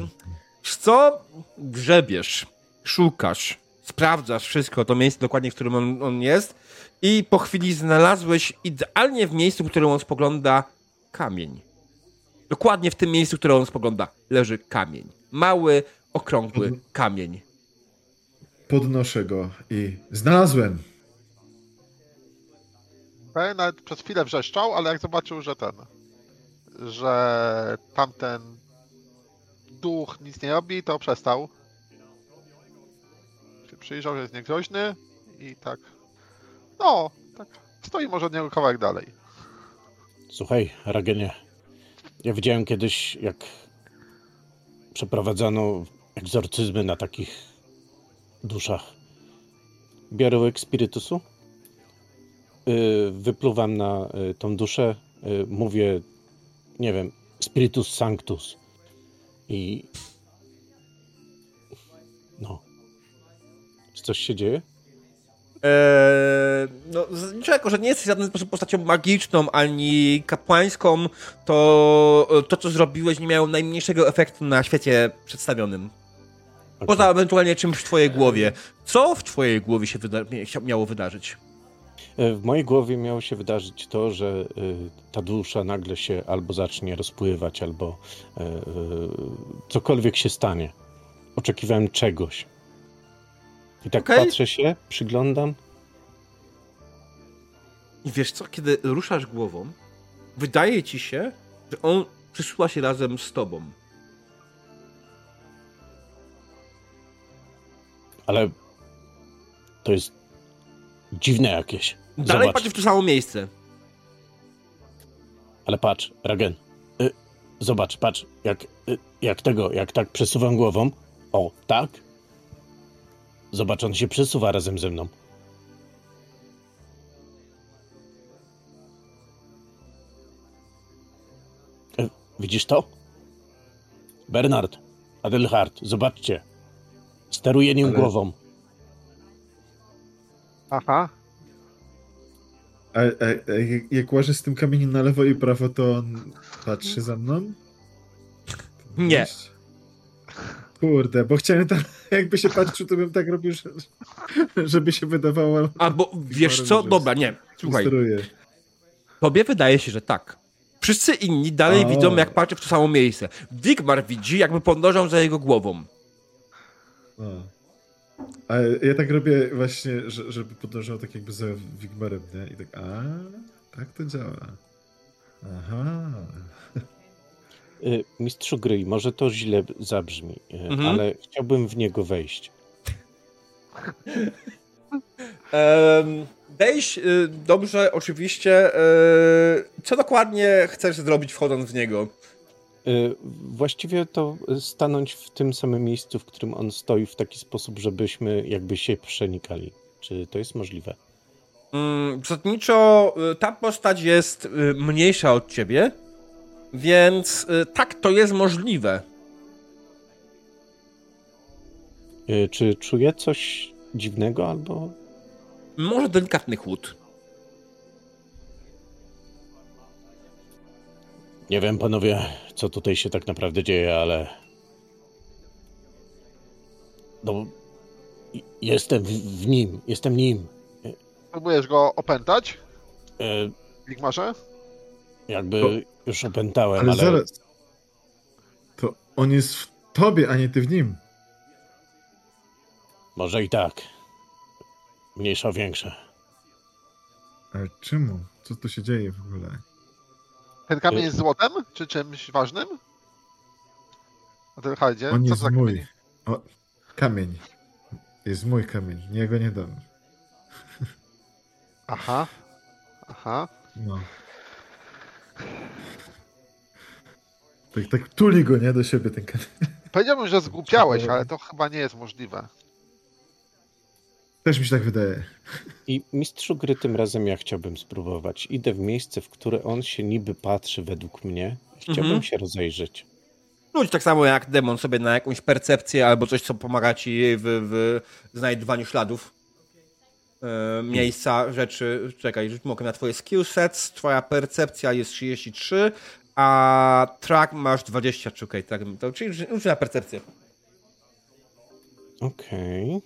co? Grzebiesz, szukasz, sprawdzasz wszystko, to miejsce dokładnie, w którym on, on jest i po chwili znalazłeś idealnie w miejscu, w którym on spogląda, kamień. Dokładnie w tym miejscu, w którym on spogląda, leży kamień. Mały, okrągły Mhm. kamień. Podnoszę go i znalazłem. Ben nawet przez chwilę wrzeszczał, ale jak zobaczył, że ten, że tamten duch nic nie robi, to przestał. Przyjrzał, że jest niegroźny i tak, no, tak stoi może od niego kawałek dalej. Słuchaj, Ragenie, ja widziałem kiedyś, jak przeprowadzano egzorcyzmy na takich duszach. Biorę łyk spirytusu, yy, wypluwam na y, tą duszę, y, mówię, nie wiem, spiritus sanctus i coś się dzieje? Eee, no, z- jako, że nie jesteś w żaden sposób postacią magiczną ani kapłańską, to to, co zrobiłeś, nie miało najmniejszego efektu na świecie przedstawionym. Okej. Poza ewentualnie czymś w twojej głowie. Co w twojej głowie się wyda mia- miało wydarzyć? E, W mojej głowie miało się wydarzyć to, że y, ta dusza nagle się albo zacznie rozpływać, albo cokolwiek się stanie. Oczekiwałem czegoś. I tak Okej. patrzę się, przyglądam. I wiesz co, kiedy ruszasz głową, wydaje ci się, że on przysuwa się razem z tobą. Ale to jest dziwne jakieś. Dalej Zobacz, patrzysz w to samo miejsce. ale patrz, Ragen. Y, zobacz, patrz, jak, y, jak tego, jak tak przesuwam głową. O, tak? Zobacz, on się przesuwa razem ze mną. E, Widzisz to? Bernard, Adelhard, zobaczcie. Steruje nim Ale- głową. Aha, A, a, a jak, jak łażę z tym kamieniem na lewo i prawo, to on patrzy za mną? Nie. Kurde, bo chciałem tak, jakby się patrzył, to bym tak robił, że, żeby się wydawało, Albo wiesz co? Dobra, nie. Słuchaj. Tobie wydaje się, że tak. Wszyscy inni dalej O. widzą, jak patrzy w to samo miejsce. Wigmar widzi, jakby podążał za jego głową. No. A ja tak robię właśnie, że, żeby podążał tak jakby za Wigmarem, nie? I tak, a, tak to działa. Aha. Y, Mistrzu gry, może to źle zabrzmi, y, Mhm. ale chciałbym w niego wejść. Wejść, y, dobrze, oczywiście. co dokładnie chcesz zrobić wchodząc w niego? Właściwie to stanąć w tym samym miejscu, w którym on stoi, w taki sposób, żebyśmy jakby się przenikali. Czy to jest możliwe? Mm, Zasadniczo ta postać jest mniejsza od ciebie, więc y, tak, to jest możliwe. Y, Czy czuję coś dziwnego albo. Może delikatny chłód. Nie wiem, panowie, co tutaj się tak naprawdę dzieje, ale. No. Jestem w, w nim, jestem nim. Próbujesz go opętać, Y, Wigmarze? Jakby To- już opętałem, Ale ale. zaraz. To on jest w tobie, a nie ty w nim. Może i tak. Mniejsza, większa. Ale czemu? Co tu się dzieje w ogóle? Ten kamień Y- jest złotem? Czy czymś ważnym? Na tym? On Co jest to za mój. kamień? O, kamień. Jest mój kamień. Nie go nie dam. Aha. Aha. No. Tak, tak tuli go, nie? Do siebie ten kamień. Powiedziałbym, że zgłupiałeś, ale to chyba nie jest możliwe. Też mi się tak wydaje. I mistrzu gry tym razem ja chciałbym spróbować. Idę w miejsce, w które on się niby patrzy według mnie. Chciałbym Mhm. się rozejrzeć. Rzuć tak samo jak demon sobie na jakąś percepcję albo coś, co pomaga ci w, w znajdywaniu śladów. E, miejsca, rzeczy. Czekaj, okiem na twoje skill sets. Twoja percepcja jest 33, a track masz 20. Czekaj, tak. To, czyli rzuć na percepcję. Okej.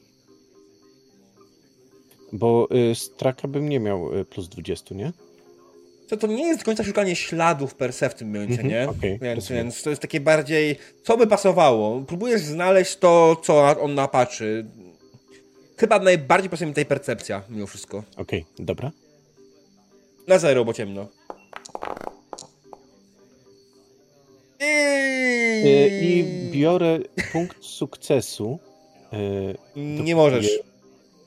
Bo y, z traka bym nie miał y, plus 20, nie? To, to nie jest do końca szukanie śladów per se w tym momencie, Mhm, nie? okej, więc, więc to jest takie bardziej, co by pasowało. Próbujesz znaleźć to, co on napatrzy. Chyba najbardziej pasuje mi tej percepcja, mimo wszystko. Okej, dobra. Na zero, bo ciemno. Y, I biorę punkt sukcesu. Y, Nie możesz.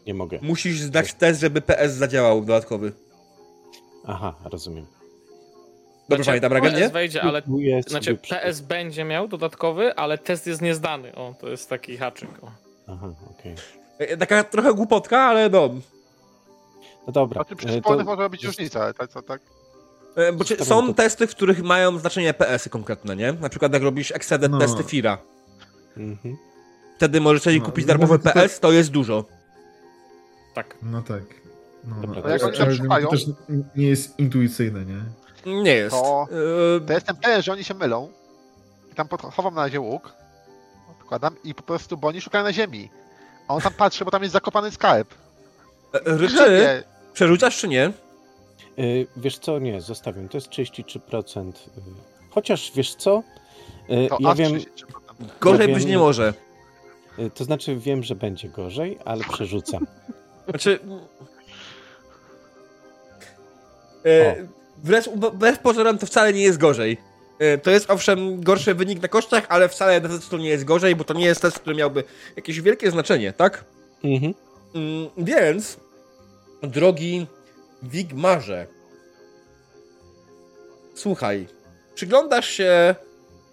Nie mogę. Musisz zdać test, żeby PS zadziałał dodatkowy. Aha, rozumiem. Dobrze Znaczy, pamiętam, Ragen, nie? Wejdzie, ale Znaczy, PS będzie miał dodatkowy, ale test jest niezdany. O, to jest taki haczyk. O. Aha, okej. E, Taka trochę głupotka, ale no. No dobra. Znaczy przy y, to- może być różnica, ale tak, tak, tak. E, Bo Zostawiam są to. testy, w których mają znaczenie PS-y konkretne, nie? Na przykład jak robisz Exceded No. testy Fira. Mhm. Wtedy możesz sobie No, kupić no darmowy to- PS, to jest dużo. Tak. No tak. No, Dobra, no, to jak oni też nie jest intuicyjne, nie? Nie jest. To- E, To jestem pewien, że oni się mylą. I tam pod- chowam na razie łuk. Odkładam i po prostu, bo oni szukają na ziemi. A on tam patrzy, bo tam jest zakopany skarb. e, Ryczy, Grzebie. przerzucasz czy nie? Y, Wiesz co, nie, zostawiam. To jest 33%. y, Chociaż wiesz co? Y, To Ja wiem, 33%. Gorzej Ja być wiem- nie może. y, to znaczy wiem, że będzie gorzej, ale przerzucam. Znaczy. E, wbrew, wbrew pozorom to wcale nie jest gorzej. E, To jest owszem gorszy wynik na kościach, ale wcale na to nie jest gorzej, bo to nie jest test, który miałby jakieś wielkie znaczenie, tak? Mhm. Mm, Więc, drogi Wigmarze, słuchaj, przyglądasz się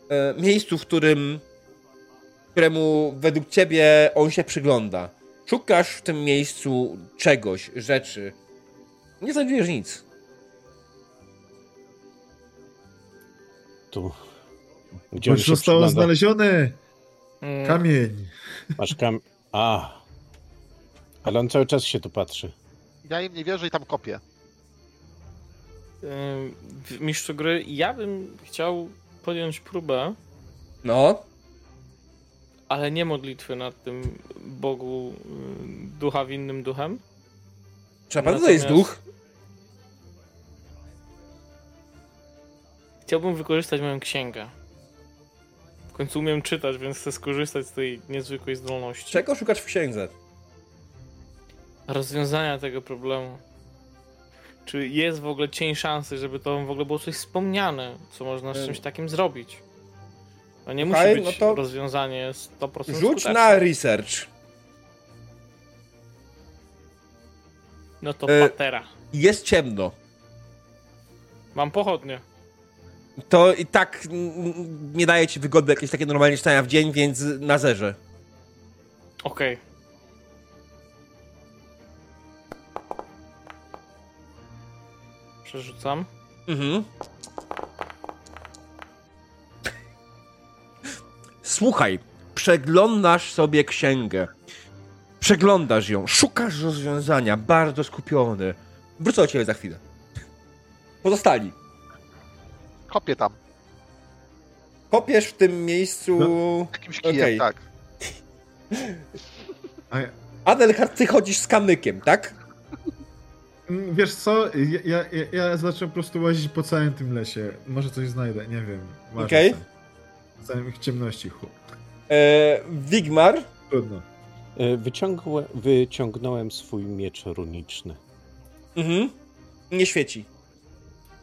e, miejscu, w którym, któremu według ciebie on się przygląda. Szukasz w tym miejscu czegoś, rzeczy. Nie znajdujesz nic. Tu. Gdzie on Choć zostało przygląda? znalezione! Mm, Kamień! Masz kam... A. Ale on cały czas się tu patrzy. Ja im nie wierzę i tam kopię. w mistrzu gry, ja bym chciał podjąć próbę, No, ale nie modlitwy nad tym Bogu ducha winnym duchem. trzeba naprawdę jest duch. Chciałbym wykorzystać moją księgę. W końcu umiem czytać, więc chcę skorzystać z tej niezwykłej zdolności. Czego szukasz w księdze? Rozwiązania tego problemu. Czy jest w ogóle cień szansy, żeby to w ogóle było coś wspomniane, co można z Ym. czymś takim zrobić? To nie Słuchaj, musi być no to rozwiązanie 100% Rzuć skuteczne. na research. No to E, patera. Jest ciemno. Mam pochodnie. To i tak nie daje ci wygody jakieś takie normalnie czytania w dzień, więc na zerze. Okej. Przerzucam. Mhm. Słuchaj, przeglądasz sobie księgę. Przeglądasz ją, szukasz rozwiązania, bardzo skupiony. Wrócę do ciebie za chwilę. Pozostali. Kopię tam. Kopiesz w tym miejscu. Jakimś kijem, Okej. tak. Adelhard, ty chodzisz z kamykiem, tak? Mm, Wiesz co, ja, ja, ja- zacząłem po prostu łazić po całym tym lesie. Może coś znajdę, nie wiem. Okej. tam. W całym ciemności, chłop. E, Wigmar. Trudno. E, Wyciągłe, wyciągnąłem swój miecz runiczny. Mhm. Nie świeci.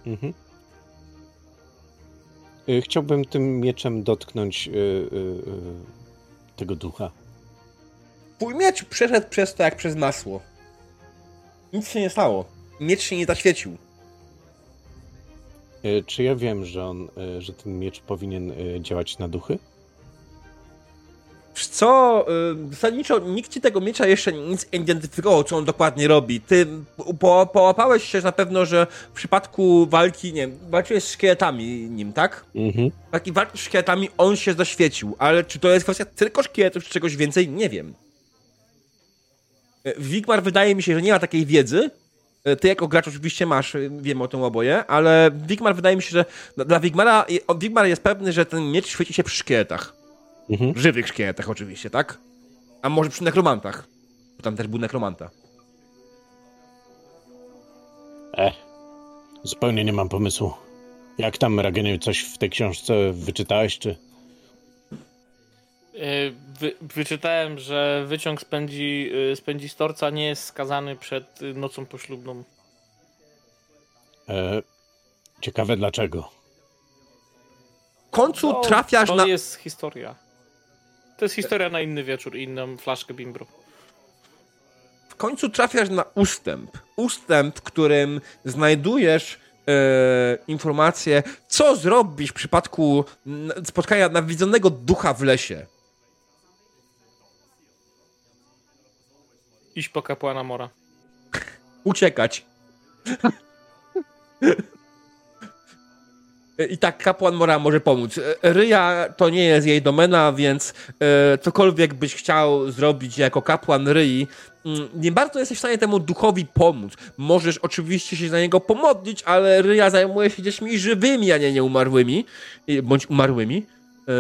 Mhm. E, Chciałbym tym mieczem dotknąć e, e, tego ducha. Twój miecz przeszedł przez to jak przez masło. Nic się nie stało. Miecz się nie zaświecił. Czy ja wiem, że on, że ten miecz powinien działać na duchy? Co, y, zasadniczo nikt ci tego miecza jeszcze nic nie identyfikował, co on dokładnie robi. Ty po, połapałeś się na pewno, że w przypadku walki, nie wiem, walczyłeś z szkieletami nim, tak? Mhm. W takiej walki z szkieletami on się zaświecił, ale czy to jest kwestia tylko szkieletów, czy czegoś więcej? Nie wiem. Y, Wigmar wydaje mi się, że nie ma takiej wiedzy. Y, Ty jako gracz oczywiście masz, wiemy o tym oboje, ale Wigmar wydaje mi się, że dla- dla Wigmara, Wigmar jest pewny, że ten miecz świeci się przy szkieletach. Mhm. Żywych szkieletach oczywiście, tak? A może przy nekromantach. Bo tam też był nekromanta. E, zupełnie nie mam pomysłu. Jak tam, Ragenie, coś w tej książce wyczytałeś, czy... Y, Wy, wyczytałem, że wyciąg spędzi, y, spędzi storca nie jest skazany przed nocą poślubną. E, ciekawe dlaczego. W końcu No, trafiasz to na... jest historia. To jest historia na inny wieczór, inną flaszkę bimbru. W końcu trafiasz na ustęp. Ustęp, w którym znajdujesz e, informację, co zrobisz w przypadku spotkania nawiedzonego ducha w lesie. Iść po kapłana Mora. Uciekać. I tak kapłan Mora może pomóc. E, Ryja to nie jest jej domena, więc e, cokolwiek byś chciał zrobić jako kapłan Ryi, mm, nie bardzo jesteś w stanie temu duchowi pomóc. Możesz oczywiście się za niego pomodlić, ale Ryja zajmuje się dziećmi żywymi, a nie nieumarłymi, bądź umarłymi. E,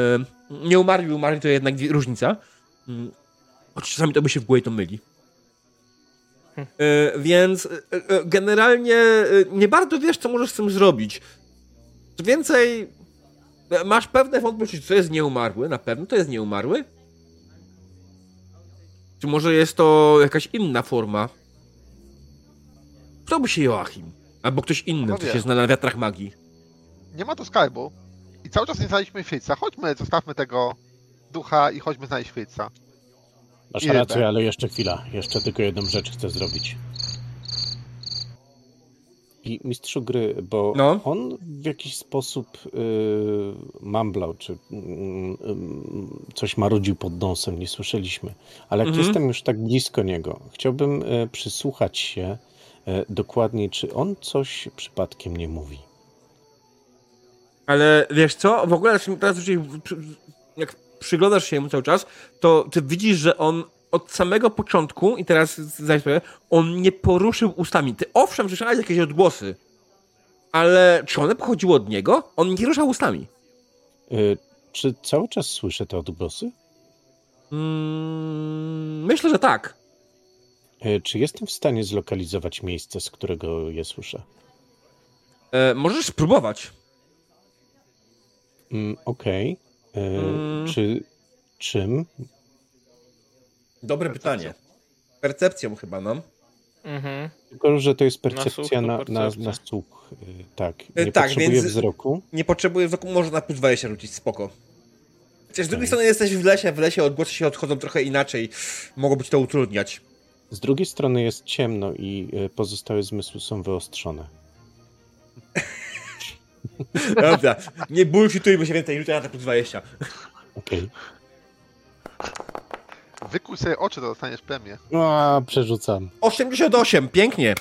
Nieumarli i umarli to jednak różnica. Mm, Choć czasami to by się w głowie to myli. E, Więc e, e, generalnie e, nie bardzo wiesz, co możesz z tym zrobić. Co więcej, masz pewne wątpliwości, czy to jest nieumarły, na pewno to jest nieumarły. Czy może jest to jakaś inna forma? Kto by się Joachim? Albo ktoś inny, No kto się zna na wiatrach magii. Nie ma tu skarbu. I cały czas nie znaleźliśmy Fritza. Chodźmy, zostawmy tego ducha i chodźmy znaleźć Fritza. Masz rację, ale jeszcze chwila. Jeszcze tylko jedną rzecz chcę zrobić. I mistrzu gry, bo No. on w jakiś sposób yy, mamblał, czy yy, yy, coś marudził pod nosem, nie słyszeliśmy. Ale jak Mhm. jestem już tak blisko niego, chciałbym yy, przysłuchać się yy, dokładniej, czy on coś przypadkiem nie mówi. Ale wiesz co, w ogóle teraz już jak przyglądasz się mu cały czas, to ty widzisz, że on od samego początku, i teraz zdaj sobie, on nie poruszył ustami. Ty owszem, słyszałeś jakieś odgłosy, ale czy one pochodziły od niego? On nie ruszał ustami. Yy, czy cały czas słyszę te odgłosy? Mm, myślę, że tak. Yy, czy jestem w stanie zlokalizować miejsce, z którego je słyszę? E, możesz spróbować. Mm, Okej. Yy, Mm. Czy czym? Dobre pytanie. Percepcją chyba, no. Mhm. Tylko, że to jest Na słuch percepcja na, na, percepcja. na słuch. y, Tak. Y, Nie tak, potrzebuję więc- wzroku. Nie potrzebuje wzroku, może na plus 20 rzucić, spoko. Chociaż z drugiej strony jesteś w lesie, w lesie odgłosy się odchodzą trochę inaczej. Mogło być to utrudniać. Z drugiej strony jest ciemno i y, pozostałe zmysły są wyostrzone. Dobra, nie bullshitujmy się więcej, rzucę na tak plus 20. Okej. Wykuj sobie oczy, to dostaniesz premię. No, a przerzucam. 88, pięknie.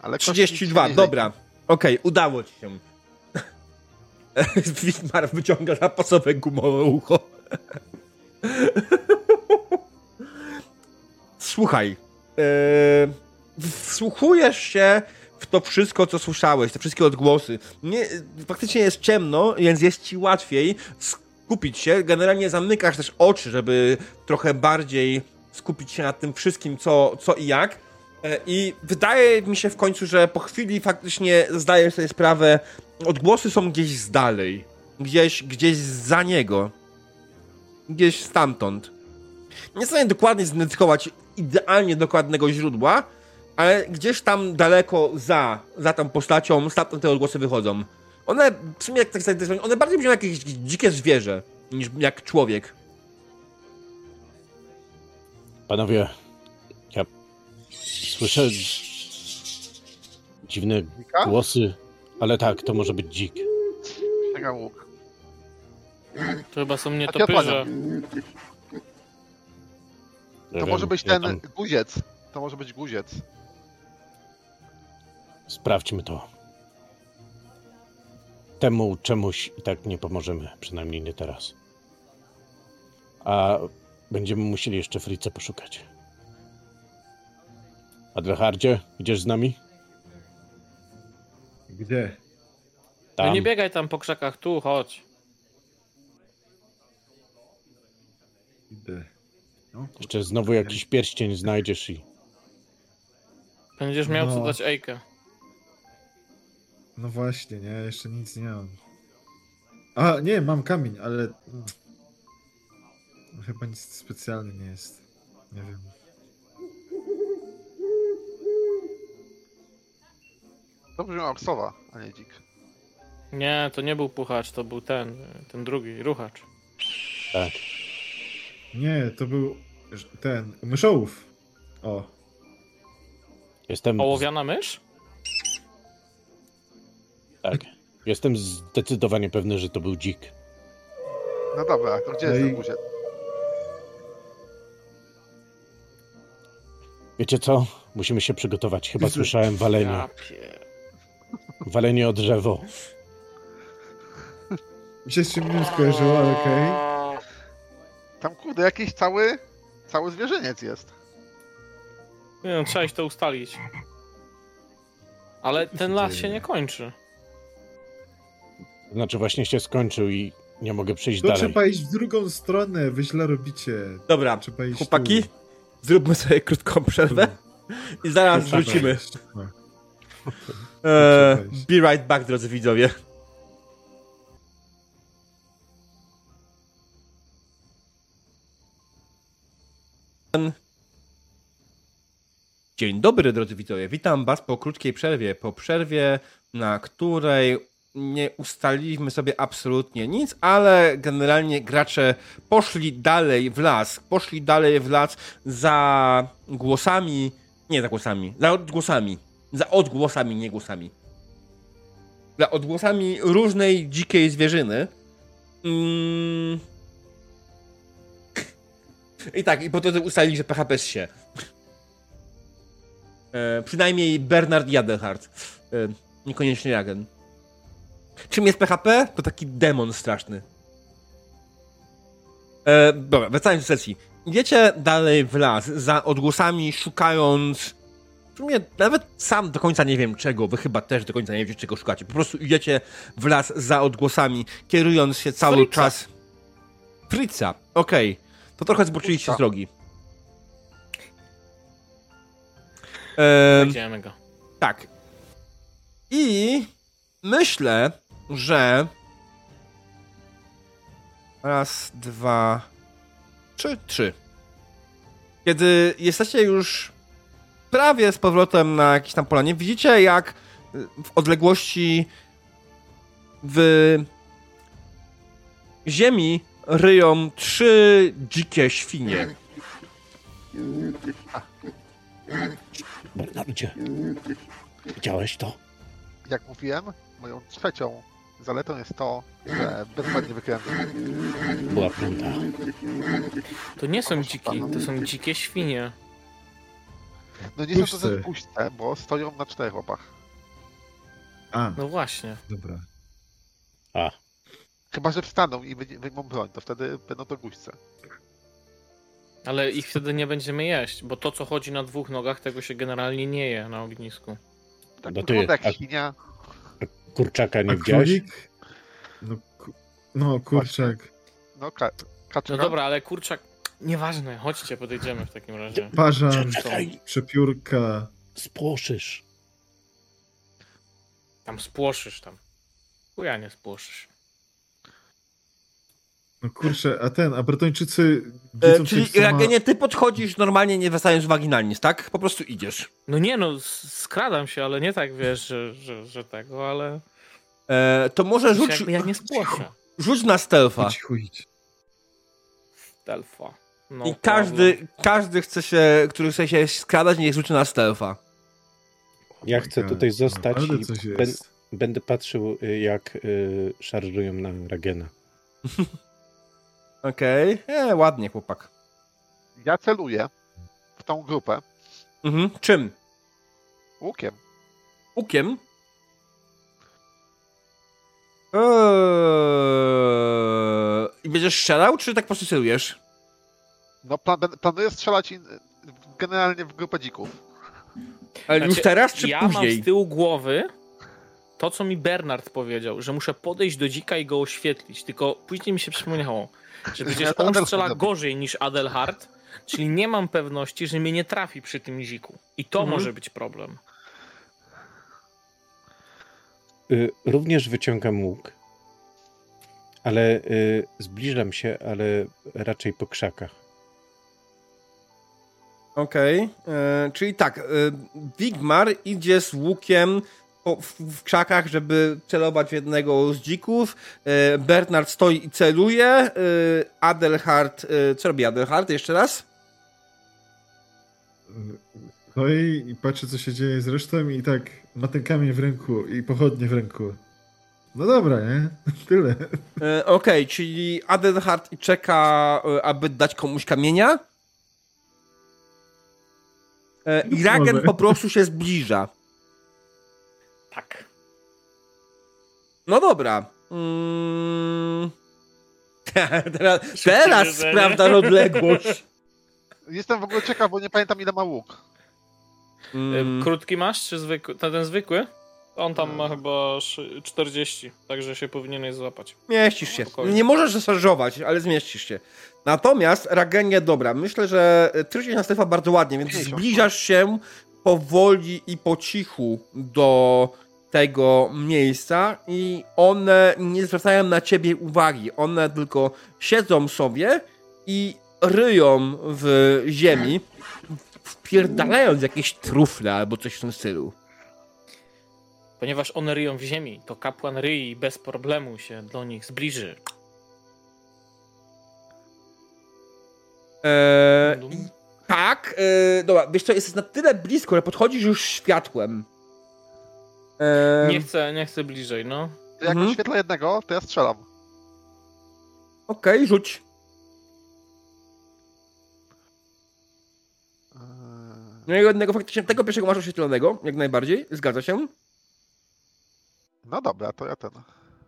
Ale kości 32, się nie dobra. Okej, udało ci się. Wismar wyciąga zapasowe gumowe ucho. Słuchaj, e, wsłuchujesz się w to wszystko, co słyszałeś, te wszystkie odgłosy. Nie, faktycznie jest ciemno, więc jest ci łatwiej skupić się. Generalnie zamykasz też oczy, żeby trochę bardziej skupić się nad tym wszystkim, co, co i jak. E, I wydaje mi się w końcu, że po chwili faktycznie zdajesz sobie sprawę, odgłosy są gdzieś z dalej. Gdzieś, gdzieś za niego. Gdzieś stamtąd. Nie jestem dokładnie zidentyfikować idealnie dokładnego źródła, ale gdzieś tam daleko za, za tą postacią, stamtąd te odgłosy wychodzą. One, w sumie jak tak sobie one bardziej brzmią jak jakieś dzikie zwierzę, niż jak człowiek. Panowie, ja słyszę dziwne Dzika? głosy, ale tak, to może być dzik. Sięga łuk. To chyba są ja nietoperze. Ja To może być ja ten tam- guziec. To może być guziec. Sprawdźmy to. Temu czemuś i tak nie pomożemy, przynajmniej nie teraz. A będziemy musieli jeszcze Frice poszukać. Adrahardzie, idziesz z nami? Gdzie? No Tam. nie biegaj tam po krzakach, tu, chodź. Idę. No. Jeszcze znowu jakiś pierścień znajdziesz i Będziesz miał co No. dać Ejkę. No właśnie, nie, jeszcze nic nie mam. A, nie, mam kamień, ale... mm, no Chyba nic specjalnie nie jest. Nie wiem. To brzmi Aksowa, a nie dzik. Nie, to nie był puchacz, to był ten, ten drugi, ruchacz. tak. Nie, to był ten, myszołów. O, Jestem, Ołowiana mysz? Tak. Jestem zdecydowanie pewny, że to był dzik. No dobra, to gdzie No jest i- ten guziec? Wiecie co? Musimy się przygotować. Chyba słyszałem walenie. Walenie o drzewo. mi się z czym nie skojarzyło, ale okej. Tam kurde, jakiś cały, cały zwierzyniec jest. Nie no, trzeba iść to ustalić. Ale ten las się nie kończy. Znaczy właśnie się skończył i nie mogę przejść To dalej. trzeba iść w drugą stronę, wy źle robicie. Dobra, Trzeba iść chłopaki, tu. zróbmy sobie krótką przerwę i zaraz Trzeba wrócimy. Eee, Trzeba iść. be right back, drodzy widzowie. Dzień dobry, drodzy widzowie. Witam Was po krótkiej przerwie. Po przerwie, na której nie ustaliliśmy sobie absolutnie nic, ale generalnie gracze poszli dalej w las. Poszli dalej w las za głosami. Nie za głosami, za odgłosami. Za odgłosami, nie głosami. Za odgłosami różnej dzikiej zwierzyny. Mm. I tak, i po to ustalili, że PHP się. E, przynajmniej Bernard Jadelhart. E, niekoniecznie Jagen. Czym jest PHP? To taki demon straszny. E, dobra, wracając do sesji. Idziecie dalej w las, za odgłosami, szukając. W sumie nawet sam do końca nie wiem czego, wy chyba też do końca nie wiecie czego szukacie. Po prostu idziecie w las za odgłosami, kierując się cały czas. Fritza, okej. To trochę zboczyliście z drogi. Znajdziemy go. tak. I myślę, że. Raz, dwa, trzy, trzy. Kiedy jesteście już prawie z powrotem na jakiejś tam polanie, widzicie jak w odległości w ziemi ryją trzy dzikie świnie. Bernardzie, Widziałeś to? Jak mówiłem, moją trzecią zaletą jest to, że bezpłatnie wykręcę. Była pląta. To nie są dziki, to są dzikie świnie. No nie są to Puśćce. też bo stoją na czterech łapach. A, No właśnie. dobra. A, Chyba, że wstaną i wyjmą wyjmą broń, to wtedy będą to guźce. Ale ich wtedy nie będziemy jeść, bo to, co chodzi na dwóch nogach, tego się generalnie nie je na ognisku. Tak No ty, wygląda jak a- świnia. Kurczaka nie A widziałeś? królik? No, ku... no kurczak. No, ka kaczka. No dobra, ale kurczak, nieważne, chodźcie, podejdziemy w takim razie. Parzan, Czekaj, przepiórka. spłoszysz. Tam spłoszysz tam. Chuja nie spłoszysz. No kurczę, a ten, a Bretończycy... E, czyli Ragenie, ty podchodzisz normalnie, nie wracając waginalnie, tak? Po prostu idziesz. No nie no, skradam się, ale nie tak wiesz, że, że, że tego, ale E, to może rzuć, jakby ja nie spłoszę. rzuć na stealtha. Cicho idź. Stealtha. No I każdy, każdy chce się, który chce się skradać, niech rzuci na stealtha. Ja chcę God, tutaj zostać naprawdę i ben- będę patrzył, y, jak y, szarżują na Ragena. Okej, e, ładnie chłopak. Ja celuję w tą grupę Mhm. Czym? łukiem. Łukiem? Eee, I będziesz strzelał, czy tak po prostu celujesz? No plan planuję strzelać in generalnie w grupę dzików. Ale Znaczy, już teraz, czy ja mam później? z tyłu głowy to, co mi Bernard powiedział, że muszę podejść do dzika i go oświetlić. Tylko później mi się przypomniało, że przecież on strzela robi. gorzej niż Adelhard, czyli nie mam pewności, że mnie nie trafi przy tym dziku. I to Mhm. może być problem. Y, również wyciągam łuk, ale y, zbliżam się, ale raczej po krzakach. Okej, e, czyli tak, e, Wigmar idzie z łukiem w, krzakach, żeby celować w jednego z dzików. E, Bernard stoi i celuje. E, Adelhard, e, co robi Adelhard jeszcze raz? No i, i patrzę, co się dzieje z resztą i tak ma ten kamień w ręku i pochodnie w ręku. No dobra, nie? Tyle. Okej, czyli Adelhard czeka, aby dać komuś kamienia. I Ragen po prostu się zbliża. Tak. No dobra. Mm. teraz teraz sprawdzasz odległość. Jestem w ogóle ciekaw, bo nie pamiętam ile ma łuk. Mm. Krótki masz, czy zwykły? Ten, ten zwykły? On tam ma chyba szy- 40, także się powinieneś złapać. Zmieścisz się. Spokojnie. Nie możesz zasażować, ale zmieścisz się. Natomiast Ragenie, dobra, myślę, że ty się na Stefa bardzo ładnie, więc 50, zbliżasz się powoli i po cichu do tego miejsca i one nie zwracają na ciebie uwagi. One tylko siedzą sobie i ryją w ziemi, wpierdalając jakieś trufle albo coś w tym stylu. Ponieważ one ryją w ziemi, to kapłan ryi bez problemu się do nich zbliży. Eee, tak, e, dobra, wiesz co, jesteś na tyle blisko, że podchodzisz już światłem. Eee, Nie chcę, nie chcę bliżej, no. Jak Mhm. jednego, to ja strzelam. Okej, rzuć. Eee, No i jednego faktycznie, tego pierwszego masz oświetlonego, jak najbardziej, zgadza się. No dobra, to ja ten.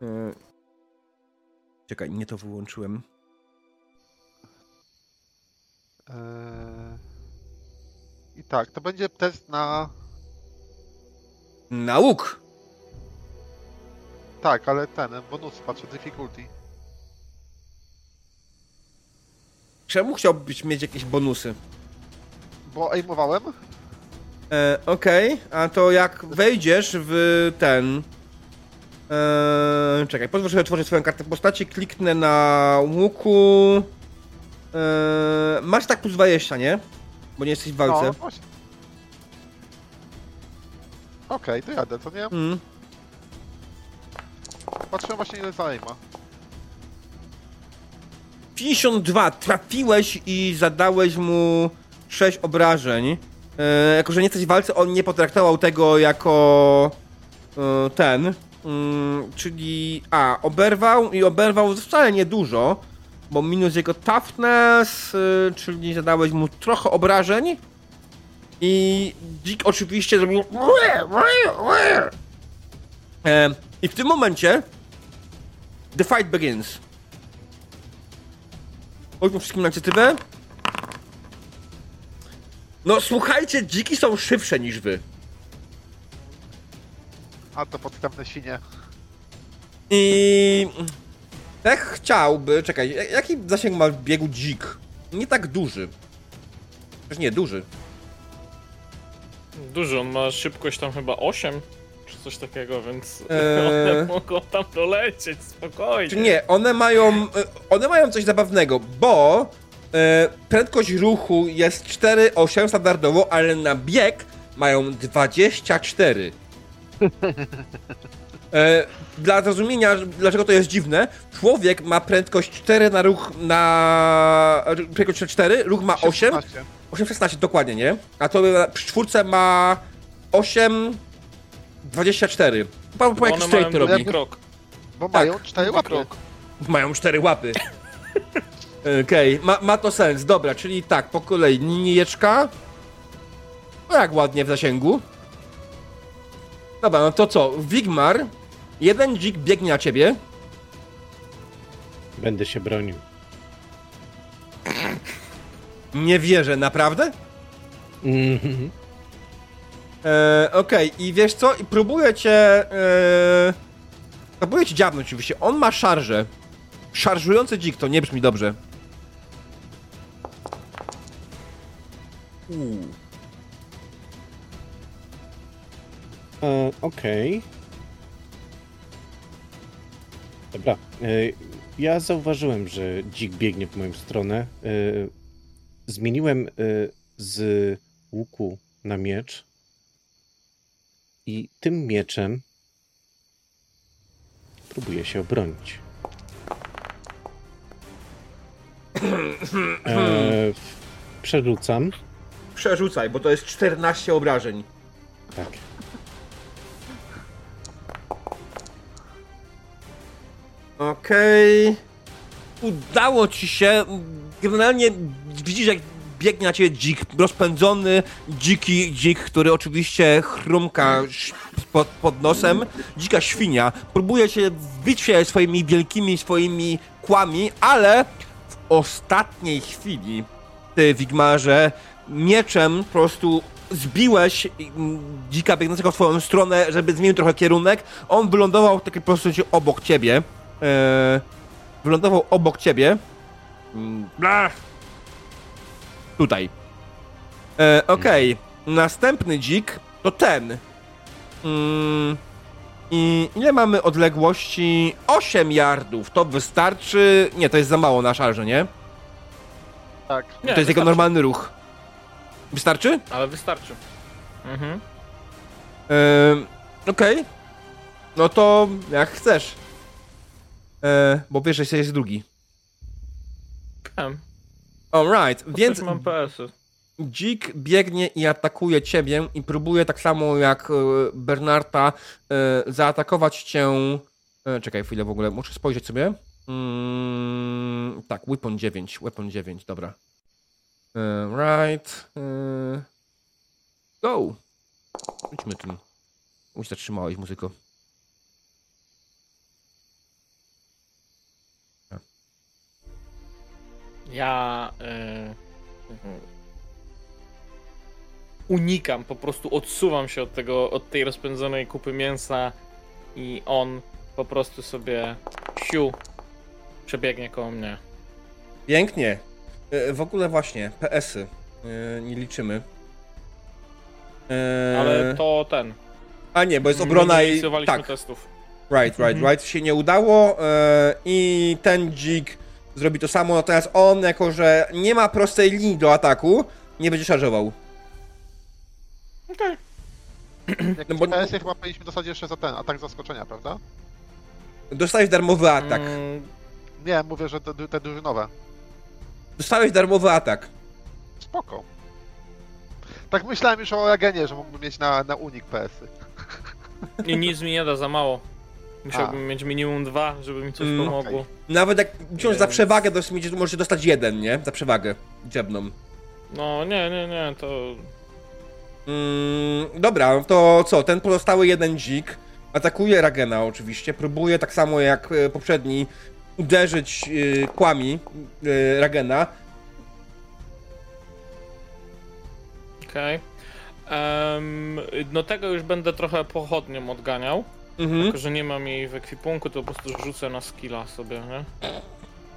Eee, czekaj, nie to wyłączyłem. Eee, I tak, to będzie test na. Nauk! Tak, ale ten, bonus, patrzę, difficulty. Czemu chciałbyś mieć jakieś bonusy? Bo aimowałem? E, Okej, a to jak wejdziesz w ten. E, czekaj, pozwól sobie otworzyć swoją kartę postaci, kliknę na łuku. E, masz tak plus 20, nie? Bo nie jesteś w walce. No, właśnie. Okej, to jadę, to nie? Mm. Patrzyłem właśnie ile za aima. 52, trafiłeś i zadałeś mu 6 obrażeń. E, jako, że nie jesteś w walce, on nie potraktował tego jako e, ten. Mm, czyli a, oberwał i oberwał wcale niedużo, bo minus jego toughness, e, czyli zadałeś mu trochę obrażeń. I Dzik oczywiście zrobił. E, I w tym momencie The fight begins. Chodźmy wszystkim na inicjatywę. No słuchajcie, dziki są szybsze niż wy. A to podstępne świnie. I... Tech chciałby... Czekaj, jaki zasięg ma w biegu dzik? Nie tak duży. Też nie, duży. Duży, on ma szybkość tam chyba 8 czy coś takiego, więc Eee. one mogą tam dolecieć spokojnie. Czy nie, one mają... e, One mają coś zabawnego, bo... E, prędkość ruchu jest 4,8 standardowo, ale na bieg mają 24. E, dla zrozumienia, dlaczego to jest dziwne, człowiek ma prędkość 4 na ruch na... Prędkość 4, ruch ma 8, 16. 8,16 dokładnie, nie? A to przy czwórce ma 8, 24. Po, po jak straight robi. krok. Bo Tak. mają cztery Drugi łapy. krok. Mają cztery łapy. Okej, ma, ma to sens. Dobra, czyli tak, po kolei linijeczka. No jak ładnie w zasięgu. Dobra, no to co? Wigmar. Jeden dzik biegnie na ciebie. Będę się bronił. Nie wierzę, naprawdę? Mhm. E, Okej, i wiesz co? I próbuję cię. E, próbuję cię dziabnąć, oczywiście. On ma szarżę. Szarżujący dzik to nie brzmi dobrze. Uuu. E, Okej. Dobra. E, ja zauważyłem, że dzik biegnie w moją stronę. E, zmieniłem e, z łuku na miecz. I tym mieczem próbuję się obronić. Przerzucam. Przerzucaj, bo to jest 14 obrażeń. Tak. Okej. Udało ci się. Generalnie widzisz, jak biegnie na ciebie dzik, rozpędzony, dziki dzik, który oczywiście chrumka pod, pod nosem. Dzika świnia. Próbuje się wbić się swoimi wielkimi, swoimi kłami, ale w ostatniej chwili, ty Wigmarze, mieczem po prostu zbiłeś mm, dzika biegnącego w twoją stronę, żeby zmienił trochę kierunek. On wylądował tak po prostu obok ciebie. Eee, wylądował obok ciebie. Mm, bla. Tutaj. E, Okej. Następny dzik to ten. Mm, I ile mamy odległości? 8 yardów. To wystarczy. Nie, to jest za mało na szarze, nie? Tak. Nie, to jest jego wystarczy. normalny ruch. Wystarczy? Ale wystarczy. Mhm. Ehm, Okej. No to jak chcesz. E, bo wiesz, że jest drugi. Wiem. Alright, Więc więc mam PS-y. dzik biegnie i atakuje ciebie i próbuje tak samo jak e, Bernarda e, zaatakować cię. E, czekaj chwilę w ogóle, muszę spojrzeć sobie. Mm, tak, weapon 9, weapon 9, dobra. Right. Go. Idźmy tym. Uś zatrzymałeś muzyko. Ja y, mhm. unikam, po prostu odsuwam się od tego, od tej rozpędzonej kupy mięsa i on po prostu sobie siu przebiegnie koło mnie. Pięknie. E, w ogóle właśnie, PS-y. E, nie liczymy. E, Ale to ten. A nie, bo jest obrona i. Tak, testów. right, right, Mhm. right. Się nie udało e, i ten dzik zrobi to samo, natomiast on, jako że nie ma prostej linii do ataku, nie będzie szarżował. Okej. Jak No bo- no PS chyba powinniśmy dostać jeszcze za ten atak zaskoczenia, prawda? Dostałeś darmowy atak. Mm, Nie, mówię, że te, te drużynowe. Dostałeś darmowy atak. Spoko. Tak myślałem już o Ragenie, że mógłbym mieć na, na unik PS-y. I nic mi nie da za mało. Musiałbym mieć minimum dwa, żeby mi coś Mm, pomogło. Nawet jak za Więc- przewagę, to możecie, możecie dostać jeden, nie? Za przewagę dziebną. No nie, nie, nie, to Mm, dobra, to co? Ten pozostały jeden dzik atakuje Ragena oczywiście. Próbuje tak samo jak e, poprzedni uderzyć e, kłami e, Ragena. okej. Em, no tego już będę trochę pochodnią odganiał. Mhm. Tylko, że nie mam jej w ekwipunku, to po prostu rzucę na skilla sobie, nie?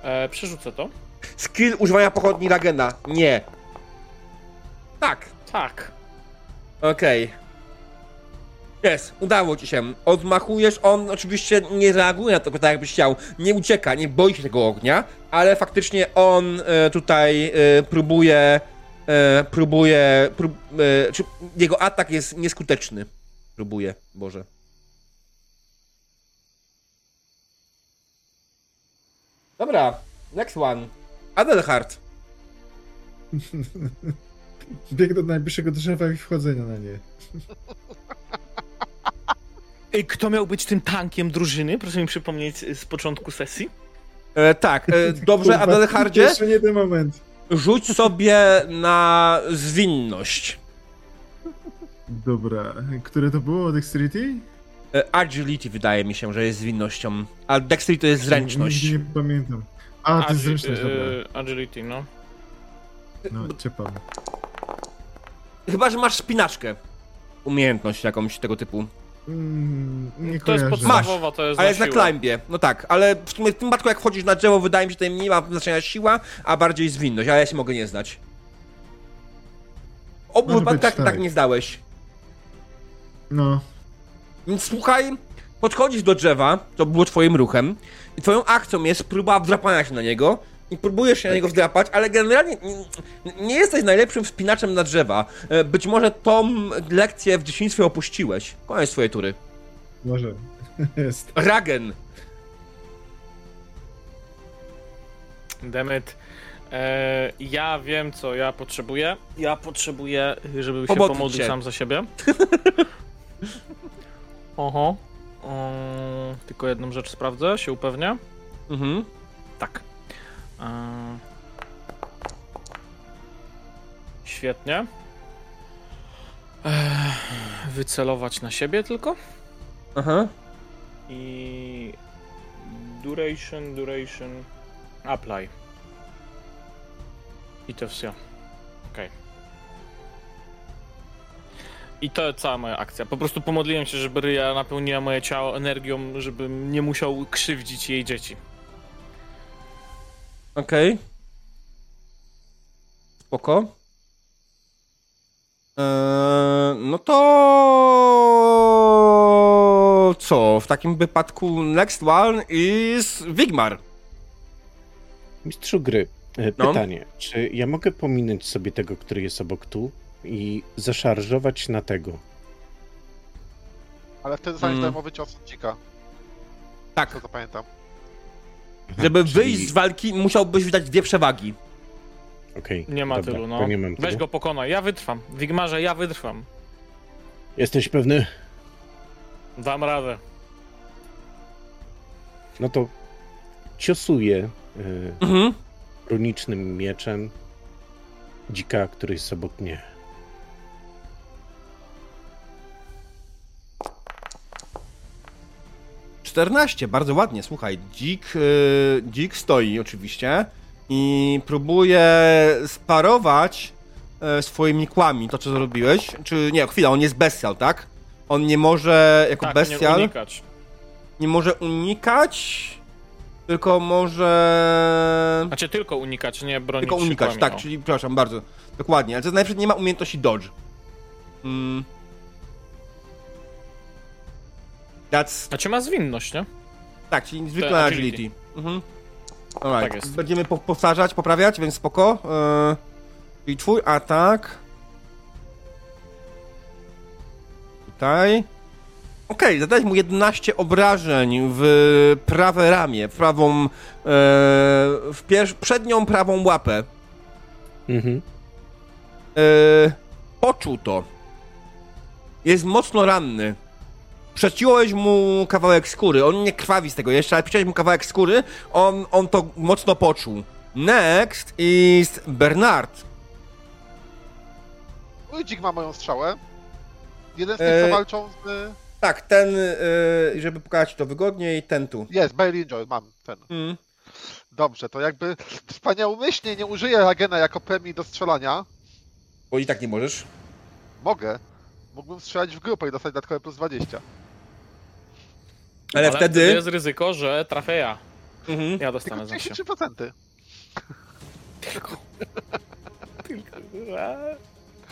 E, przerzucę to. Skill używania pochodni Ragena. Nie. Tak. Tak. Okej. Jest, udało ci się. Odmachujesz, on oczywiście nie reaguje na to tak jakbyś chciał. Nie ucieka, nie boi się tego ognia, ale faktycznie on e, tutaj e, próbuje. E, próbuje. Prób, e, czy jego atak jest nieskuteczny. Próbuje, Boże. Dobra, next one. Adelhard. Bieg do najbliższego drzewa i wchodzenia na nie. Ej, Kto miał być tym tankiem drużyny? Proszę mi przypomnieć z początku sesji. E, tak, e, dobrze, Kurwa, Adelhardzie. Jeszcze nie ten moment. Rzuć sobie na zwinność. Dobra, które to było? Dexterity? E, Agility wydaje mi się, że jest zwinnością. A Dexterity to jest zręczność. Nigdy nie pamiętam. A, to jest Agi- zręczność, dobra. e, Agility, no. No, ciepam. Chyba, że masz spinaczkę. Umiejętność jakąś tego typu. Mm, nie To jest kojarzę. podstawowa, to jest Ale jest na siłę. climbie. No tak, ale w sumie w tym przypadku jak wchodzisz na drzewo, wydaje mi się, że tutaj mniej ma znaczenia siła, a bardziej zwinność, ale ja się mogę nie znać. W obu Może być wypadkach tak. tak. nie zdałeś. No, Więc słuchaj, podchodzisz do drzewa, to było twoim ruchem, i twoją akcją jest próba wdrapania się na niego, i próbujesz się na niego wdrapać, ale generalnie nie, jesteś najlepszym wspinaczem na drzewa. E, Być może tą lekcję w dzieciństwie opuściłeś. Koniec twojej tury. może. jest. Ragen. Demet. E, ja wiem, co ja potrzebuję. Ja potrzebuję, żeby się Pomodlić pomodlił się. sam za siebie. Oho. Um, tylko jedną rzecz sprawdzę, się upewnię. Mhm. Tak. E, świetnie. Ech, wycelować na siebie tylko. Aha. I duration, duration, apply. I to wszystko. Okej. I to cała moja akcja. Po prostu pomodliłem się, żeby Ryja napełniła moje ciało energią, żebym nie musiał krzywdzić jej dzieci. Okej. Spoko. Eee, no to co? W takim wypadku next one is Wigmar. Mistrzu gry, e, No. pytanie. Czy ja mogę pominąć sobie tego, który jest obok tu i zaszarżować na tego. Ale wtedy zostaniesz mm. darmowy cios od dzika. Tak. To pamiętam. Żeby Czyli... wyjść z walki, musiałbyś wydać dwie przewagi. Okej. Okay, nie ma dobra, tylu, no. Weź tylu. go pokonaj. Ja wytrwam. Wigmarze, ja wytrwam. Jesteś pewny? Dam radę. No to ciosuję yy, mhm. runicznym mieczem dzika, który jest sobotnie 14, bardzo ładnie, słuchaj. Dzik, yy, dzik stoi oczywiście i próbuje sparować yy, swoimi kłami to, co zrobiłeś. Czy nie, chwila, on jest bestial, tak? On nie może jako tak, bestial. Nie, unikać. nie może unikać. Tylko może. Znaczy, tylko unikać, nie bronić. Tylko unikać, tak, no. czyli, przepraszam bardzo. Dokładnie, ale to najpierw nie ma umiejętności dodge. Mm. That's Znaczy ma zwinność, nie? Tak, czyli zwykle agility. agility. Mhm. Alright. Tak jest. Będziemy po powtarzać, poprawiać, więc spoko. Yy, czyli twój atak. Tutaj. Okej, zadałeś mu 11 obrażeń w prawe ramię, w prawą, yy, w pier- przednią prawą łapę. Mhm. Yy, poczuł to. Jest mocno ranny. Przeciąłeś mu kawałek skóry. On nie krwawi z tego jeszcze, ale przeciąłeś mu kawałek skóry. On, on to mocno poczuł. Next is Bernard. Mój dzik ma moją strzałę. Jeden z tych, E, co walczą z... Tak, ten, yy, żeby pokazać to wygodniej, ten tu. Jest, Bailey Enjoy, mam ten. Mm. Dobrze, to jakby wspaniałomyślnie nie użyję Agena jako premii do strzelania. Bo i tak nie możesz. Mogę. Mógłbym strzelać w grupę i dostać dodatkowe plus 20. Ale, wtedy... jest ryzyko, że trafię ja. Mhm. Ja Tylko dostanę zawsze. 33%. Tylko. Tylko.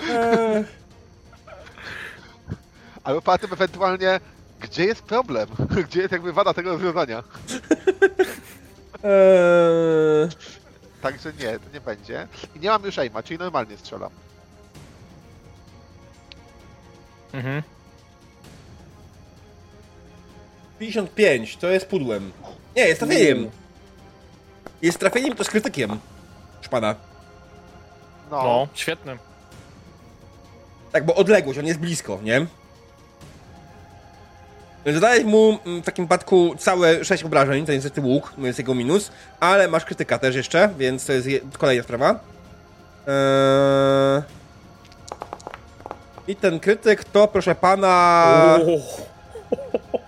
Eee, Ale poza tym ewentualnie, gdzie jest problem? Gdzie jest jakby wada tego rozwiązania? eee, Także nie, to nie będzie. I nie mam już aima, czyli normalnie strzelam. Mhm. 55, to jest pudłem. Nie, jest trafieniem. Jest trafieniem, to z krytykiem. Szpada. No, No, świetny. Tak, bo odległość, on jest blisko, nie? Zadałeś mu mm, w takim przypadku całe 6 obrażeń, to jest niestety łuk, to jest jego minus, ale masz krytyka też jeszcze, więc to jest je- kolejna sprawa. Eee... I ten krytyk to, proszę pana... O,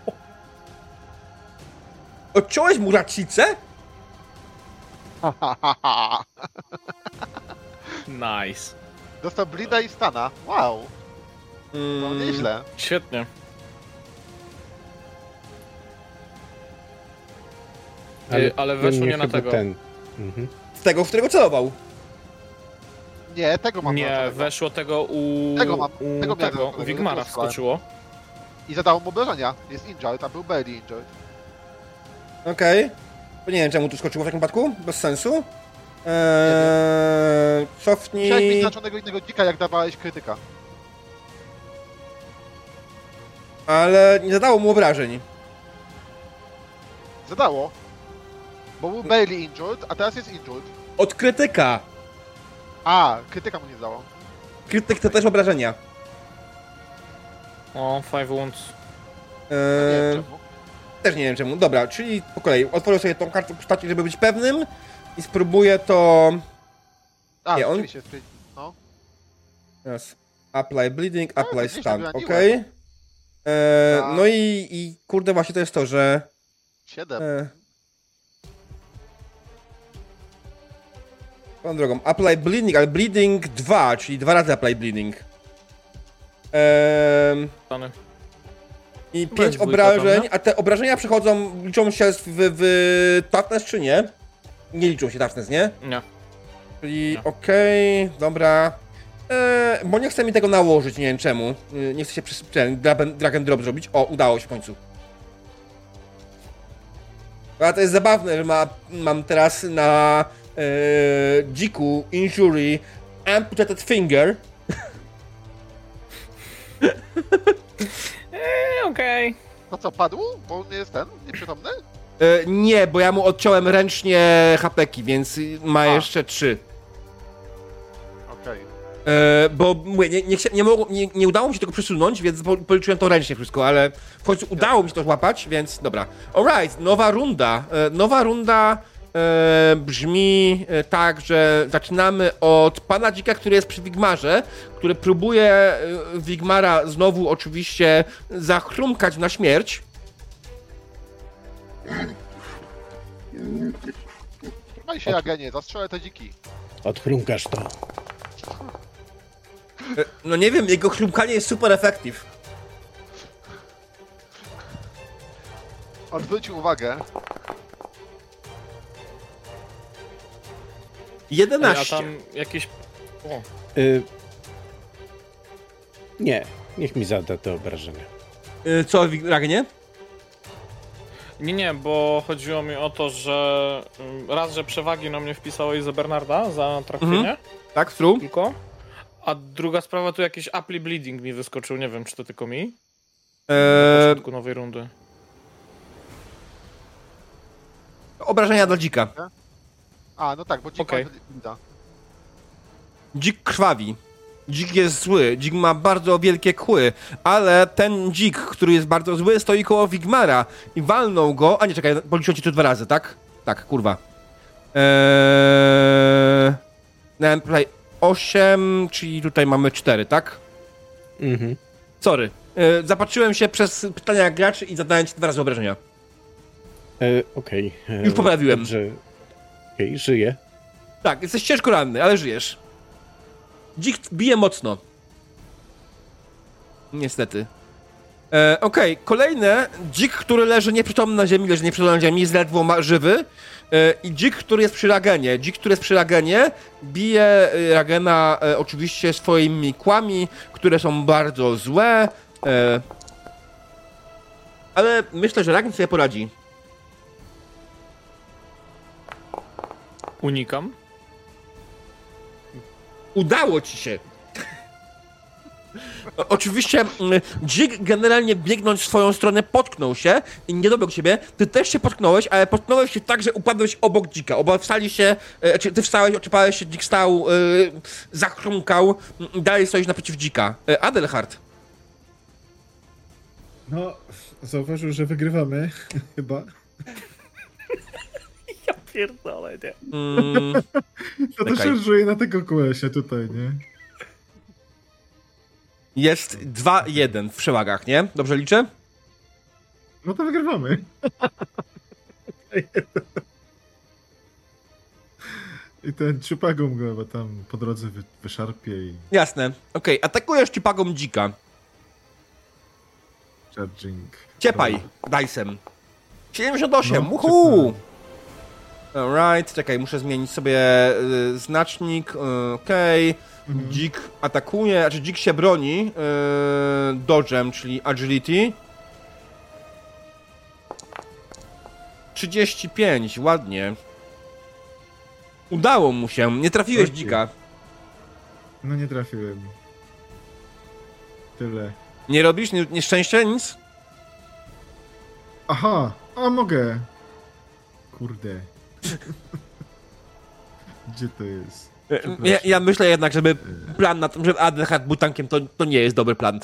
Odciąłeś mu racicę? nice. Dostał Blida i Stana. Wow, no Mm, nieźle. Świetnie. Ale, ale weszło nie na tego. Ten. Mhm. Z tego, w którego celował. Nie, tego mam Nie, dodatkowo. weszło tego u. Tego mam- u tego tego, u Wigmara tego słuchałem. skoczyło. I zadało mu obrażenia. Jest injured, a był Bailey injured. Okej. To nie wiem, czemu tu skoczyło w takim przypadku. Bez sensu. Eee, Musiałeś mieć cofnij. znaczonego innego dzika, jak dawałeś krytyka. Ale nie zadało mu obrażeń. Zadało. Bo był Bailey injured, a teraz jest injured. Od krytyka. A, krytyka mu nie zdało. Krytyk to też obrażenia. O, five wounds. To nie Eee, wiem czemu. Też nie wiem czemu. Dobra, czyli po kolei. Otworzę sobie tą kartę postaci, żeby być pewnym. I spróbuję to. A, nie, on-. No. Yes. Apply bleeding, apply gdzieś stun. Ok. Eee, Tak. no i, i kurde, właśnie to jest to, że. 7. E... Tą drogą, apply bleeding, ale bleeding 2, czyli dwa razy apply bleeding. Ehm, Stany. I Bez 5 dwójka, obrażeń, prawda? a te obrażenia przechodzą, liczą się w, w toughness czy nie? Nie liczą się toughness, nie? Nie. Czyli Nie. okej, dobra. E, bo nie chce mi tego nałożyć, nie wiem czemu. E, Nie chce się przez ten drag and- drag and drop zrobić. O, udało się w końcu. A to jest zabawne, że ma, mam teraz na e, dziku injury amputated finger. Okej. To co, padł? Bo on nie jest ten? Nieprzytomny? E, nie, bo ja mu odciąłem ręcznie hapeki, więc ma A. jeszcze trzy. Okej. E, bo mówię, nie, nie, chcia- nie, mogło, nie, nie udało mi się tego przesunąć, więc po- policzyłem to ręcznie wszystko, ale w końcu udało mi się to złapać, więc dobra. Alright, nowa runda. E, nowa runda e, brzmi e, tak, że zaczynamy od pana dzika, który jest przy Wigmarze, który próbuje e, Wigmara znowu oczywiście zachrumkać na śmierć. Trzymaj się, Agenie, zastrzelę te dziki. Odchrumkasz to. No nie wiem, jego chrumkanie jest super efektyw. Odwrócił uwagę. Ej, 11. A tam jakieś. O, Y... Nie, niech mi zada te obrażenia. E, co, Ragnie? Nie, nie, bo chodziło mi o to, że ym, raz, że przewagi na mnie wpisałeś za Bernarda, za trafienie, Mhm. Tak, true. tylko. A druga sprawa, tu jakiś apply bleeding mi wyskoczył, nie wiem, czy to tylko mi. Na E, początku nowej rundy. obrażenia dla dzika. A, no tak, bo dzik Okej. ma Blida. Dzik krwawi. Dzik jest zły, dzik ma bardzo wielkie kły, ale ten dzik, który jest bardzo zły, stoi koło Wigmara i walnął go. A nie, czekaj, policzyłem ci tu dwa razy, tak? Tak, kurwa. Eee... Miałem tutaj 8, czyli tutaj mamy 4, tak? Mhm. Sorry. Eee, zapatrzyłem się przez pytania graczy i zadałem ci dwa razy obrażenia. E, Okej. e, Już poprawiłem. Dobrze. Okej, żyję. Tak, jesteś ciężko ranny, ale żyjesz. Dzik bije mocno. Niestety. E, Okej, kolejne. Dzik, który leży nieprzytomny na ziemi, leży nieprzytomny na ziemi, jest ledwo żywy. E, I dzik, który jest przy Ragenie. Dzik, który jest przy Ragenie, bije e, Ragena e, oczywiście swoimi kłami, które są bardzo złe. E, ale myślę, że Ragen sobie poradzi. Unikam. Udało ci się. Oczywiście mm, dzik generalnie biegnąc w swoją stronę potknął się i nie dobiegł ciebie. Ty też się potknąłeś, ale potknąłeś się tak, że upadłeś obok dzika. Oba wstali się, e, czy ty wstałeś, oczypałeś się, dzik stał, e, zachrumkał mm, dalej stoisz naprzeciw dzika. E, Adelhard. No, zauważył, że wygrywamy, chyba. Pierdolę, nie. Mm, To Czekaj. też szarżuje na tego kolesia tutaj, nie? jest 2-1 w przewagach, nie? Dobrze liczę? No to wygrywamy. I ten czupagum go chyba tam po drodze wy, wyszarpie i Jasne. Okej, atakujesz ci pagą dzika. charging. Ciepaj, Dicem. 78, No, uhu! Alright, czekaj, muszę zmienić sobie y, znacznik, y, okej. Mhm. Dzik atakuje, znaczy dzik się broni y, dodgem, czyli agility. 35, ładnie. Udało mu się, nie trafiłeś Oj. dzika. No nie trafiłem. Tyle. Nie robisz nie, nieszczęście, nic? Aha! A mogę! Kurde. Gdzie to jest? Przepraszam. Ja, ja myślę jednak, żeby plan na tym, że Adelhard był tankiem, to, to nie jest dobry plan.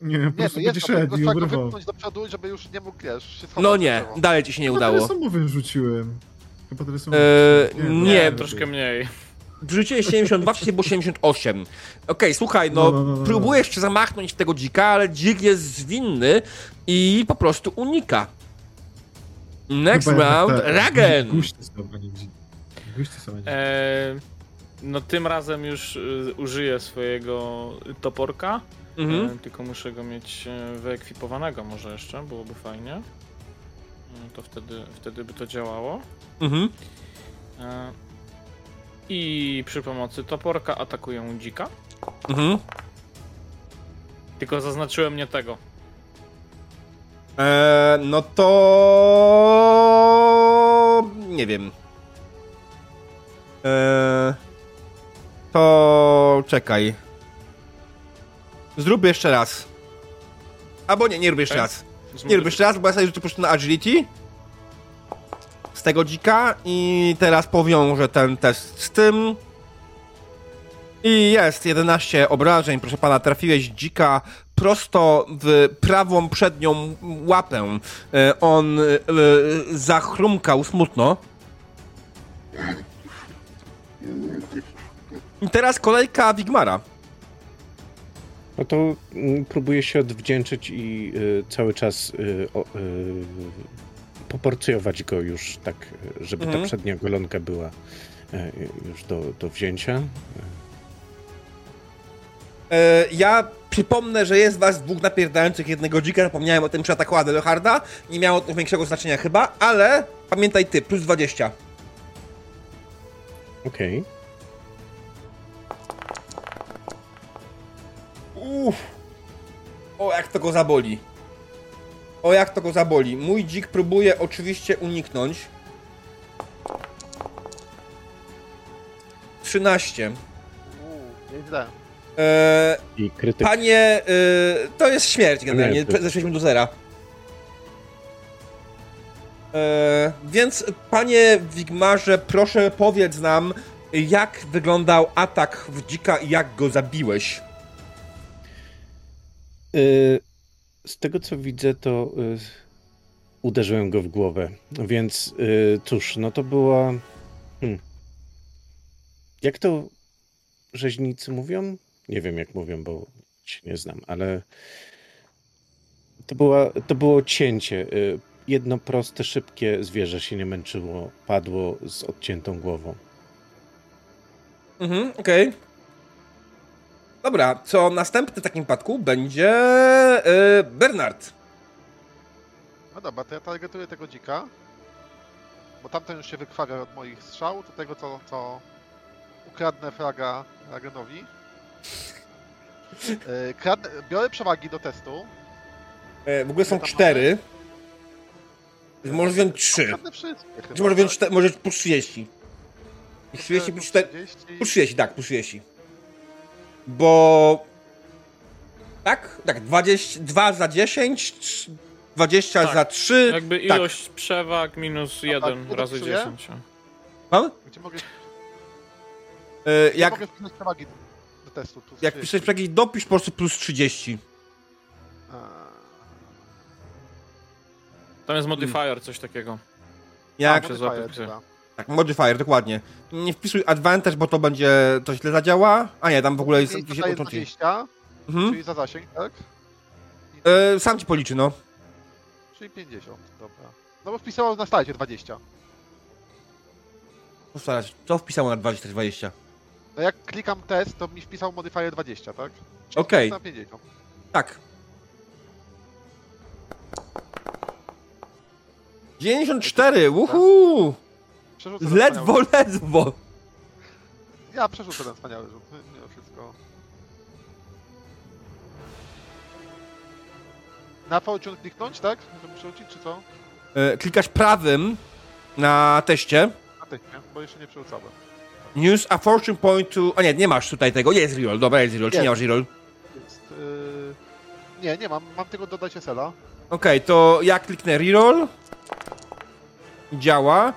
Nie, po Nie, prostu to będzie jest, no, szedł i obrywał. do przodu, żeby już nie mógł, wiesz, No nie, dalej ci się nie Chyba udało. tyle samowym rzuciłem. Chyba samo. Eee, nie, Nie, to troszkę mniej. Wrzuciłeś 72, wcześniej było 78. Okej, słuchaj, no, No, no, no, no, próbujesz się zamachnąć w tego dzika, ale dzik jest zwinny i po prostu unika. Next Chyba round, tak. Ragen! Guście są, Guście są, Eee, no tym razem już y, użyję swojego toporka. Mhm. E, tylko muszę go mieć e, wyekwipowanego może jeszcze, byłoby fajnie. E, to wtedy, wtedy by to działało. Mhm. E, I przy pomocy toporka atakuję dzika. Mhm. Tylko zaznaczyłem nie tego. Eee, no to... Nie wiem. Eee, to... czekaj. Zrób jeszcze raz. Albo nie, nie rób jeszcze raz. Nie rób jeszcze raz, bo ja sobie rzucę po prostu na agility. Z tego dzika i teraz powiążę ten test z tym. I jest 11 obrażeń, proszę pana, trafiłeś dzika prosto w prawą przednią łapę. E, On e, zachrumkał smutno. I teraz kolejka Wigmara. No to mm, próbuję się odwdzięczyć i y, cały czas y, o, y, poporcjować go już tak, żeby Mhm. ta przednia golonka była już do, do wzięcia. E, ja przypomnę, że jest was dwóch napierdających jednego dzika. Zapomniałem o tym przy ataku Adelharda. Nie miało to większego znaczenia chyba, ale pamiętaj ty, plus 20. Okej. Uff. O, jak to go zaboli. O, jak to go zaboli. Mój dzik próbuje oczywiście uniknąć. 13. Uuu, nieźle. Eee, I krytyk. panie, y, to jest śmierć generalnie. Nie, Zeszliśmy do zera. Eee, więc, panie Wigmarze, proszę powiedz nam, Jak wyglądał atak w dzika i jak go zabiłeś? Y, Z tego co widzę, to y, uderzyłem go w głowę. Więc y, cóż, no to była. Hmm. Jak to rzeźnicy mówią? Nie wiem, jak mówią, bo się nie znam, ale to, była, to było cięcie. Y, Jedno proste, szybkie zwierzę się nie męczyło, padło z odciętą głową. Mhm, okej. Dobra, co następny w takim przypadku będzie yy, Bernard. No dobra, to ja targetuję tego dzika. Bo tamten już się wykrwawia od moich strzał, do tego co, co ukradnę fraga Ragenowi. Yy, kradnę, biorę przewagi do testu. E, w ogóle są cztery. Możesz wziąć trzy. Czy może wziąć tak? czte- może plus 30. I 30 plus 4. 30. Plus 30, tak, plus 30. Bo. Tak? Tak, 20, 2 za 10, trz- 20 Tak. za 3. Jakby tak. ilość przewag minus 1 tak, razy podpisuję? 10. Mam? Gdzie mogę, E, gdzie jak mogę wpisać przewagi testu? Tu jak 30. piszesz przekaz, dopisz po prostu plus 30. A, Tam jest modifier, coś takiego. Jak. się modifier, dobra. Tak, modifier, dokładnie. Nie wpisuj advantage, bo to będzie. to źle zadziała. A nie, tam w ogóle jest jakieś otoczenie. 20, Mhm. czyli za zasięg, tak? I, E, sam ci policzy, no. Czyli 50, dobra. No bo wpisało na slajdzie 20. Postarać. Co wpisało na 20 20? No jak klikam test, to mi wpisał modifier 20, tak? Okej. 50. Tak. 94, uhu! Przerzucę ten Ledwo, wspaniały- ledwo. Ja przerzucę ten wspaniały rzut. Mimo wszystko. Na fortune kliknąć, tak? Żeby przerzucić, czy co? E, klikasz prawym na teście. Na tych, nie? Bo jeszcze nie przerzucałem. Use a fortune point to... A nie, nie masz tutaj tego. Jest reroll, dobra, jest reroll. Czy nie masz reroll? Jest, yy... Nie, nie mam. Mam tylko dodać SL-a. Okej, to ja kliknę reroll. Działa.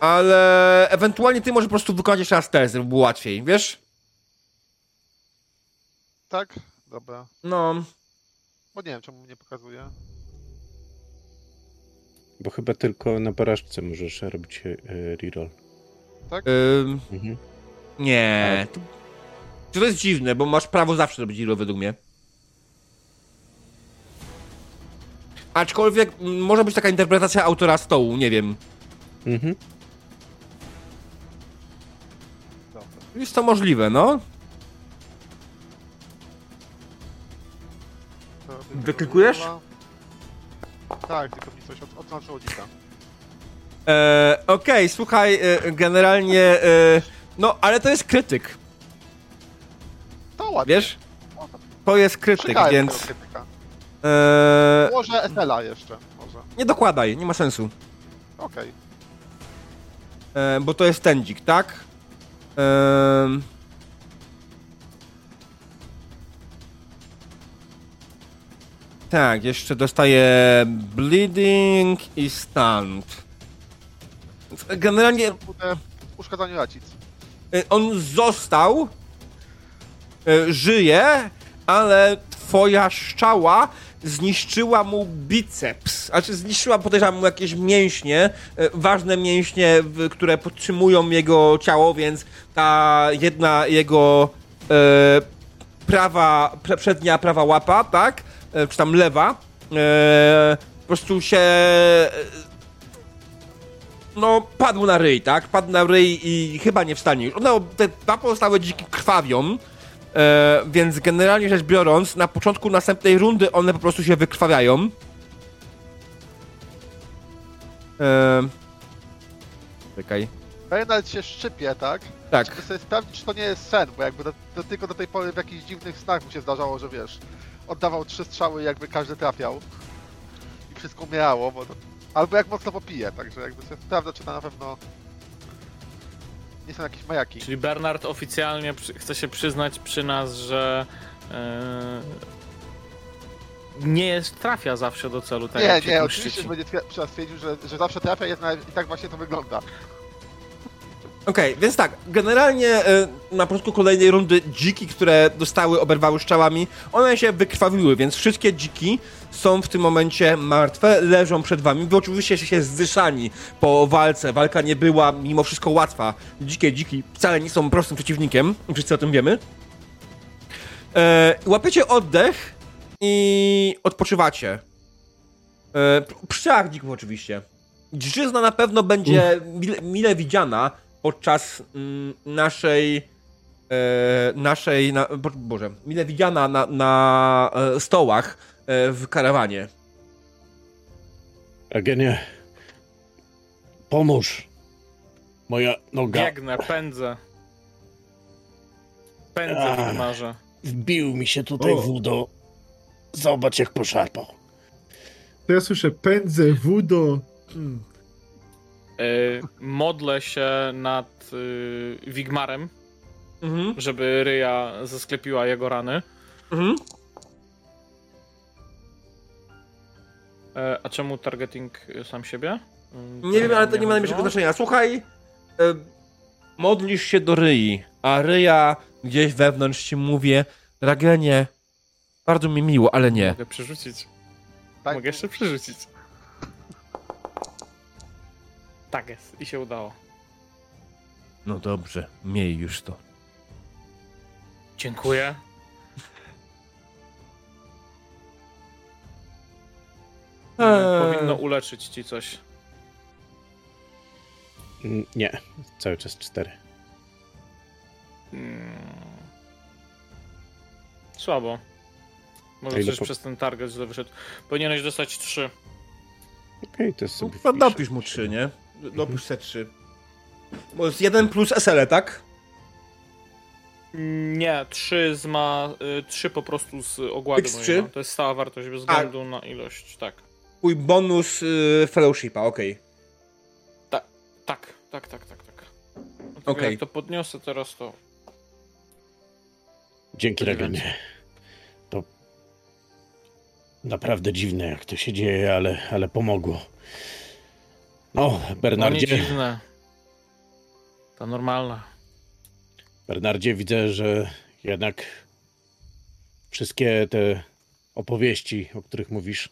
Ale ewentualnie ty możesz po prostu wykonać jeszcze raz test, żeby było łatwiej, wiesz? Tak? Dobra. No. Bo nie wiem, czemu nie pokazuje. Bo chyba tylko na porażce możesz robić e, reroll. Ym, Mhm. nie. To, to jest dziwne, bo masz prawo zawsze robić reroll według mnie. Aczkolwiek m, może być taka interpretacja autora stołu, nie wiem. Mhm. Jest to możliwe, no. Wyklikujesz? Tak, tylko mi coś od, odznaczyło dzika. E, Okej, słuchaj, e, generalnie. E, no, ale to jest krytyk, To ładnie. wiesz? To jest krytyk, więc. E, Może SL-a jeszcze, może. nie dokładaj, nie ma sensu. Okej. E, bo to jest ten dzik, tak? Tak, jeszcze dostaje bleeding i stunt. Generalnie uszkadzaniu racic. E, On został, e, żyje, ale twoja szczała zniszczyła mu biceps. Znaczy zniszczyła, podejrzewam, mu jakieś mięśnie, e, ważne mięśnie, które podtrzymują jego ciało, więc ta jedna jego e, prawa, przednia prawa łapa, tak? E, czy tam lewa, e, po prostu się no, padł na ryj, tak? Padł na ryj i chyba nie wstanie już. No, te dwa pozostałe dziki krwawią, e, więc generalnie rzecz biorąc, na początku następnej rundy one po prostu się wykrwawiają. E, czekaj. Bernard się szczypie, tak? Tak. Żeby sobie sprawdzić, czy to nie jest sen, bo jakby do, do, tylko do tej pory w jakichś dziwnych snach mu się zdarzało, że wiesz, oddawał trzy strzały i jakby każdy trafiał. I wszystko umierało, bo to... Albo jak mocno popije, także jakby sobie sprawdza, czy to na pewno nie są jakieś majaki. Czyli Bernard oficjalnie chce się przyznać przy nas, że e, nie jest, trafia zawsze do celu. Tak nie, nie, oczywiście, że będzie twier- przy nas twierdził, że, że zawsze trafia, jest i tak właśnie to wygląda. Okej, więc tak, generalnie e, na początku kolejnej rundy dziki, które dostały, oberwały strzałami, one się wykrwawiły, więc wszystkie dziki są w tym momencie martwe, leżą przed wami. Wy oczywiście się zdyszani po walce. Walka nie była mimo wszystko łatwa. Dzikie dziki wcale nie są prostym przeciwnikiem, wszyscy o tym wiemy. E, łapiecie oddech i odpoczywacie. E, przy dzików oczywiście. Dziczyzna na pewno będzie mile, mile widziana podczas mm, naszej e, naszej, na, bo, boże, mile widziana na, na e, stołach e, w karawanie. Agenie, pomóż. Moja noga Biegnę, pędzę. Pędzę w marze. wbił mi się tutaj O. wódo. Zobacz jak poszarpał. To ja słyszę pędzę, wudo. Hmm. Y, modlę się nad y, Wigmarem, Mhm, żeby Ryja zasklepiła jego rany. mhm. E, a czemu targeting sam siebie? Nie wiem, ale to nie ma najmniejszego znaczenia. Słuchaj, e, modlisz się do Ryi, a Ryja gdzieś wewnątrz ci mówię, Ragenie, bardzo mi miło, ale nie. Mogę przerzucić. Tak? Mogę jeszcze przerzucić. Tak jest, i się udało. No dobrze, miej już to. Dziękuję. Eee. Powinno uleczyć ci coś. Nie, cały czas cztery. Mm. Słabo. Może coś po- przez ten target źle wyszedł. Powinieneś dostać 3. Okej, to sobie No, dopisz mu trzy, nie? Dopisz se trzy. Bo jest jeden plus SL, tak? Nie, 3 z ma. 3 po prostu z ogładu X3? mojego. To jest stała wartość bez względu na ilość. Tak. Twój bonus y, fellowshipa, okej. Tak, tak, tak, tak, tak. Dlatego Okej. Jak to podniosę teraz, to. Dzięki, To nie Ragenie. To naprawdę dziwne, jak to się dzieje, ale, ale pomogło. No, No nie Bernardzie, dziwne. To normalne. Bernardzie, widzę, że jednak wszystkie te opowieści, o których mówisz,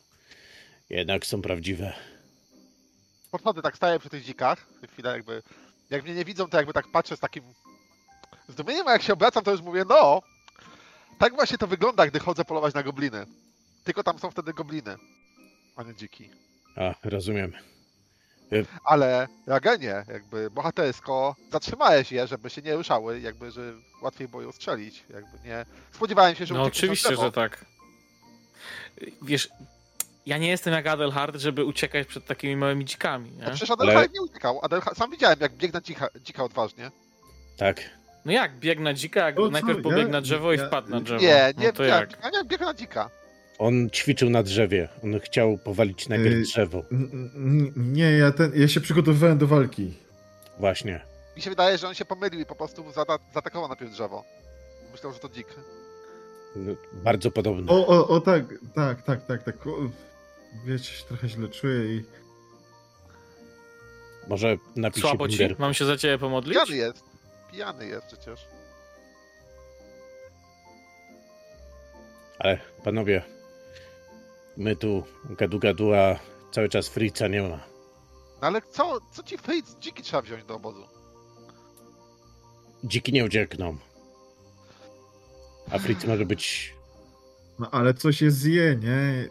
jednak są prawdziwe. Podchodzę, tak staję przy tych dzikach. Chwilę jakby. Jak mnie nie widzą, to jakby tak patrzę z takim zdumieniem, a jak się obracam, to już mówię, no. Tak właśnie to wygląda, gdy chodzę polować na gobliny. Tylko tam są wtedy gobliny, a nie dziki. A, rozumiem. Ale Ragenie, jakby bohatersko zatrzymałeś je, żeby się nie ruszały, jakby, że łatwiej było ją strzelić. Jakby nie. Spodziewałem się, że No oczywiście, że tak. Wiesz, ja nie jestem jak Adelhard, żeby uciekać przed takimi małymi dzikami, No nie? przecież Adelhard Ale- nie uciekał. Adelhard... Sam widziałem, jak biegł na dzika, dzika odważnie. Tak. No jak, biegł na dzika, jak O co? najpierw Ja- pobiegł na drzewo i wpadł na drzewo. Nie, nie, no to nie, jak? nie, nie, biegł na dzika. On ćwiczył na drzewie. On chciał powalić najpierw Yy. drzewo. Nie, ja, ten, ja się przygotowywałem do walki. Właśnie. Mi się wydaje, że on się pomylił i po prostu zata- zaatakował najpierw drzewo. Myślał, że to dzik. No, bardzo podobne. O, o, o tak, tak, tak, tak, tak. O, wiecie, się trochę źle czuję i... Może napisz Słabo ci? Mam się za ciebie pomodlić? Pijany jest. Pijany jest przecież. Ale panowie, my tu gadu gadu, a cały czas Fritza nie ma. No ale co, co ci Fritz? Dziki trzeba wziąć do obozu. Dziki nie uciekną. A Fritz może być... No ale coś jest zje, nie?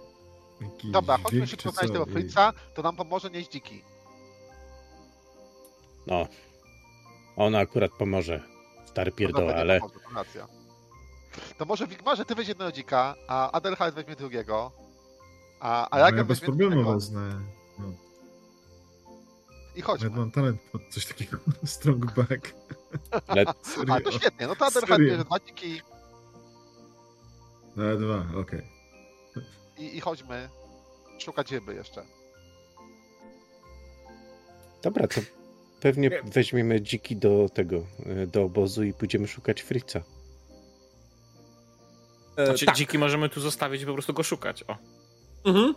Jakiś Dobra, chodźmy poznać co? tego Fritza, to nam pomoże nieść dziki. No. Ona akurat pomoże. Stary pierdoła, ale... pomoże. To może Wigmarze ty weź jednego dzika, a Adelheid weźmie drugiego. A, a No, ja bez problemu wezmę. No, I chodźmy. ja mam talent pod coś takiego. Strong back. A, to świetnie, no to Serio. bierze dwa dziki Na dwa, okej. i, i chodźmy szukać ryby jeszcze. dobra, to pewnie weźmiemy dziki do tego, y, do obozu i pójdziemy szukać Fritza. E, Znaczy tak. dziki możemy tu zostawić i po prostu go szukać. O. Mhm.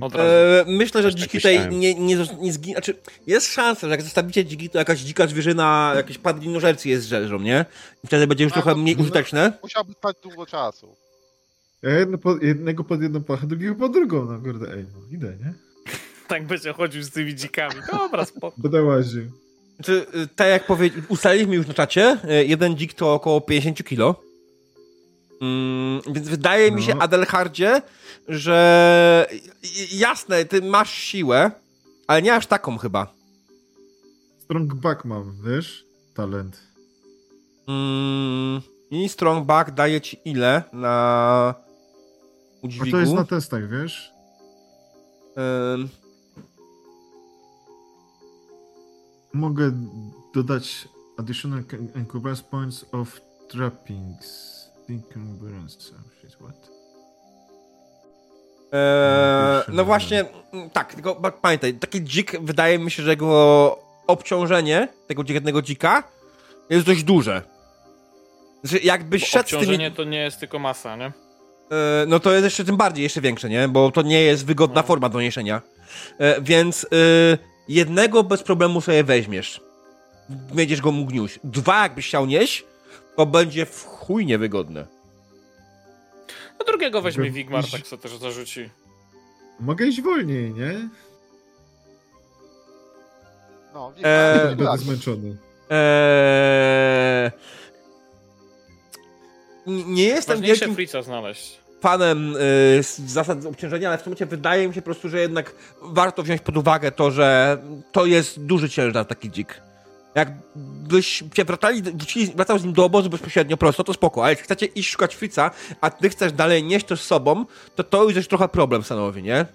Od razu. E, myślę, że Też tak dziki tutaj myślałem. nie, nie, nie zginą. Znaczy, jest szansa, że jak zostawicie dziki, to jakaś dzika zwierzyna, jakieś padlinożercy je zżerzą, nie? I wtedy będzie już No, trochę mniej no. użyteczne. Musiałby trwać długo czasu. Ja jedno po, jednego pod jedną pachę, drugiego pod drugą, no kurde, ej, no idę, nie? Tak będzie chodził z tymi dzikami. Dobra, spoko. Będę łaził. Czy, y, tak jak powie, ustaliliśmy już na czacie, y, jeden dzik to około 50 kilo. Mm, więc wydaje mi się, No. Adelhardzie, że jasne, ty masz siłę, ale nie aż taką chyba. Strong back mam, wiesz? Talent. Mm, I strong back daje ci ile na A udźwigu? to jest na testach, wiesz? Ym, Mogę dodać additional encumbrance points of trappings. Encumbrance, shit, what? Eee, no no. właśnie, mm, tak, tylko pamiętaj, taki dzik, wydaje mi się, że jego obciążenie tego jednego dzika jest dość duże. Znaczy, jakbyś Bo szedł z tymi... obciążenie to nie jest tylko masa, nie? Eee, no to jest jeszcze tym bardziej, jeszcze większe, nie? Bo to nie jest wygodna No. forma do niesienia. Eee, więc y, jednego bez problemu sobie weźmiesz. Będziesz go mógł nieść. Dwa jakbyś chciał nieść, to będzie w chuj niewygodne. No drugiego weźmie Mogę Wigmar, iść- tak co też zarzuci. Mogę iść wolniej, nie? No, nie Eee, Będę zmęczony. Eee... Nie jestem wielkim Frica znaleźć. fanem y, z zasad obciążenia, ale w tym momencie wydaje mi się po prostu, że jednak warto wziąć pod uwagę to, że to jest duży ciężar taki dzik. Jakbyś się wracali, wracał z nim do obozu bezpośrednio prosto, to spoko, ale jak chcecie iść szukać Frica, a ty chcesz dalej nieść to z sobą, to to już jest trochę problem stanowi, nie?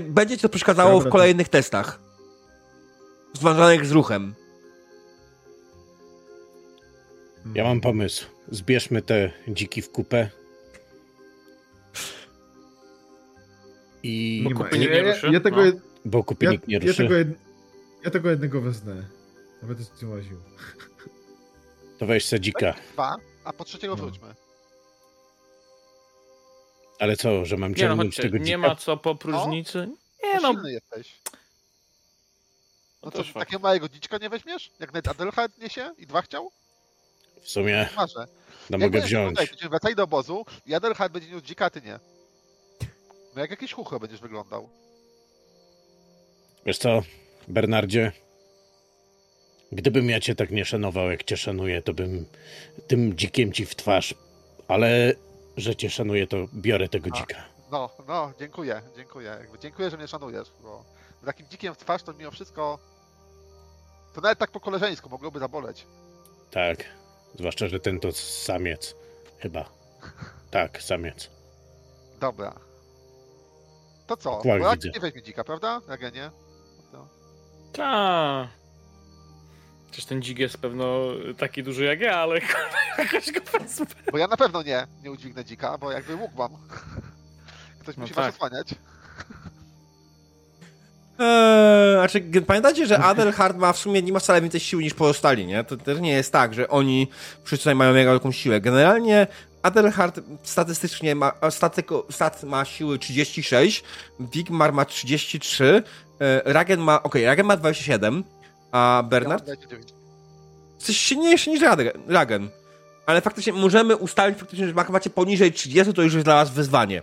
Będzie ci to przeszkadzało Dobra, w kolejnych testach. Związanych z ruchem. Ja mam pomysł. Zbierzmy te dziki w kupę. I... Bo Nie kupy nikt ja, nie ja, ruszy? ja tego, No. Bo kupy ja, nikt nie ja, ruszy. tego jed, ja tego jednego wezmę. Ja będę z tym łaził. To weź se dzika. dwa, a po trzeciego No. wróćmy. Ale co, że mam Nie no, ciągnąć chodźcie, tego dzika? nie ma co po próżnicy. Nie Nie no, silny jesteś. No to to też fakt. takiego małego dziczka nie weźmiesz? Jak nawet Adelhard niesie i dwa chciał? W sumie Marzę. no mogę wziąć. Tutaj, będziemy wracali do obozu i Adelhard będzie niósł dzika, a ty nie. No jak jakiś chucho będziesz wyglądał. Wiesz co, Bernardzie? Gdybym ja cię tak nie szanował, jak cię szanuję, to bym tym dzikiem ci w twarz. Ale że cię szanuję, to biorę tego A. dzika. No, no, dziękuję, dziękuję. Dziękuję, że mnie szanujesz, bo takim dzikiem w twarz to mimo wszystko... To nawet tak po koleżeńsku mogłoby zaboleć. Tak. Zwłaszcza, że ten to samiec. Chyba. Tak, samiec. Dobra. To co? Tak, Bo widzę. nie weźmie dzika, prawda? Jak ja nie? No to... ta. Przecież ten dzik jest pewno taki duży jak ja, ale jakoś go wezmę. Bo ja na pewno nie, nie udźwignę dzika, bo jakby łuk mam. Ktoś No musi tak. was osłaniać. Eee, znaczy, pamiętacie, że Adelhard ma w sumie nie ma wcale więcej siły niż pozostali, nie? To też nie jest tak, że oni wszyscy tutaj mają jakąś siłę. Generalnie Adelhard statystycznie ma, statyko, stat ma siły 36, Wigmar ma 33, e, Ragen ma, okej, Ragen ma 27, a Bernard? Ja mam 29. Jesteś silniejszy niż Ragen. Ale faktycznie możemy ustalić faktycznie, że macie poniżej 30, to już jest dla was wyzwanie.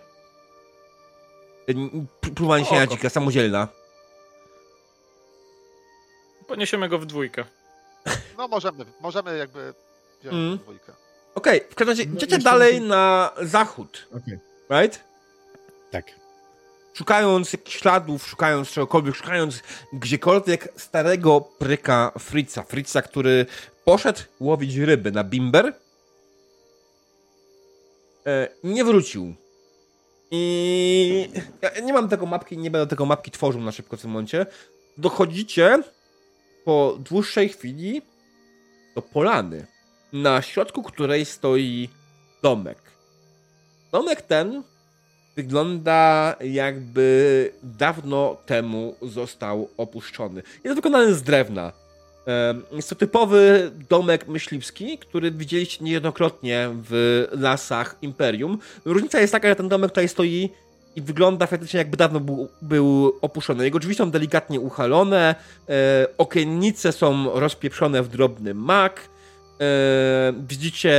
E, n- p- Próba niesienia Oko. dzika, samodzielna. Poniesiemy go w dwójkę. No możemy, możemy jakby wziąć Mm. dwójkę. Okej, w każdym razie No, idziecie dalej na zachód, Okej. right? Tak. Szukając śladów, szukając czegokolwiek, szukając gdziekolwiek starego pryka Fritza. Fritza, który poszedł łowić ryby na bimber. E, nie wrócił. I ja nie mam tego mapki, nie będę tego mapki tworzył na szybko w tym momencie. Dochodzicie po dłuższej chwili do polany, na środku której stoi domek. Domek ten wygląda jakby dawno temu został opuszczony. Jest wykonany z drewna. Jest to typowy domek myśliwski, który widzieliście niejednokrotnie w lasach Imperium. Różnica jest taka, że ten domek tutaj stoi i wygląda faktycznie jakby dawno był, był opuszczony. Jego drzwi są delikatnie uchalone, e, okiennice są rozpieprzone w drobny mak. E, widzicie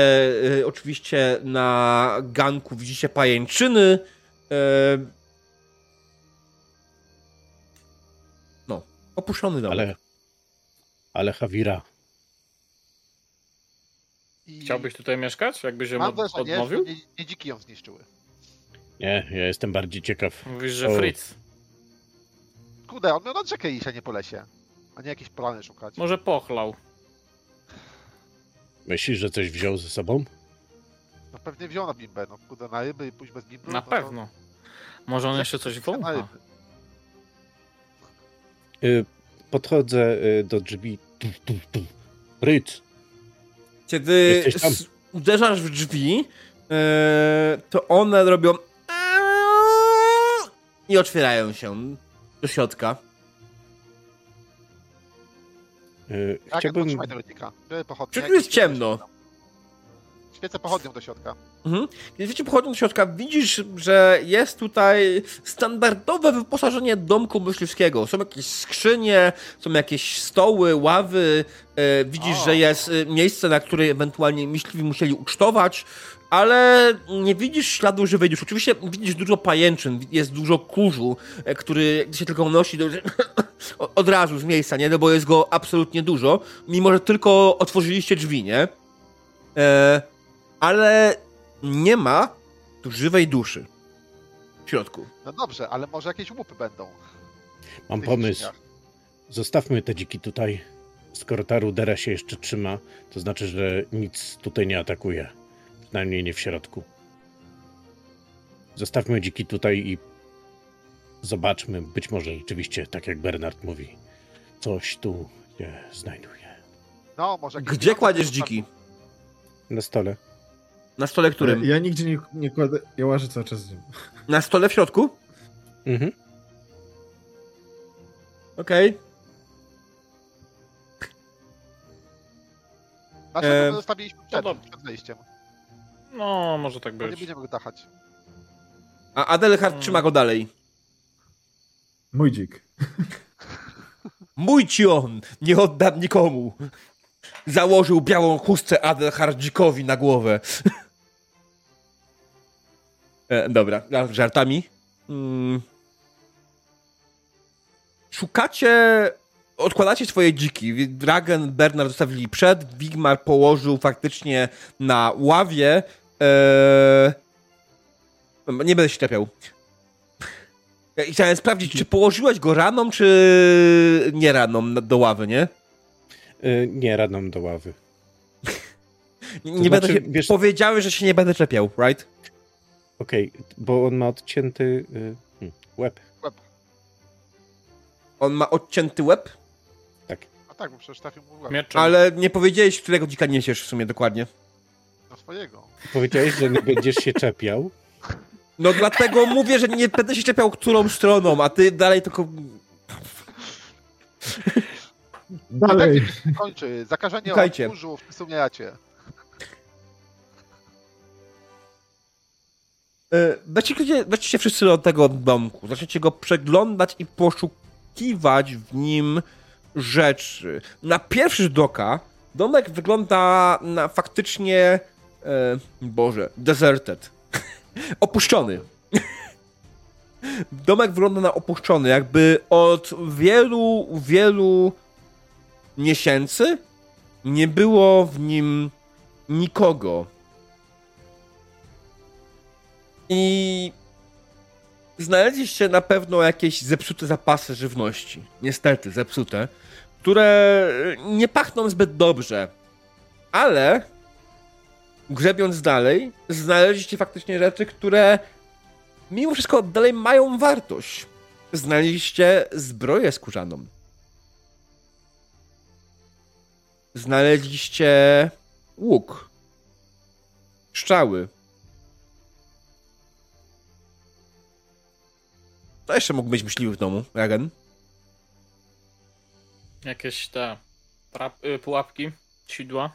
e, oczywiście na ganku widzicie pajęczyny. No, opuszczony dom. Ale, ale Hawira, I Chciałbyś tutaj mieszkać? Jakbyś ją Mam od, wrażenie, odmówił? nie, nie dziki ją zniszczyły. nie, ja jestem bardziej ciekaw. Mówisz, że O. Fritz. Kurde, on miał na rzekę iść, a nie po lesie. A nie jakieś plany szukać. Może pochlał. Myślisz, że coś wziął ze sobą? No pewnie wziął na bimbę, no kurde, na ryby i pójść bez bimby. Na no to- pewno. Może on jeszcze coś wącha. Y, podchodzę y, do drzwi. Fritz, Kiedy uderzasz w drzwi, e, to one robią i otwierają się do środka. y, Tak, chciałbym... Tu jest ciemno? Świecę pochodnią do środka. Mhm. Kiedy wiecie, pochodząc do środka, widzisz, że jest tutaj standardowe wyposażenie domku myśliwskiego. Są jakieś skrzynie, są jakieś stoły, ławy. E, widzisz, O. że jest e, miejsce, na które ewentualnie myśliwi musieli ucztować, ale nie widzisz śladu żywej duszy. Oczywiście widzisz dużo pajęczyn, jest dużo kurzu, e, który się tylko unosi, to od razu z miejsca, nie? No bo jest go absolutnie dużo, mimo że tylko otworzyliście drzwi, nie? E, ale nie ma tu żywej duszy w środku. No dobrze, ale może jakieś łupy będą. Mam pomysł. Zostawmy te dziki tutaj. Skoro ta rudera się jeszcze trzyma, to znaczy, że nic tutaj nie atakuje. Przynajmniej nie w środku. Zostawmy dziki tutaj i zobaczmy. Być może rzeczywiście, tak jak Bernard mówi, coś tu się znajduje. No, może Gdzie kładziesz dziki? Na stole. Na stole którym? Ja nigdzie nie, nie kładę, ja łażę cały czas z nim. Na stole w środku? Mhm. Okej. Nasze Em, to zostawiliśmy przed, dobrze. przed wejściem. No, może tak Bo nie być. będziemy go tachać. A Adelhard Hmm. trzyma go dalej. Mój dzik. Mój ci on! Nie oddam nikomu! Założył białą chustę Adelhardzikowi na głowę. E, dobra, żartami. Mm. Szukacie... Odkładacie swoje dziki. Dragon, Bernard zostawili przed, Wigmar położył faktycznie na ławie. E... Nie będę się czepiał. Chciałem sprawdzić, czy położyłeś go raną, czy nie raną do ławy, nie? Y, nie, radną do ławy. Nie, To nie będę znaczy, się... wiesz- Powiedziałeś, że się nie będę czepiał, right? Okej, bo on ma odcięty y, hmm, łeb. On ma odcięty łeb, A tak, bo przecież trafił mu w łeb. Mieczem. ale nie powiedziałeś, którego dzika niesiesz w sumie dokładnie. Do swojego. Powiedziałeś, że nie będziesz się czepiał. No dlatego mówię, że nie będę się czepiał którą stroną, a ty dalej tylko... Dalej. Kończy. Zakażenie Słuchajcie. od kurzu, wysuniacie. E, weźcie się wszyscy do tego domku, zaczniecie go przeglądać i poszukiwać w nim rzeczy. Na pierwszy rzut oka domek wygląda na faktycznie, e, Boże, deserted. Opuszczony. Domek wygląda na opuszczony, jakby od wielu, wielu miesięcy nie było w nim nikogo. I znaleźliście na pewno jakieś zepsute zapasy żywności. Niestety, zepsute. Które nie pachną zbyt dobrze. Ale grzebiąc dalej, znaleźliście faktycznie rzeczy, które mimo wszystko dalej mają wartość. Znaleźliście zbroję skórzaną. Znaleźliście łuk. Strzały. To jeszcze mógł być myśliwy w domu, Ragen. Jakieś te trap, y, pułapki, sidła.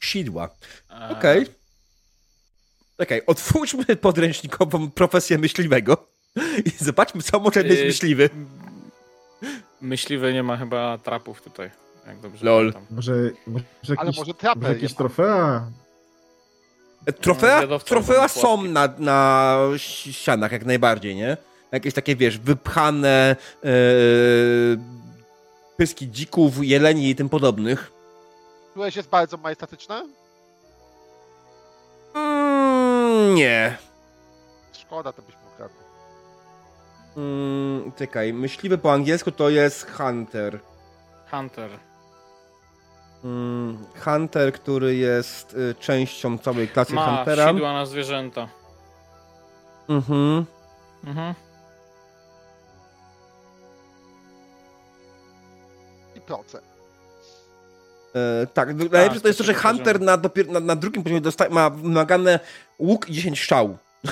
Sidła. E, Okej. Okej, otwórzmy podręcznikową profesję myśliwego. i zobaczmy, co może być Yy, myśliwy. Myśliwy nie ma chyba trapów tutaj, jak dobrze Lol. pamiętam. Może, może Ale może trapę może jakieś je ma. trofea? Trofea, zwiadowca trofea są na, na ści- ścianach jak najbardziej, nie? Jakieś takie, wiesz, wypchane e, pyski dzików, jeleni i tym podobnych. Któreś jest bardzo majestatyczne? Mm, nie. Szkoda, to byśmy ukradli. Mm, czekaj, myśliwy po angielsku to jest hunter. Hunter. Mm, hunter, który jest y, częścią całej klasy Ma Huntera. sidła na zwierzęta. Mhm. Mhm. E, tak, najlepsze to jest to, że Hunter na, na, na drugim poziomie ma wymagane łuk i 10 strzał.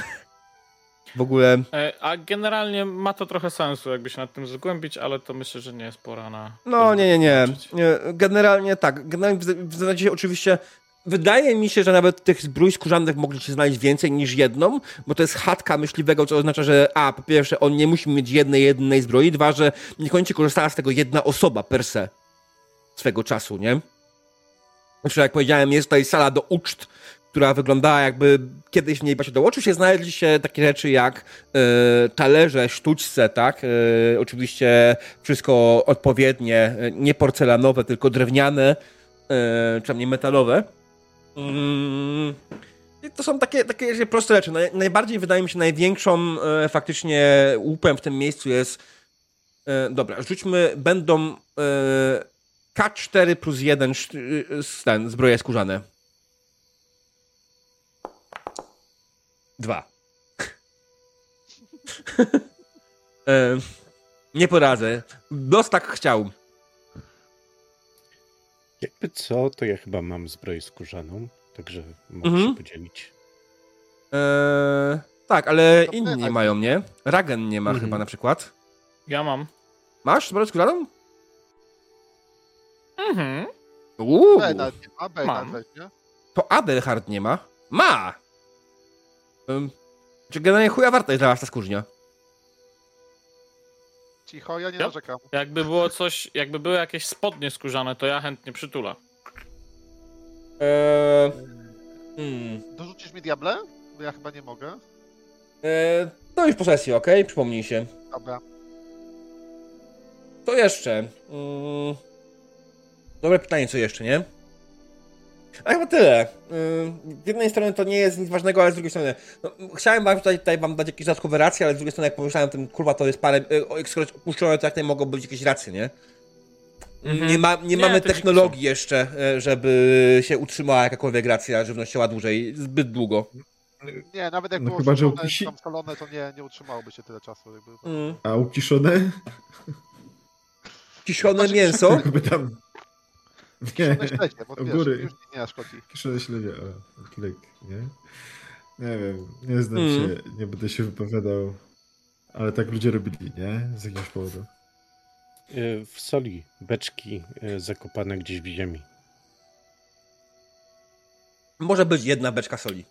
w ogóle. E, A generalnie ma to trochę sensu, jakby się nad tym zgłębić, ale to myślę, że nie jest pora na. No, nie, nie, nie generalnie tak. Generalnie w, w zasadzie oczywiście. Wydaje mi się, że nawet tych zbrój skórzanych mogliście znaleźć więcej niż jedną, bo to jest chatka myśliwego, co oznacza, że a, po pierwsze, on nie musi mieć jednej, jednej zbroi, dwa, że niekoniecznie korzystała z tego jedna osoba per se swego czasu, nie? Znaczy, jak powiedziałem, jest tutaj sala do uczt, która wyglądała jakby kiedyś w niej się do oczu się znaleźli się takie rzeczy jak e, talerze, sztućce, tak? E, oczywiście wszystko odpowiednie, e, nie porcelanowe, tylko drewniane, e, czy metalowe. Mm. I to są takie, takie proste rzeczy. Naj, najbardziej wydaje mi się największą e, faktycznie łupem w tym miejscu jest e, dobra, rzućmy, będą e, K4 plus 1 sz- y, z- ten, zbroje skórzane. Dwa. e, nie poradzę. Los tak chciał. Jakby co, to ja chyba mam zbroję skórzaną, także mogę Mhm. się podzielić. E, tak, ale To inni nie tak. mają, nie? Ragen nie ma Mhm. chyba na przykład. Ja mam. Masz zbroję skórzaną? Mhm. Uuu, nie ma, Mam. to Adelhard nie ma. Ma! Um, czy generalnie chuja warta jest dla was ta skórznia? Cicho, ja nie Ja- narzekam. Jakby było coś, jakby były jakieś spodnie skórzane, to ja chętnie przytulę. Eee, hmm. Dorzucisz mi diable? Bo ja chyba nie mogę. eee, to już po sesji, okej? Przypomnij się. Dobra. Co jeszcze? Mm, dobre pytanie, co jeszcze, nie? A chyba tyle. Ym, Z jednej strony to nie jest nic ważnego, ale z drugiej strony. No, chciałem wam tutaj, tutaj wam dać jakieś dodatkowe racje, ale z drugiej strony, jak pomyślałem tym, kurwa, to jest parę. y, o, Jak skoro jest opuszczone, to jak tutaj mogą być jakieś racje, nie? Mhm. Nie, ma, nie, Nie, mamy technologii jeszcze, e, żeby się utrzymała jakakolwiek racja żywnościowa dłużej, zbyt długo. Nie, nawet jak No było chyba, że szalone, ukusi- tam szalone, to nie, nie utrzymałoby się tyle czasu. Jakby. Mm. A ukiszone? Kiszone Znaczy, mięso? Jakby tam... Nie, No śledzie, bo wiesz, góry. już nie szkodzi. kiszone śledzie, o, klik, nie? Nie wiem, nie znam Mm. się, nie będę się wypowiadał, ale tak ludzie robili, nie? Z jakiegoś powodu. E, W soli beczki e, zakopane gdzieś w ziemi. Może być jedna beczka soli.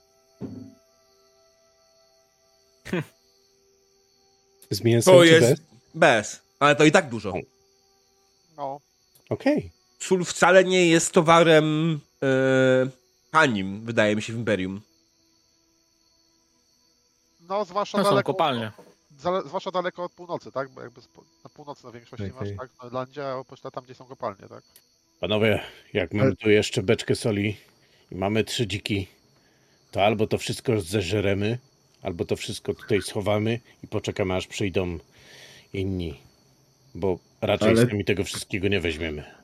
Z mięsem To czy jest bez? bez, ale to i tak dużo. No, Okej. Sól wcale nie jest towarem e, tanim, wydaje mi się, w Imperium. no zwłaszcza To są daleko. kopalnie. Zale, zwłaszcza daleko od północy, tak? Bo jakby na północy na większości Okej. masz tak, w Norlandzie, a oprócz tam, gdzie są kopalnie, tak? Panowie, jak mamy tu jeszcze beczkę soli i mamy trzy dziki, to albo to wszystko zeżeremy, albo to wszystko tutaj schowamy i poczekamy aż przyjdą inni. Bo raczej Ale- sami tego wszystkiego nie weźmiemy.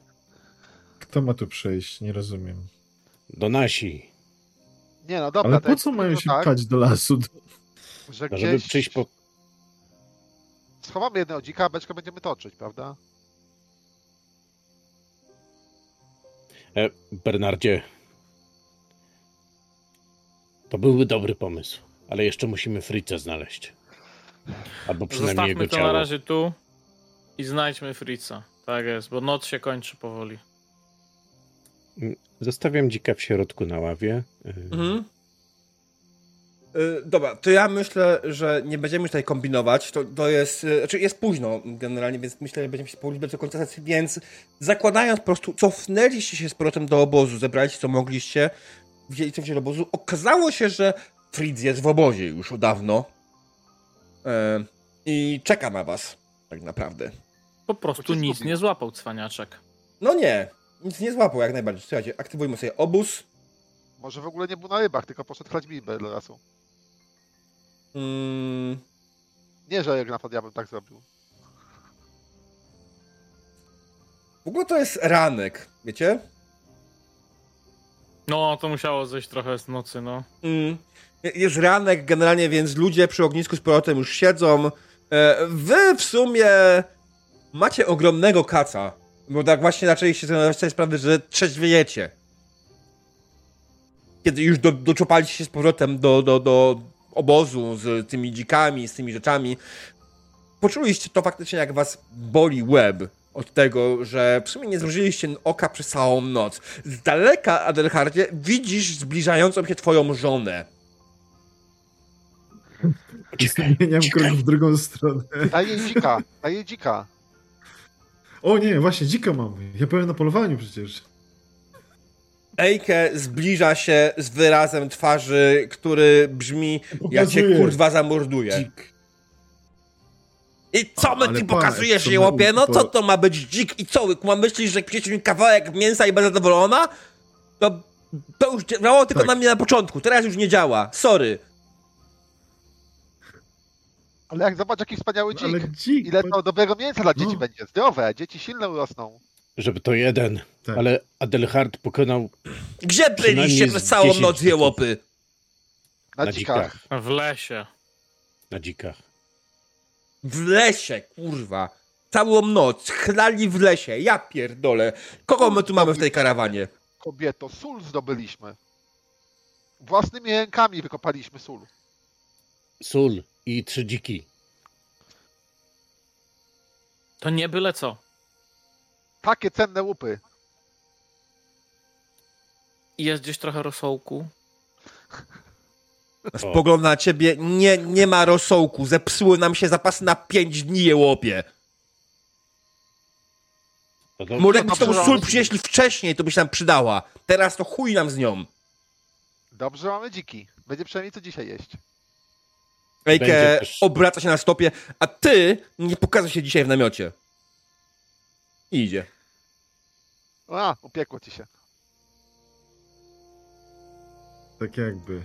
Kto ma tu przejść? Nie rozumiem. Do nasi. Nie no, dobra. Ale to po co mają się tak, pchać do lasu? że No, żeby gdzieś przyjść po... schowamy jednego dzika, a beczkę będziemy toczyć, prawda? E, Bernardzie. To byłby dobry pomysł, ale jeszcze musimy Fritza znaleźć. Albo przynajmniej Zostawmy jego to ciało. na razie tu i znajdźmy Fritza. Tak jest, bo noc się kończy powoli. Zostawiam dzika w środku na ławie. Mhm. Y, dobra, to ja myślę, że nie będziemy już tutaj kombinować. To, to jest. y, Znaczy jest późno generalnie, więc myślę, że będziemy się powoli do końca sesji, więc zakładając po prostu, cofnęliście się z powrotem do obozu, zebraliście co mogliście, wzięli co wzięli do obozu. Okazało się, że Fritz jest w obozie już od dawno. E, I czeka na was, tak naprawdę. Po prostu nic nie złapał cwaniaczek. No nie, nic nie złapał jak najbardziej. Słuchajcie, aktywujmy sobie obóz. Może w ogóle nie był na rybach, tylko poszedł chlać bibę do lasu. Mm, Nie, że jak na to ja bym tak zrobił. w ogóle to jest ranek, wiecie? No, to musiało zejść trochę z nocy, no. Mm. Jest ranek generalnie, więc ludzie przy ognisku z powrotem już siedzą. E, Wy w sumie macie ogromnego kaca. Bo tak właśnie zaczęliście zdawać sobie sprawę, że trzeźwiejecie. Kiedy już do, doczopaliście się z powrotem do, do, do obozu z tymi dzikami, z tymi rzeczami, poczuliście to faktycznie, jak was boli łeb od tego, że w sumie nie zmrużyliście oka przez całą noc. Z daleka, Adelhardzie, widzisz zbliżającą się twoją żonę. Zmieniam krok Czekaj. w drugą stronę. Daj jej dzika, daj jej dzika. O nie, właśnie, dzika mam. Ja byłem na polowaniu przecież. Ejke zbliża się z wyrazem twarzy, który brzmi ja cię Pokazuje. kurwa zamorduję. Dzik. I co my Ale ci patrz, pokazujesz, to jełopie? No co to ma być dzik i co? łyk? Ma myślisz, że przyjdziesz mi kawałek mięsa i będę zadowolona? To, to już działało tylko Tak. na mnie na początku, teraz już nie działa. Sorry. Ale jak zobacz jaki wspaniały No, dzik. ale dzik. Ile to dobrego mięsa dla dzieci No. będzie. Zdrowe, dzieci silne urosną. Żeby to jeden, Tak. ale Adelhard pokonał Gdzie byliście przez całą 10 noc, jełopy? Na, na dzikach. dzikach. W lesie. Na dzikach. W lesie, kurwa. Całą noc. Chlali w lesie. Ja pierdolę. Kogo my tu mamy w tej karawanie? Kobieto, sól zdobyliśmy. Własnymi rękami wykopaliśmy sól. Sól i trzy dziki. To nie byle co. Takie cenne łupy. I jest gdzieś trochę rosołku. Spogląda na ciebie. Nie, nie ma rosołku. Zepsuły nam się zapasy na pięć dni, jełopie. No to, Może jakbyś tą sól przynieśli wcześniej, to by się nam przydała. Teraz to chuj nam z nią. Dobrze mamy dziki. Będzie przynajmniej co dzisiaj jeść. Ejke obraca się na stopie, a ty nie pokazuj się dzisiaj w namiocie. I idzie. A, upiekło ci się. Tak jakby.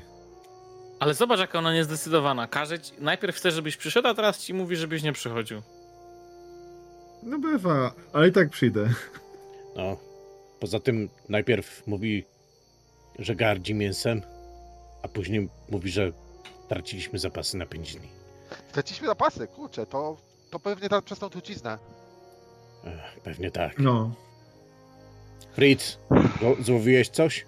Ale zobacz, jaka ona niezdecydowana. Każe ci, najpierw chce, żebyś przyszedł, a teraz ci mówi, żebyś nie przychodził. No bywa, ale i tak przyjdę. no. Poza tym najpierw mówi, że gardzi mięsem, a później mówi, że traciliśmy zapasy na pięć dni. Straciliśmy zapasy, kurczę, to, to pewnie ta, przez tą truciznę. Ech, pewnie tak. No. Fritz, zło- złowiłeś coś?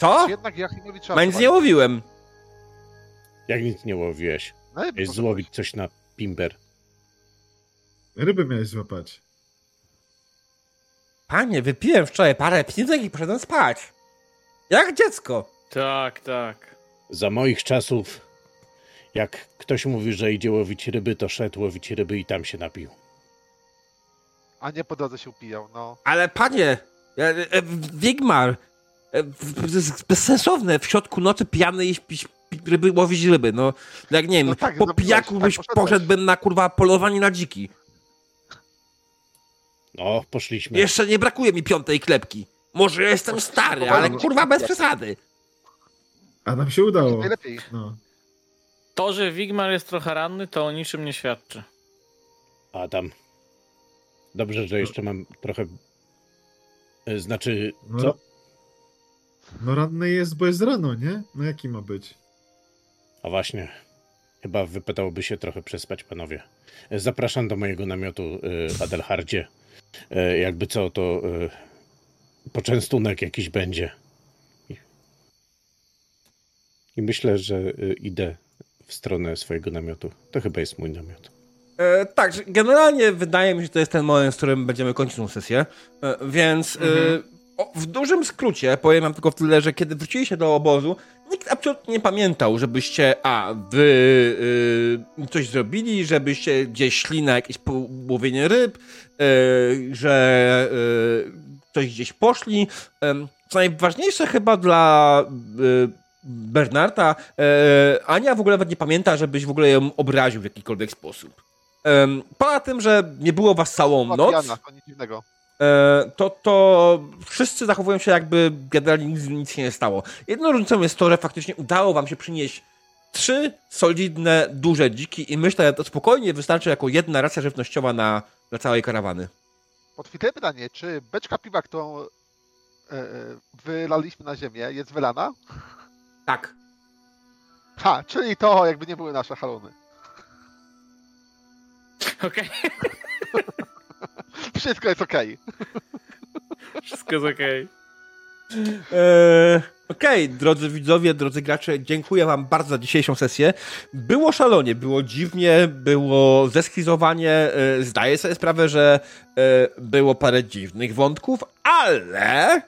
Co? Czy jednak Jachimowicza... Ma nic nie łowiłem. Jak nic nie łowiłeś? No, poszedłeś. złowić coś na pimber. Ryby miałeś złapać. Panie, wypiłem wczoraj parę piwek i poszedłem spać. Jak dziecko. Tak, tak. Za moich czasów, jak ktoś mówi, że idzie łowić ryby, to szedł łowić ryby i tam się napił. A nie po drodze się upijał, no. Ale panie, e, e, Wigmar, e, w- to jest bezsensowne w środku nocy pijany jeść ryby, łowić ryby, no. Jak nie wiem, No tak, po pijaku tak byś poszedłeś. poszedłbym na kurwa polowanie na dziki. No, poszliśmy. Jeszcze nie brakuje mi piątej klepki. Może ja jestem stary, ale kurwa bez przesady. A nam się udało. Najlepiej. No. To, że Wigmar jest trochę ranny, to o niczym nie świadczy. Adam. Dobrze, że jeszcze mam trochę. e, Znaczy, No, co? no ranny jest, bo jest rano, nie? No jaki ma być? A właśnie. Chyba wypadałoby się trochę przespać, panowie. E, Zapraszam do mojego namiotu, e, Adelhardzie. Jakby co, to poczęstunek jakiś będzie. I- myślę, że e, idę w stronę swojego namiotu. To chyba jest mój namiot. E, tak, że generalnie wydaje mi się, że to jest ten moment, w którym będziemy kończyć tą sesję. E, więc e, Mhm. o, w dużym skrócie powiem wam tylko w tyle, że kiedy wróciliście do obozu, nikt absolutnie nie pamiętał, żebyście, a, wy y, coś zrobili, żebyście gdzieś szli na jakieś łowienie ryb, y, że y, coś gdzieś poszli. Co najważniejsze chyba dla y, Bernarda, y, Ania w ogóle nawet nie pamięta, żebyś w ogóle ją obraził w jakikolwiek sposób. Ym, poza tym, że nie było was całą noc, Jana, to nic dziwnego. e, to, to wszyscy zachowują się jakby generalnie nic, nic się nie stało. Jedną różnicą jest to, że faktycznie udało wam się przynieść trzy solidne, duże dziki i myślę, że to spokojnie wystarczy jako jedna racja żywnościowa na, dla całej karawany. Podchwytliwe pytanie, czy beczka piwa, którą e, e, wylaliśmy na ziemię, jest wylana? Tak. Ha, czyli to jakby nie były nasze haluny. Okej, Wszystko jest okej. wszystko jest okej. Eee, Okej, drodzy widzowie, drodzy gracze, dziękuję wam bardzo za dzisiejszą sesję. Było szalonie, było dziwnie, było zeskizowanie. e, Zdaję sobie sprawę, że e, było parę dziwnych wątków, ale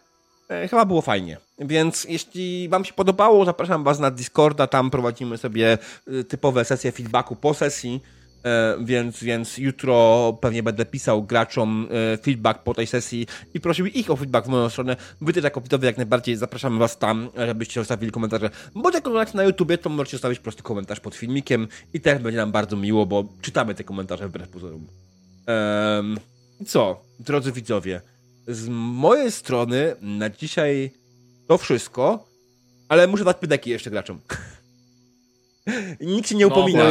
e, chyba było fajnie. Więc jeśli wam się podobało, zapraszam was na Discorda, tam prowadzimy sobie e, typowe sesje feedbacku po sesji. E, więc, więc jutro pewnie będę pisał graczom e, feedback po tej sesji i prosił ich o feedback w moją stronę. Wy też jako widzowie jak najbardziej zapraszamy was tam, żebyście zostawili komentarze. Bądź jak oglądacie na YouTubie, to możecie zostawić prosty komentarz pod filmikiem i też będzie nam bardzo miło, bo czytamy te komentarze wbrew pozorom. I co, drodzy widzowie, z mojej strony na dzisiaj to wszystko, ale muszę dać pydeki jeszcze graczom. Nikt się nie No upomina.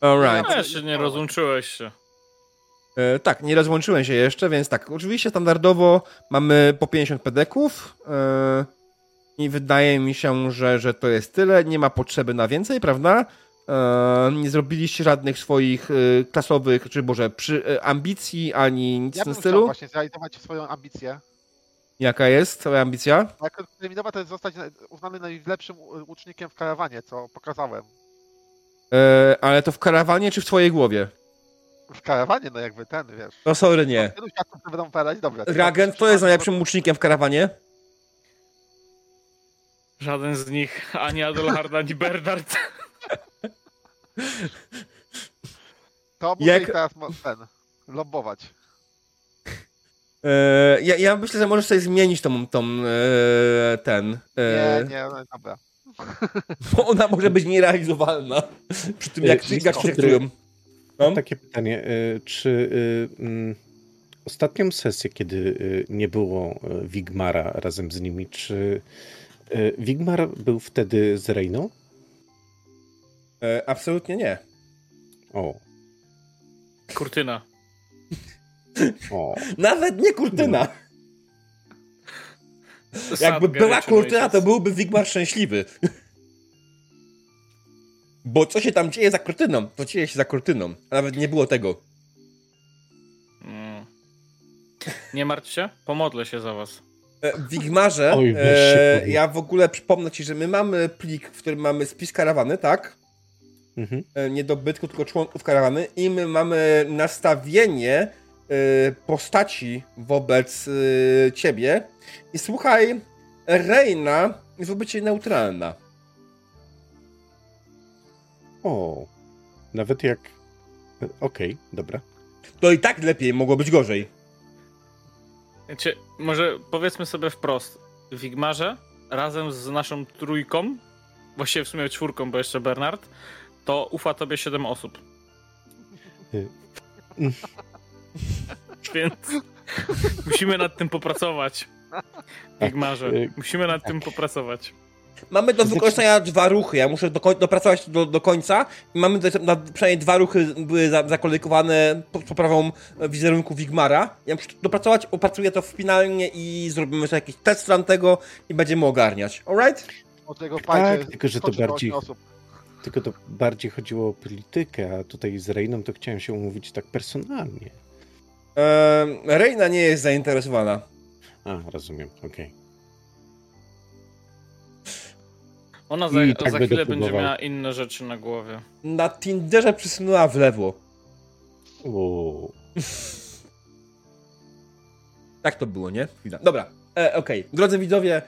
Alright. No, jeszcze nie rozłączyłeś się. E, tak, nie rozłączyłem się jeszcze, więc tak, oczywiście standardowo mamy po 50 pedeków e, i wydaje mi się, że, że to jest tyle, nie ma potrzeby na więcej, prawda? E, nie zrobiliście żadnych swoich e, klasowych, czy może przy, e, ambicji, ani nic Ja w tym bym chciał stylu. właśnie zrealizować swoją ambicję. Jaka jest twoja ambicja? Moja terminowa to jest zostać na- uznany najlepszym łucznikiem w karawanie, co pokazałem. E, ale to w karawanie, czy w twojej głowie? W karawanie, no jakby ten, wiesz. No sorry, nie. To będą padać, dobra. Ragent, to jest najlepszym łucznikiem w karawanie? Żaden z nich, ani Adelhard, ani Bernard. To muszę Jak- teraz ten, lobbować. E, ja, ja myślę, że możesz sobie zmienić tą, tą e, ten... E, Nie, nie, no dobra. Bo ona może być nierealizowalna przy tym, jak gracze się traktują. No? takie pytanie, czy mm, ostatnią sesję, kiedy nie było Wigmara razem z nimi, czy Wigmar był wtedy z Reiną? Absolutnie nie. O, Kurtyna. O. Nawet nie kurtyna. Sad Jakby była kurtyna, to byłby Wigmar szczęśliwy. Bo co się tam dzieje za kurtyną, to dzieje się za kurtyną. A nawet nie było tego. Mm. Nie martw się, pomodlę się za was. E, W Wigmarze, Oj, e, ja w ogóle przypomnę ci, że my mamy plik, w którym mamy spis karawany, tak? Mhm. E, nie dobytku, tylko członków karawany i my mamy nastawienie postaci wobec e, ciebie i słuchaj, Reina jest wobec ciebie neutralna. O, nawet jak... y, Okej, dobra. To i tak lepiej, mogło być gorzej. Wiecie, może powiedzmy sobie wprost. Wigmarze razem z naszą trójką, właściwie w sumie czwórką, bo jeszcze Bernard, to ufa tobie 7 osób. Więc musimy nad tym popracować. W Wigmarze. y, Musimy nad tym popracować. Mamy do wykorzystania dwa ruchy, ja muszę do, dopracować do, do końca i mamy do, na, przynajmniej dwa ruchy były za, poprawą wizerunku Wigmara. Ja muszę dopracować, opracuję to finalnie i zrobimy sobie jakiś test run tego i będziemy ogarniać. Alright? Od tego Tak, tylko że to bardziej-. Tylko to bardziej chodziło o politykę, a tutaj z Reiną to chciałem się umówić tak personalnie. Ehm, Reina nie jest zainteresowana. A, rozumiem, okej. Ona za, tak za chwilę będzie miała inne rzeczy na głowie. Na Tinderze przysunęła w lewo. O, Tak to było, nie? Dobra, e, okej. Drodzy widzowie,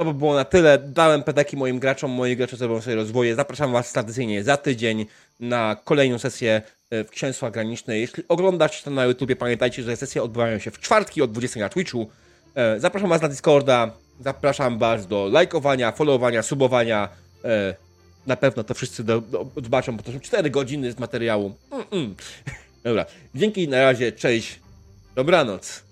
to by było na tyle. Dałem pedeki moim graczom, moi gracze zrobią sobie rozwoje. Zapraszam Was tradycyjnie za tydzień na kolejną sesję e, w Księstwa Graniczne. Jeśli oglądacie to na YouTubie, pamiętajcie, że sesje odbywają się w czwartki o 20 na Twitchu. E, Zapraszam Was na Discorda, zapraszam Was do lajkowania, followowania, subowania. E, Na pewno to wszyscy do, zobaczą, bo to są 4 godziny z materiału. Mm-mm. Dobra, dzięki, na razie, cześć, dobranoc.